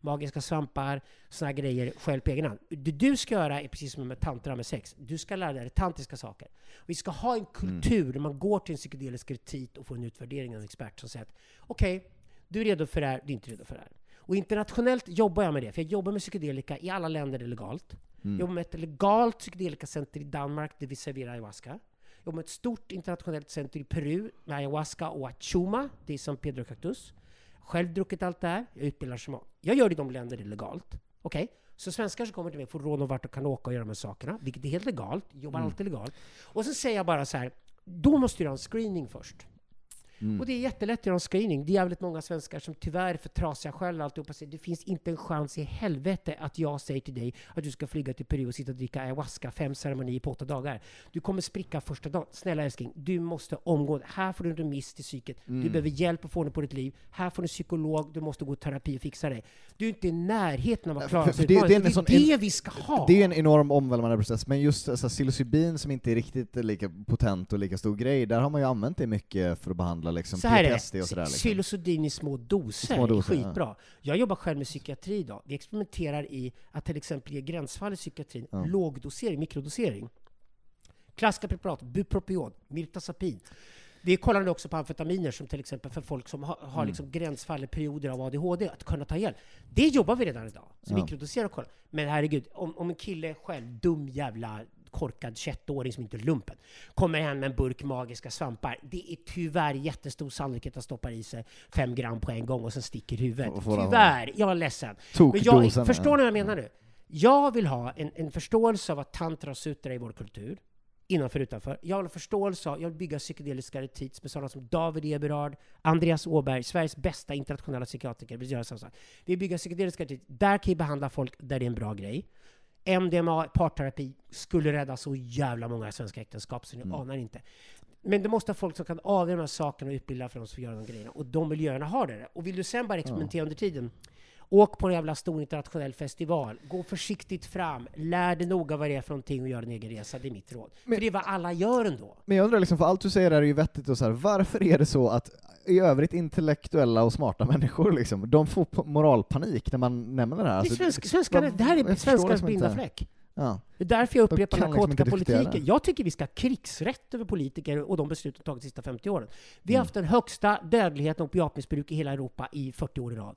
magiska svampar, såna här grejer själv på egen hand. Det du ska göra är precis som med tantra med sex. Du ska lära dig tantriska saker. Vi ska ha en kultur där man går till en psykedelisk retit och får en utvärdering av en expert som säger att okej, du är redo för det här, du är inte redo för det här. Och internationellt jobbar jag med det, för jag jobbar med psykedelika i alla länder det är legalt. Jag jobbar med ett legalt psykedelikacenter i Danmark där vi serverar ayahuasca. Jobbar med ett stort internationellt center i Peru med ayahuasca och achuma, det är som Pedro Cactus. Själv druckit allt det här, jag utbildar shaman. Jag gör det i de länder det är legalt. Okej? Så svenskar som kommer till mig får råd om vart de kan åka och göra de här sakerna, vilket är helt legalt. Jobbar alltid legalt. Och så säger jag bara så här, då måste du göra en screening först. Och det är jättelätt att göra en screening. Det är jävligt många svenskar som tyvärr är för trasiga själva alltihopa. Så det finns inte en chans i helvete att jag säger till dig att du ska flyga till Peru och sitta och dricka ayahuasca, fem ceremonier på åtta dagar. Du kommer spricka första dagen. Snälla älskling, du måste omgående. Här får du en remiss till psyket. Du behöver hjälp att få ordning på ditt liv. Här får du en psykolog, du måste gå i terapi och fixa dig. Du är inte i närheten av att klara sig. för det- det är en det är sån- det vi ska ha. Det är en enorm omvälvande process, men just alltså, psilocybin som inte är riktigt lika potent och lika stor grej, där har man ju använt det mycket för att behandla liksom, Så här är PTSD och sådär. det. Liksom. Psilocybin i små doser, Små doser, är skitbra. Jag jobbar själv med psykiatri idag. Vi experimenterar i att till exempel ge gränsfall i psykiatrin, Ja. lågdosering, mikrodosering. Klassiska preparat, bupropion, mirtazapin. Vi kollar nu också på amfetaminer som till exempel för folk som har, har Mm. liksom gränsfall i perioder av ADHD, att kunna ta hjälp. Det jobbar vi redan idag. Så Ja. mikrodosera och kolla. Men herregud, om, om en kille själv, dum jävla korkad 21-åring som inte är lumpen, kommer hem med en burk magiska svampar. Det är tyvärr jättestor sannolikhet att stoppa i sig fem gram på en gång och sen sticker huvudet. Han- Tyvärr, jag är ledsen. Men jag, förstår ni vad jag menar nu? Jag vill ha en, en förståelse av att tantra och sutra är i vår kultur. Innanför och utanför. Jag vill ha förståelse av, jag vill bygga psykedeliska retreats med sådana som David Eberhard, Andreas Åberg, Sveriges bästa internationella psykiatriker. Vi vill bygga psykedeliska retreats. Där kan vi behandla folk där det är en bra grej. MDMA, parterapi, skulle rädda så jävla många svenska äktenskap så ni Mm. anar inte. Men det måste ha folk som kan avgöra de här sakerna och utbilda för dem som gör de grejerna. Och de miljöerna har det. Och vill du sen bara experimentera under tiden Åk på en jävla stor internationell festival. Gå försiktigt fram. Lär dig noga vad det är för någonting och gör en egen resa. Det är mitt råd. Men- för det är vad alla gör ändå. Men jag undrar liksom, för allt du säger är ju vettigt och så här, varför är det så att i övrigt intellektuella och smarta människor liksom, de får moralpanik när man nämner det här? det, är Alltså, svensk, svenskar, vad- det här är liksom blinda inte. fläck. Ja. Det är därför jag upprepar liksom narkotikapolitiken. diskutera. jag tycker vi ska ha krigsrätt över politiker och de beslut de tagit de sista 50 åren. Vi har Mm. haft den högsta dödligheten och opiatmissbruk i hela Europa i 40 år i rad.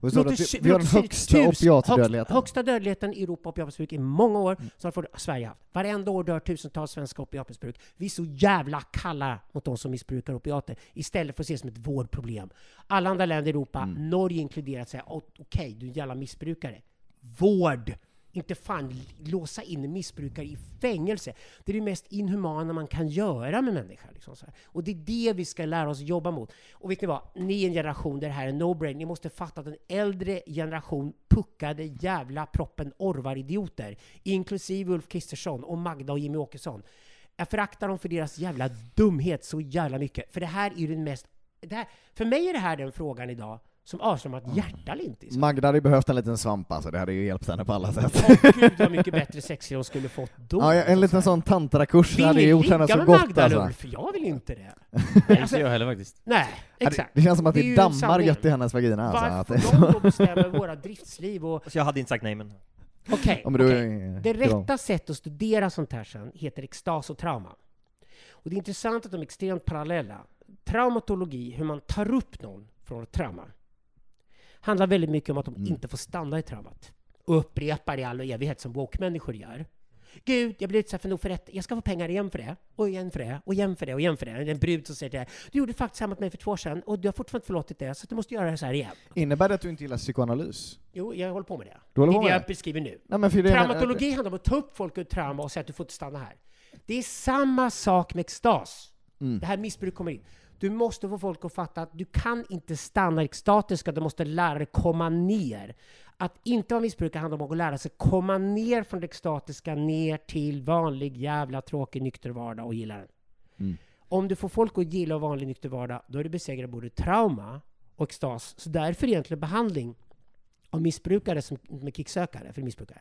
Och så vi, vi har den högsta opiatdödligheten. Högst, högsta dödligheten i Europa opiatmissbruk i många år, Mm. så har Sverige haft. Varenda år dör tusentals svenska opiatmissbruk. Vi är så jävla kalla mot de som missbrukar opiater, istället för att se det som ett vårdproblem. Alla andra länder i Europa, Mm. Norge inkluderat, säger "Å- okej, du är en jävla missbrukare. Vård! Inte fan låsa in missbrukare i fängelse. Det är det mest inhumana man kan göra med människor. Liksom så här. Och det är det vi ska lära oss jobba mot. Och vet ni vad? Ni är en generation där det här är no-brain. Ni måste fatta att en äldre generation puckade jävla proppen orvar-idioter, inklusive Ulf Kristersson och Magda och Jimmy Åkesson. Jag föraktar dem för deras jävla dumhet så jävla mycket. För det här är ju den mest... Det här, för mig är det här den frågan idag som avslöjar att hjärta inte. Magda hade ju behövt en liten svamp alltså, det hade ju hjälpt henne på alla sätt. Åh gud vad mycket bättre sex hon skulle fått då. Ja, en liten sån tantrakurs hade ju gjort henne så med gott Magda alltså. Ulf? Jag vill inte det. Nej, Alltså, jag heller faktiskt. nej, exakt. Det känns som att Det det, dammar gött i hennes vagina alltså. Att Varför får de då bestämma över våra driftsliv? Och, Så jag hade inte sagt nej men... Okej, okej. är- det rätta sättet att studera sånt här sen heter extas och trauma. Och det är intressant att de är extremt parallella. Traumatologi, hur man tar upp någon från ett trauma, handlar väldigt mycket om att de Mm. inte får stanna i traumat. Och upprepar i all evighet som woke-människor gör. Gud, jag blev utsatt för en oförrätt. Jag ska få pengar igen för det. Och igen för det. Och igen för det. Och igen för det. En brud som säger dig, Du gjorde faktiskt samma mot mig för två år sedan och du har fortfarande förlåtit det, så du måste göra det så här igen. Innebär det att du inte gillar psykoanalys? Jo, jag håller på med det. Du håller det är med det jag det? beskriver nu. Nej, men för det Traumatologi handlar om att ta upp folk ur trauma och säga att du får inte stanna här. Det är samma sak med extas. Mm. Det här missbruk kommer in. Du måste få folk att fatta att du kan inte stanna extatiska, du måste lära dig komma ner. Att inte vara missbrukare handlar om att lära sig komma ner från det extatiska ner till vanlig jävla tråkig nykter vardag och gilla den. Mm. Om du får folk att gilla vanlig nykter vardag, då är du besegrad både trauma och extas. Så därför är egentligen behandling av missbrukare som med kicksökare, för missbrukare,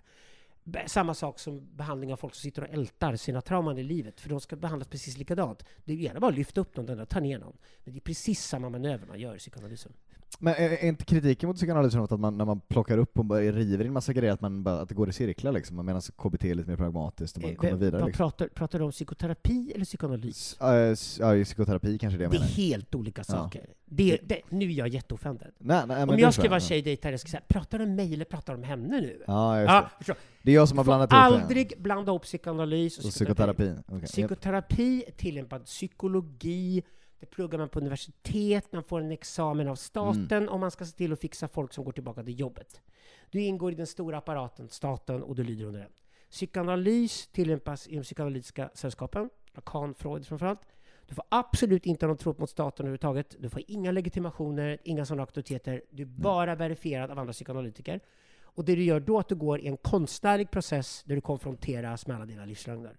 samma sak som behandling av folk som sitter och ältar sina trauman i livet, för de ska behandlas precis likadant. Det är gärna bara att lyfta upp någon och ta ner någon. Men det är precis samma manöver man gör i psykoanalysen. Men är, är inte kritiken mot psykoanalysen att man, när man plockar upp och bara river en massa grejer, att, man bara, att det går i cirklar liksom, medan KBT är lite mer pragmatiskt och man Eh, kommer vidare liksom? pratar, pratar du om psykoterapi eller psykoanalys? Ja, eh, Ja, psykoterapi kanske det jag Det är helt olika Ja. saker. Det, det, nu är jag jätteoffended. Nej, nej, men Om jag skulle vara ja. tjejdejtare, skulle jag säga, pratar du om mig eller pratar du om henne nu? Ja, just Ja, det. förstår. Det är jag som har blandat ihop det. aldrig blanda ihop psykoanalys och, Och psykoterapi. psykoterapi. okej. Psykoterapi är tillämpad psykologi, det pluggar man på universitet, man får en examen av staten Mm. om man ska se till att fixa folk som går tillbaka till jobbet. Du ingår i den stora apparaten, staten, och du lyder under den. Psykoanalys tillämpas i de psykoanalytiska sällskapen, Lacan, Freud framförallt. Du får absolut inte ha någon tro mot staten överhuvudtaget. Du får inga legitimationer, inga sådana auktoriteter. Du är bara verifierad av andra psykoanalytiker. Och det du gör då är att du går i en konstnärlig process där du konfronteras med alla dina livslögner.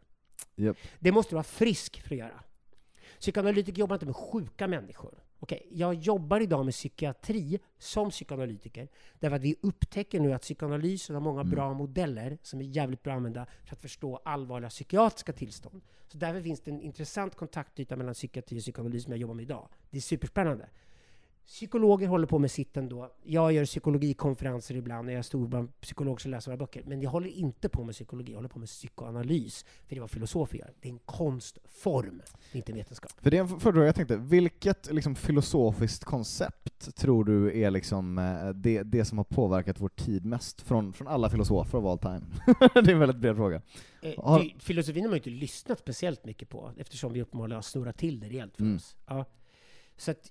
Japp. Det måste du vara frisk för att göra. Psykoanalytiker jobbar inte med sjuka människor. Okej, jag jobbar idag med psykiatri som psykoanalytiker därför att vi upptäcker nu att psykoanalysen har många Mm. bra modeller som är jävligt bra att använda för att förstå allvarliga psykiatriska tillstånd. Så därför finns det en intressant kontaktyta mellan psykiatri och psykoanalys som jag jobbar med idag. Det är superspännande. Psykologer håller på med sitt ändå. Jag gör psykologikonferenser ibland när jag är stor bland psykologer som läser våra böcker. Men jag håller inte på med psykologi, jag håller på med psykoanalys. För det är vad filosofer gör. Det är en konstform, det är inte vetenskap. För det är en fråga jag tänkte, vilket liksom, filosofiskt koncept tror du är liksom, eh, det, det som har påverkat vår tid mest från, från alla filosofer of all time? det är en väldigt bred fråga. Eh, det- Filosofin har man ju inte lyssnat speciellt mycket på, eftersom vi uppenbarligen har snurrat till det rejält för Mm. oss. Ja. Så att,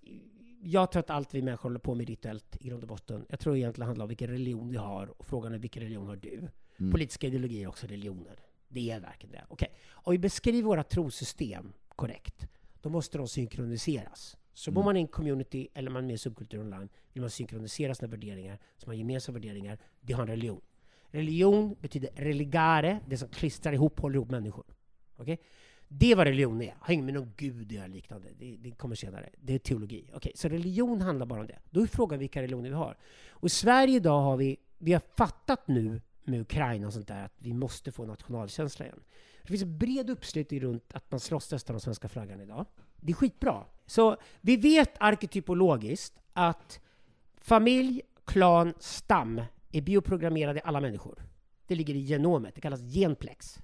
jag tror att allt vi människor håller på med rituellt i grund och botten. Jag tror egentligen handlar om vilken religion vi har, och frågan är vilken religion har du? Mm. Politiska ideologier är också religioner. Det är verkligen det. Okej, om vi beskriver våra trosystem korrekt, då måste de synkroniseras. Så bor Mm. man i en community eller man är med i subkultur online, vill man synkronisera sina värderingar, så man har gemensamma värderingar, det har en religion. Religion betyder religare, det som klistrar ihop, håller ihop människor. Okej? Det är vad religion är. Har inget med någon gud att göra liknande. Det, det kommer senare. Det är teologi. Okej, så religion handlar bara om det. Då är frågan vilka religioner vi har. Och i Sverige idag har vi, vi har fattat nu med Ukraina och sånt där att vi måste få nationalkänsla igen. Det finns en bred uppslutning runt att man slåss nästan om svenska flaggan idag. Det är skitbra. Så vi vet arketypologiskt att familj, klan, stam är bioprogrammerade i alla människor. Det ligger i genomet. Det kallas genplex.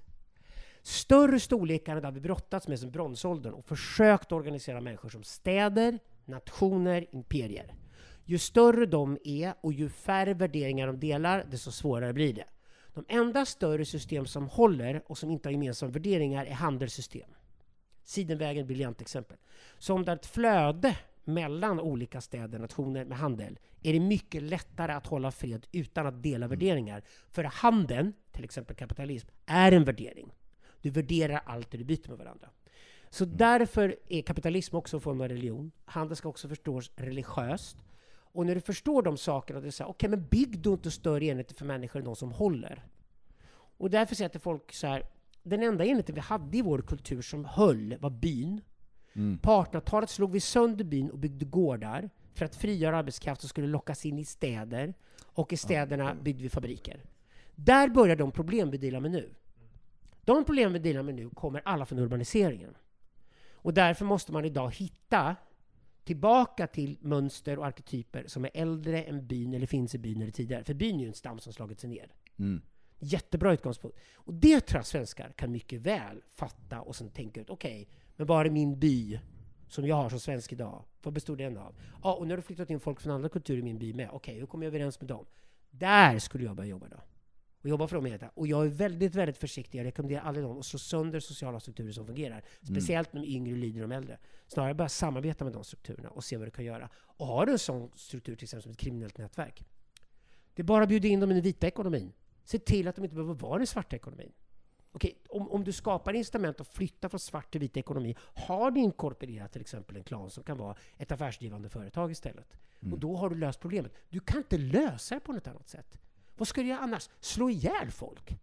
Större storlekar har vi brottats med sedan bronsåldern och försökt organisera människor som städer, nationer, imperier. Ju större de är och ju färre värderingar de delar, desto svårare blir det. De enda större system som håller och som inte har gemensamma värderingar är handelssystem. Sidenvägen briljant exempel. Så om det är ett flöde mellan olika städer och nationer med handel är det mycket lättare att hålla fred utan att dela värderingar. För handeln, till exempel kapitalism, är en värdering. Du värderar allt det du byter med varandra. Så därför är kapitalism också en form av religion. Handel ska också förstås religiöst. Och när du förstår de sakerna, så här, okej, men bygg då inte större enheter för människor än de som håller. Och därför säger jag till folk så här, den enda enheten vi hade i vår kultur som höll var byn. Mm. På 1800-talet slog vi sönder byn och byggde gårdar för att frigöra arbetskraft som skulle lockas in i städer. Och i städerna byggde vi fabriker. Där börjar de problem vi dealar med nu. De problem vi dealar med nu kommer alla från urbaniseringen. Och därför måste man idag hitta tillbaka till mönster och arketyper som är äldre än byn eller finns i byn eller tidigare. För byn är ju en stam som slagit sig ner. Mm. Jättebra utgångspunkt. Och det tror jag svenskar kan mycket väl fatta och sen tänka ut, okej, men vad är min by som jag har som svensk idag? Vad består den av? Ja, och nu har det flyttat in folk från andra kulturer i min by med. Okej, hur kommer jag överens med dem? Där skulle jag börja jobba då. Och jobba för med detta. Och jag är väldigt, väldigt försiktig. Jag rekommenderar aldrig någon att slå sönder sociala strukturer som fungerar. Speciellt när de yngre lider de äldre. Snarare bara samarbeta med de strukturerna och se vad du kan göra. Och har du en sån struktur, till exempel som ett kriminellt nätverk. Det är bara att bjuda in dem i den vita ekonomin. Se till att de inte behöver vara i den svarta ekonomin. Okej, om, om du skapar incitament att flytta från svart till vit ekonomi, har du inkorporerat till exempel en klan som kan vara ett affärsdrivande företag istället. Och då har du löst problemet. Du kan inte lösa det på något annat sätt. Vad ska du göra annars? Slå ihjäl folk?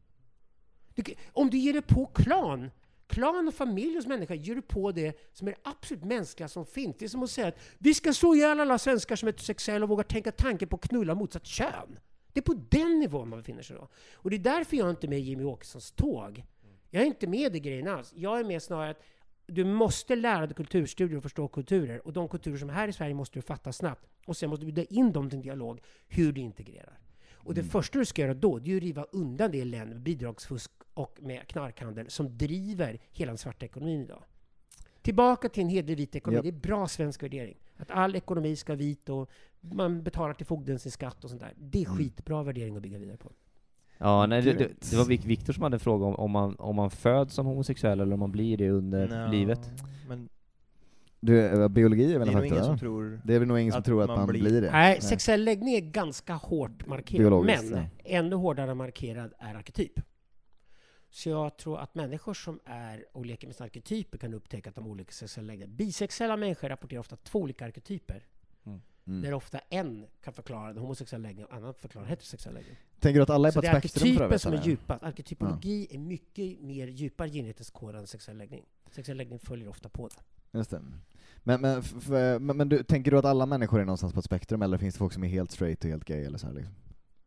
Du, om du ger dig på klan, klan och familj hos människor, ger du på det som är det absolut mänskliga som finns. Det är som att säga att vi ska slå ihjäl alla svenskar som är heterosexuella och vågar tänka tanken på att knulla motsatt kön. Det är på den nivån man befinner sig då. Och det är därför jag inte är med i Jimmy Åkessons tåg. Jag är inte med i grejen alls. Jag är med snarare att du måste lära dig kulturstudier och förstå kulturer. Och de kulturer som är här i Sverige måste du fatta snabbt. Och sen måste du bjuda in dem till en dialog, hur du integrerar. Och det första du ska göra då, det är att riva undan det elände med bidragsfusk och med knarkhandel som driver hela den svarta ekonomin idag. Tillbaka till en hederlig vit ekonomi. Japp. Det är bra svensk värdering. Att all ekonomi ska vara vit och man betalar till fogden sin skatt och sånt där. Det är skitbra värdering att bygga vidare på. Ja, nej, det, det, det var Viktor som hade en fråga om, om, man, om man föds som homosexuell eller om man blir det under Nja, livet. Men Du, eh, biologi är väl det är en nog ingen faktor? som tror... Det är väl nog ingen som att tror att man man blir- blir det? Nej, sexuell läggning är ganska hårt markerad. Biologiskt, Men ja. ännu hårdare markerad är arketyp. Så jag tror att människor som är och leker med sina arketyper kan upptäcka att de har olika sexuella läggningar. Bisexuella människor rapporterar ofta två olika arketyper. Mm. Där ofta en kan förklara den homosexuella läggningen och annan förklarar den heterosexuella läggningen. Tänker du att alla är Så på det är ett spektrum för arketypen övrigt? som är djupast. Arketypologi är mycket mer djupare genetisk kod än sexuell läggning. Sexuell läggning följer ofta på det. Just det. Men, men, f- f- men, men du, tänker du att alla människor är någonstans på ett spektrum, eller finns det folk som är helt straight och helt gay eller så här, liksom?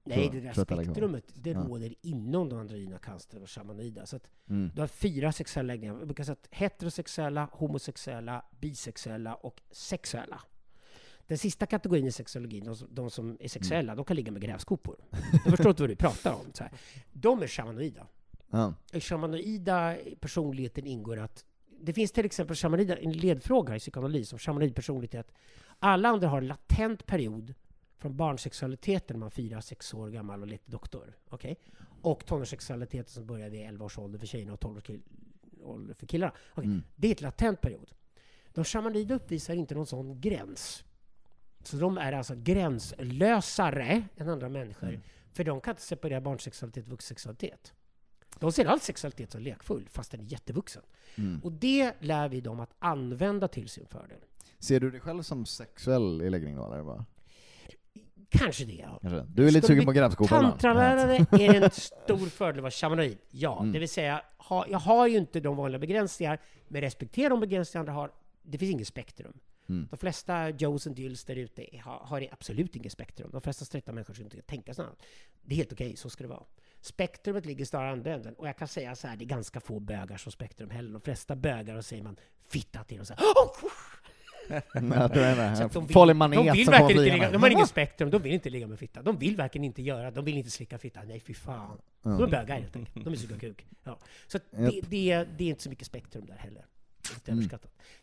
Nej, det där spektrumet, det Ja. råder inom de androgyna, cancer och shamanoida. Så att Mm. du har fyra sexuella läggningar. Jag brukar säga att heterosexuella, homosexuella, bisexuella och sexuella. Den sista kategorin i sexologin, de som, de som är sexuella, de kan ligga med grävskopor. Jag förstår inte vad du pratar om. Så här. De är shamanoida. Ja. I shamanoida personligheten ingår att det finns till exempel shamanoida, en ledfråga i psykoanalys om shamanoid personlighet. Alla andra har en latent period från barnsexualiteten när man firar sex år gammal och leker doktor. Okej? Och tonårssexualiteten som börjar vid 11 års ålder för tjejerna och 12 års ålder för killarna. Okej, Mm. Det är ett latent period. De shamanoida uppvisar inte någon sån gräns. Så de är alltså gränslösare än andra människor. Mm. För de kan inte separera barnsexualitet och vuxensexualitet. De ser all sexualitet som lekfull, fast den är jättevuxen. Mm. Och det lär vi dem att använda till sin fördel. Ser du dig själv som sexuell i läggning då, eller? Bara? Kanske det, ja. Kanske. Du är lite sugen på grävskopor ibland. Tantralärare är en stor fördel att vara shamanoid. Ja, Mm. det vill säga, ha, jag har ju inte de vanliga begränsningar, men respektera de begränsningar andra har. Det finns inget spektrum. Mm. De flesta Joes and Dills där ute har, har absolut inget spektrum. De flesta straighta människor skulle inte tänka sådant. Det är helt okej, så ska det vara. Spektrumet ligger snarare andra änden. Och jag kan säga så här, det är ganska få bögar som spektrum heller. De flesta bögar, och säger man fitta till dem så här. Med. Så att de vill, Farlig manet de vill som verkligen inte ligga, de har inget spektrum, de vill inte ligga med fitta. De vill verkligen inte göra, de vill inte slicka fitta. Nej, fy fan. De är bögar helt enkelt. De är suga kuk. Ja. Så det, det, är- det är inte så mycket spektrum där heller. Mm.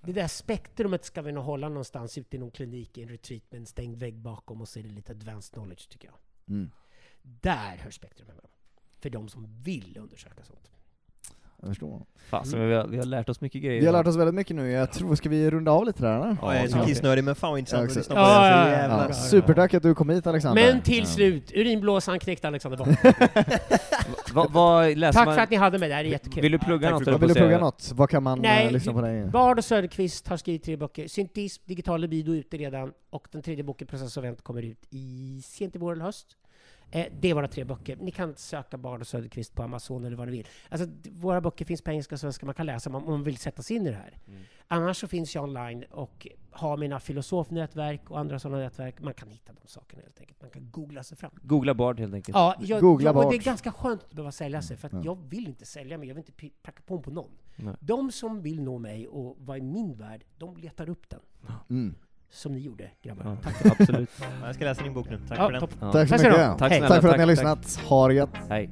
Det där spektrumet ska vi nog hålla någonstans ute i någon klinik, i en retreat med en stängd vägg bakom och så är det lite advanced knowledge tycker jag. Mm. Där hör spektrum hemma. För de som vill undersöka sånt. Jag förstår. Fasen, vi, har, vi har lärt oss mycket grejer. Vi har lärt oss väldigt mycket nu, jag tror, ska vi runda av lite där eller? Ja, jag är så kissnödig men fan vad intressant att lyssna på Ja, det. ja, Så ja, supertack att du kom hit Alexander. Men till Ja. slut, urinblåsan knäckte Alexander Bard. Vad läser Tack man? för att ni hade mig där, det är jättekul. Vill du plugga något? Vill du plugga något? Vad kan man Nej, eh, lyssna på dig? Bard och Söderqvist har skrivit tre böcker. Syntism, digital libido ute redan och den tredje boken, Process och Vent, kommer ut i sent i vår eller höst. Eh, det är våra tre böcker. Ni kan söka Bard och Söderqvist på Amazon eller vad ni vill. Alltså, våra böcker finns på engelska och svenska, man kan läsa om man vill sätta sig in i det här. Mm. Annars så finns jag online och har mina filosofnätverk och andra sådana nätverk. Man kan hitta de sakerna helt enkelt. Man kan googla sig fram. Googla Bard helt enkelt. Ja, jag, Googla jag, och det är ganska skönt att behöva sälja sig, för att Ja. jag vill inte sälja mig, jag vill inte pracka på på någon. Nej. De som vill nå mig och vara i min värld, de letar upp den. Mm. Som ni gjorde, grabbar. Ja, Tack. absolut. Ja, Jag ska läsa din bok nu, tack Ja, för den. Tack så mycket. Tack. Tack för att ni har tack, lyssnat. Ha det gött. Hej.